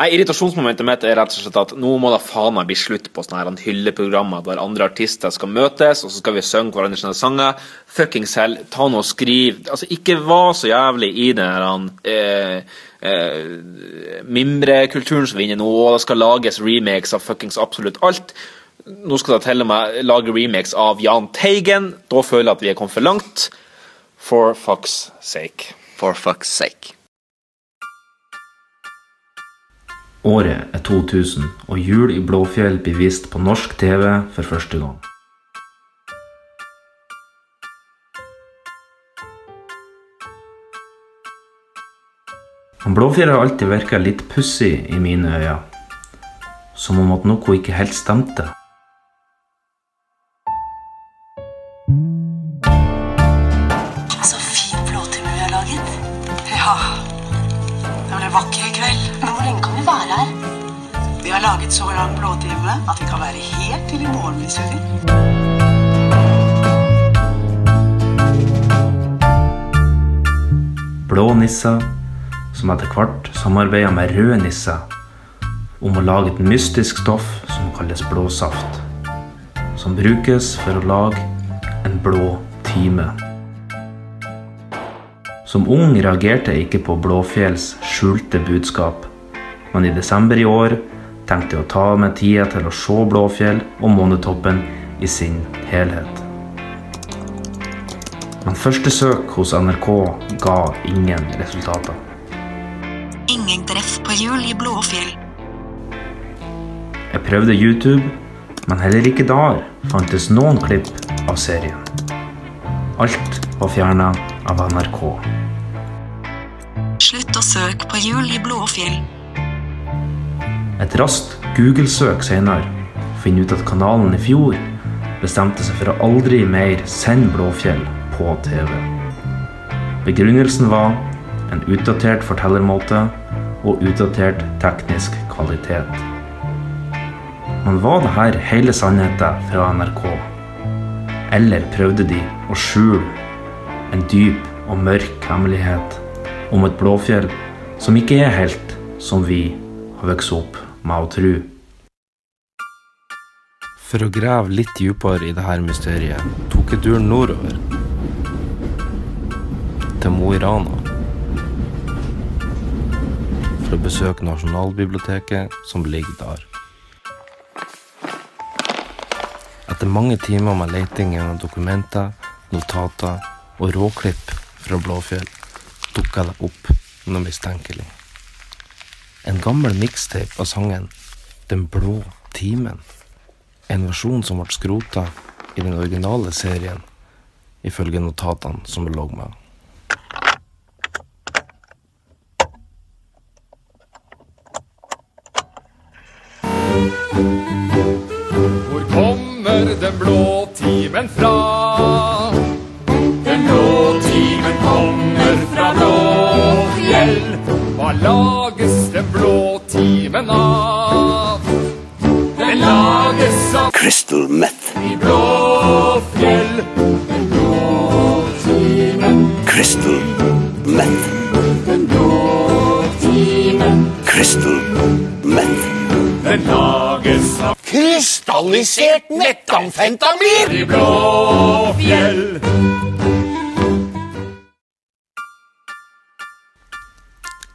Nei, Irritasjonsmomentet mitt er rett og slett at nå må det faen meg bli slutt på sånne her hylleprogrammer der andre artister skal møtes, og så skal vi synge hverandre sine sanger. Fuckings hell, ta nå og skriv Altså, ikke vær så jævlig i den her eh, eh, mimrekulturen som vi er inne i nå, og det skal lages remakes av fuckings absolutt alt. Nå skal det til og med lage remakes av Jahn Teigen. Da føler jeg at vi er kommet for langt. For fuck's sake.
For fuck's sake.
Året er 2000, og Jul i Blåfjell blir vist på norsk TV for første gang. Men Blåfjell har alltid virka litt pussig i mine øyne. Som om at noe ikke helt stemte. Etter samarbeider med røde nisser om å lage et mystisk stoff som kalles blåsaft. Som brukes for å lage en blå time. Som ung reagerte jeg ikke på Blåfjells skjulte budskap, men i desember i år tenkte jeg å ta meg tida til å se Blåfjell og Månetoppen i sin helhet. Men første søk hos NRK ga ingen resultater.
Ingen på hjul i Blåfjell.
Jeg prøvde YouTube, men heller ikke der fantes noen klipp av serien. Alt var fjerna av NRK.
Slutt å søke på hjul i Blåfjell.
Et raskt Google-søk senere finner ut at kanalen i fjor bestemte seg for å aldri mer sende Blåfjell på TV. Begrunnelsen var en utdatert fortellermåte og utdatert teknisk kvalitet. Men var det her hele sannheten fra NRK? Eller prøvde de å skjule en dyp og mørk hemmelighet om et Blåfjell som ikke er helt som vi har vokst opp med å tro? For å grave litt dypere i dette mysteriet tok jeg turen nordover. Til Mo i Rana. For å besøke Nasjonalbiblioteket som ligger der. Etter mange timer med leting gjennom dokumenter, notater og råklipp fra Blåfjell dukka det opp noe mistenkelig. En gammel mixtape av sangen Den blå timen. En versjon som ble skrota i den originale serien, ifølge notatene som lå med.
Hvor kommer den blå timen fra? Den blå timen kommer fra blå fjell. Hva lages den blå timen av? Den lages av
Crystal meth.
i blå fjell. Den blå timen,
Crystal meth.
den blå timen,
Crystal meth.
Den lages av
Krystallisert metamfentamin!
i Blåfjell.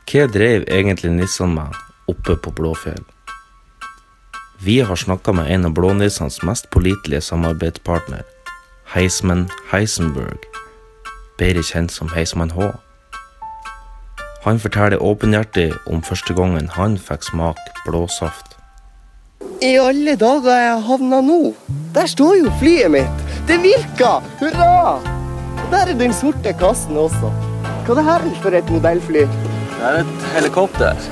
Hva drev egentlig nissene med oppe på Blåfjell? Vi har snakka med en av blånissenes mest pålitelige samarbeidspartner, Heisman Heisenberg, bedre kjent som Heisman H. Han forteller åpenhjertig om første gangen han fikk smake blåsaft.
I alle dager jeg havna nå? Der står jo flyet mitt. Det virka! Hurra! Og der er den sorte kassen også. Hva er det her for et modellfly?
Det er et helikopter.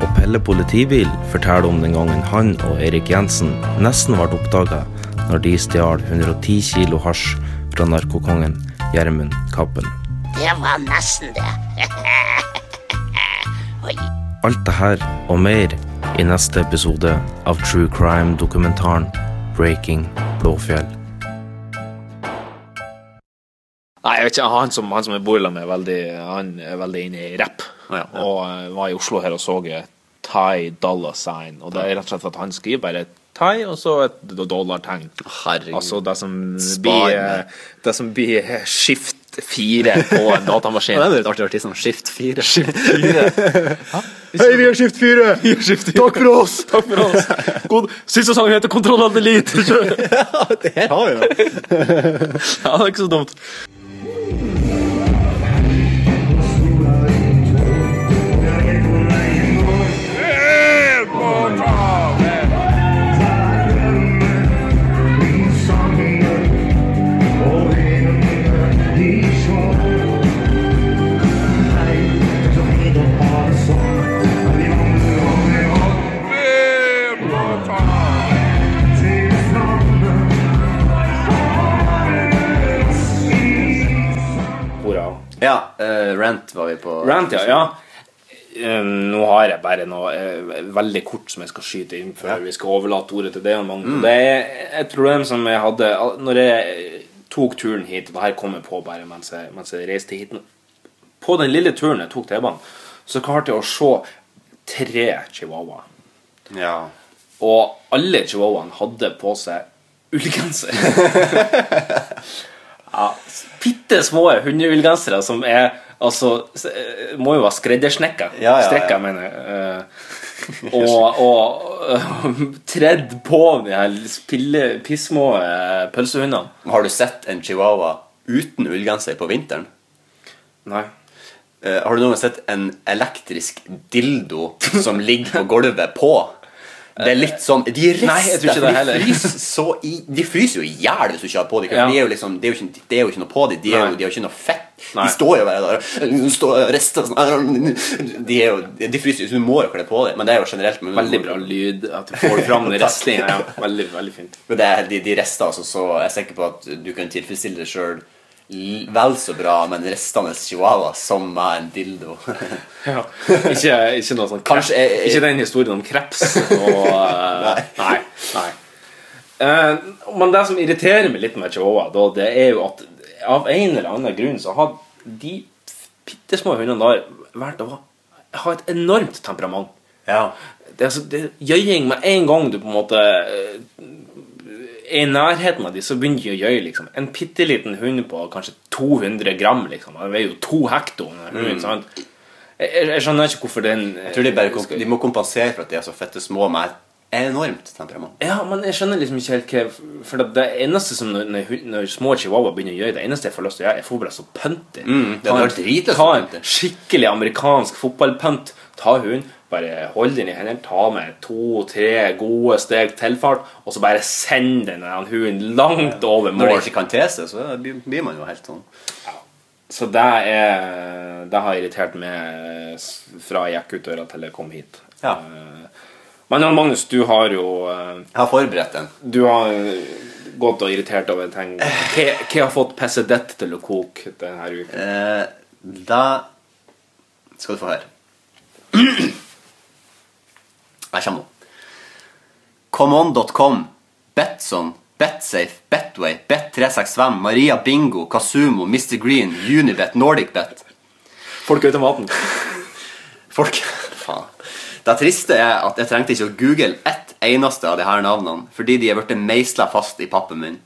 Og Pelle politibil forteller om den gangen han og Erik Jensen nesten ble oppdaga når de stjal 110 kilo hasj fra narkokongen Gjermund Cappelen.
Det var nesten det.
Alt det her og mer i neste episode av True Crime-dokumentaren Breaking Blåfjell.
Nei, jeg vet ikke, han som, han som jeg bor sammen med, er veldig, han er veldig inne i rapp. Og uh, var i Oslo her og så Thai dollar sign. Og det er rett og slett at han skriver bare Thai og så et dollartegn. Altså det som blir. Det som blir skift fire på en datamaskin.
Det er litt artig som Skift 4.
Skift 4.
Hei, vi er Skift 4! Takk for oss!
Takk for oss. God, siste sang heter Kontroll av elite.
ja, det her har vi jo.
ja, det er ikke så dumt.
Ja, eh, Rant var vi på.
Rant, ja. ja. Eh, Nå har jeg bare noe uh, veldig kort som jeg skal skyte inn før vi skal overlate ordet til deg.
Mm.
Det er et problem som jeg hadde når jeg tok turen hit. Og det her kom jeg på bare mens jeg, mens jeg reiste hit. På den lille turen jeg tok T-banen, så klarte jeg å se tre chihuahuaer.
Ja.
Og alle chihuahuaene hadde på seg ullgenser. ja, Bitte små hundeullgensere som er Altså, eh, må jo være skreddersnekka.
Ja, ja, ja.
Strekka, mener jeg. Uh, og og uh, tredd på de her spille, pissmå uh, pølsehundene.
Har du sett en chihuahua uten ullgenser på vinteren?
Nei.
Har du noen gang sett en elektrisk dildo som ligger på gulvet på? Det er litt sånn De rister,
Nei, jeg tror ikke det heller.
De fryser, så i, de fryser jo i hjel hvis du ikke har på dem.
Ja.
De er liksom, det, er ikke, er jo ikke noe på dem. De, er jo, de har ikke noe fett.
Nei.
De står jo bare der de står og rister sånn. De, er jo, de fryser jo, så du må jo kle på dem. Men det er jo generelt men-
Veldig bra lyd. At du får fram den
Takk.
Ja. Veldig, veldig fint.
Men det er, de, de rester altså så Jeg er sikker på at du kan tilfredsstille deg sjøl vel så bra med en restende chihuahua som med en dildo.
Ja. Ikke, ikke noe sånn.
Kanskje jeg-
Ikke den historien om kreps og uh, Nei. nei. Uh, men det som irriterer meg litt med chihuahua, da, det er jo at av en eller annen grunn så har de bitte små hundene der valgt å ha et enormt temperament.
Ja.
Det altså, det er gjøying med en gang du på en måte eh, i nærheten av de, så begynner de å gjøye. Liksom. En bitte liten hund på kanskje 200 gram, liksom. Den veier jo to hekto.
Mm.
Jeg, jeg, skjønner ikke hvorfor den
Jeg tror de, bare, komp- de må kompensere for at de er så fette små med et enormt temperament.
Ja, men jeg skjønner liksom ikke helt hva For det, eneste som når, når, når små chihuahua begynner å gjøre, det eneste jeg får lyst til å gjøre, jeg får bare så pønte.
Mm, ta, en,
Ta en skikkelig amerikansk fotballpønt. Ta hunden, bare hold den i hendene, ta med to-tre gode steg tilfart, og så bare send den hunden langt over
mål. Når
det
ikke kan te seg, så blir man jo helt sånn.
Så det er Det har irritert meg fra jeg gikk ut døra til jeg kom hit.
Ja.
Eh, Men Jan Magnus, du har jo eh,
Jeg har forberedt den.
Du har eh, gått og irritert over ting. Hva hva har fått Pessedett til å koke denne uka?
Eh, da skal du få høre. Jeg kommer nå. Comeon.com, Betson, Betsafe, Betway, Bet365, Maria Bingo, Kasumo, Mr. Green, Unibet, NordicBet.
Folkeautomaten.
Folk Faen. Det triste er at jeg trengte ikke å google ett eneste av de her navnene, fordi de er blitt meisla fast i pappen min.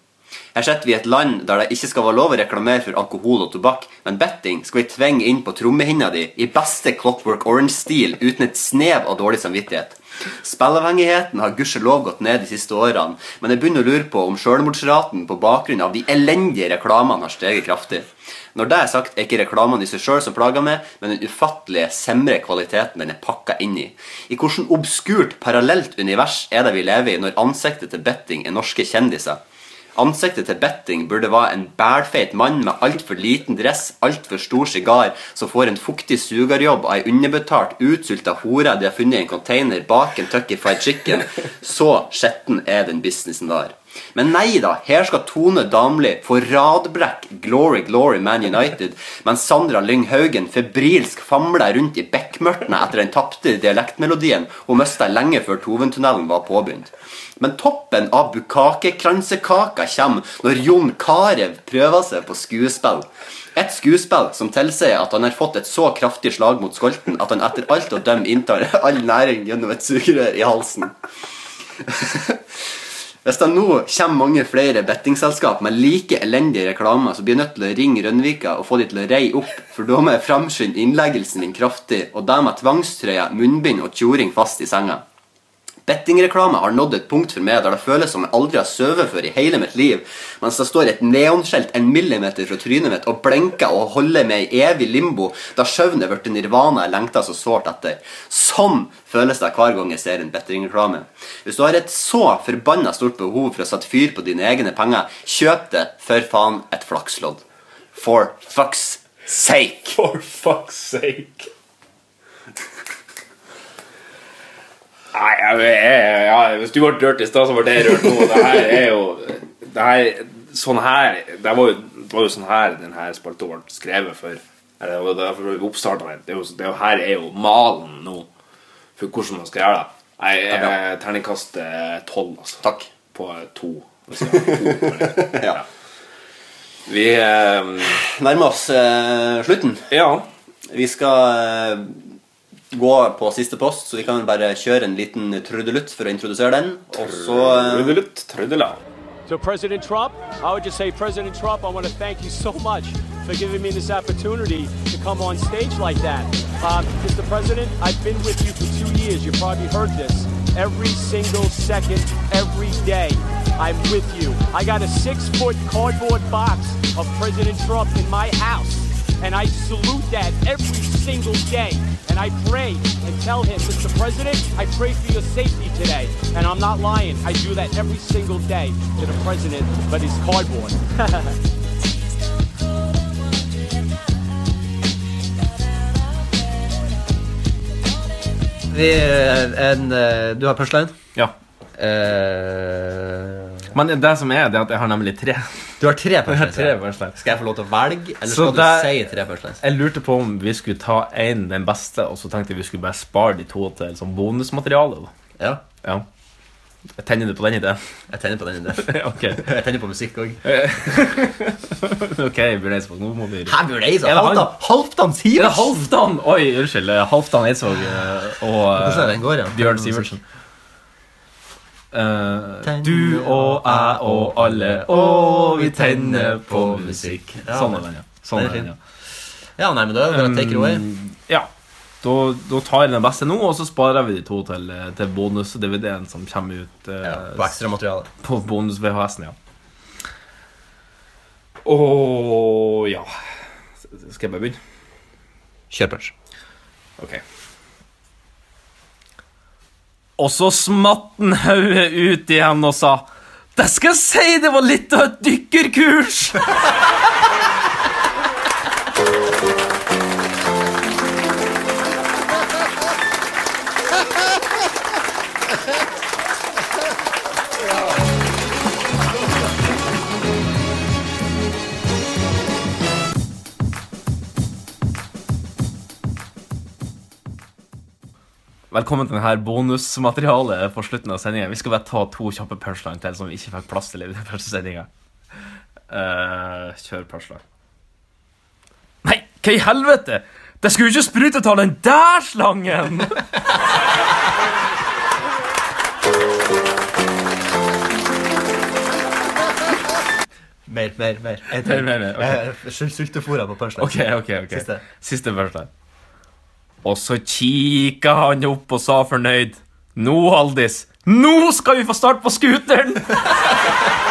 Her sitter vi i et land der det ikke skal være lov å reklamere for alkohol og tobakk, men betting skal vi tvinge inn på trommehinna di i beste Clockwork Orange-stil uten et snev av dårlig samvittighet. Spillavhengigheten har gudskjelov gått ned de siste årene, men jeg begynner å lure på om selvmordsraten på bakgrunn av de elendige reklamene har steget kraftig. Når det er sagt, er ikke reklamene i seg sjøl som plager meg, men den ufattelige, semre kvaliteten den er pakka inn i. I hvordan obskurt, parallelt univers er det vi lever i når ansiktet til betting er norske kjendiser? Ansiktet til betting burde være en bælfeit mann med altfor liten dress, altfor stor sigar, som får en fuktig sugerjobb av ei underbetalt, utsulta hore de har funnet i en container bak en Tucky Fried Chicken. Så skjetten er den businessen der. Men nei da, her skal Tone Damli få radbrekk Glory Glory Man United, mens Sandra Lyng Haugen febrilsk famler rundt i bekmørtene etter den tapte dialektmelodien hun mista lenge før Toventunnelen var påbegynt. Men toppen av bukakekransekaka kommer når Jon Carew prøver seg på skuespill. Et skuespill som tilsier at han har fått et så kraftig slag mot skolten at han etter alt å dømme inntar all næring gjennom et sugerør i halsen. Hvis det nå kommer mange flere bettingselskap med like elendige reklamer, så blir jeg nødt til å ringe Rønvika og få de til å reie opp, for da må jeg framskynde innleggelsen din kraftig, og det med tvangstrøye, munnbind og tjoring fast i senga. Bettingreklame har nådd et punkt for meg der det føles som jeg aldri har sovet før i hele mitt liv, mens det står et neonskjelt en millimeter fra trynet mitt og blenker og holder meg i evig limbo, da søvn er blitt nirvana jeg lengter så sårt etter. Sånn føles det hver gang jeg ser en bettingreklame. Hvis du har et så forbanna stort behov for å sette fyr på dine egne penger, kjøp det for faen et flakslodd. For fuck's sake.
For fuck's sake. Nei, jeg, jeg, jeg, hvis du ble rørt i stad, så ble jeg rørt nå. Det her er jo det her, Sånn her Det var jo, det var jo sånn her denne spalta ble skrevet for. Det var derfor vi oppstartet den. Det er jo, det er jo, her er jo malen nå for hvordan man skal gjøre det. Nei, jeg terningkast eh, tolv, altså.
Takk.
På eh, to. Altså, to terning. ja. Vi eh,
Nærmer oss eh, slutten.
Ja.
Vi skal eh, gå på siste post, så vi kan bare kjøre en liten trudelutt for å introdusere den. Og så eh,
Trudelutt, trudela.
So, President Trump, I would just say, President Trump, I want to thank you so much for giving me this opportunity to come on stage like that. Uh, Mr. President, I've been with you for two years. You probably heard this every single second, every day. I'm with you. I got a six foot cardboard box of President Trump in my house. And I salute that every single day. And I pray and tell him, Mr. President, I pray for your safety today. And I'm not lying. I do that every single day to the president, but his cardboard.
Vi, en, eh, du har punchline?
Ja.
Eh,
Men det som er, det er at jeg har nemlig tre.
Du har tre punchlines?
tre
Skal jeg få lov til å velge, eller
Så
skal du si tre punchlines?
Jeg lurte på om vi skulle ta en, den beste, og så tenkte jeg vi skulle bare spare de to til sånn bonusmateriale.
Ja.
Ja. Jeg Tenner på den ideen?
Jeg tenner på den ideen.
okay.
Jeg tenner på musikk òg.
ok, Bjørn Eidsvåg, nå må vi
Hæ, Bjørn Eidsvåg?
Det?
Halvdan- Halvdan Sivertsen?
Er det Halvdan? Oi, unnskyld. Halvdan Eidsvåg eh, og
ja?
Bjørn Sivertsen. Eh, du og jeg og alle, og vi tenner på musikk. Sånn er den, ja. Sånn er den, ja.
Ja, nei, men da er det take it away.
Um, Ja. Da, da tar jeg den beste nå, og så sparer vi de to til, eh, til bonus-DVD-en som kommer ut eh,
på ekstramateriale.
På bonus-VHS-en, ja. Og ja Skal jeg bare begynne?
Kjør punch.
Ok. Og så smatt han hodet ut igjen og sa Det skal jeg si det var litt av et dykkerkurs! Velkommen til denne bonusmaterialet på slutten av sendingen. Vi skal bare ta to kjappe punchline til som vi ikke fikk plass til i den første sendinga. kjør punchline. Nei, hva i helvete? Det skulle jo ikke sprute ut av den der slangen!
Mer, mer, mer.
Mer, mer, mer, ok.
Jeg er sultefòra på punchline.
Ok, ok, ok.
Siste.
Siste punchline. Og så kikka han opp og sa fornøyd. Nå, Haldis, nå skal vi få start på scooteren!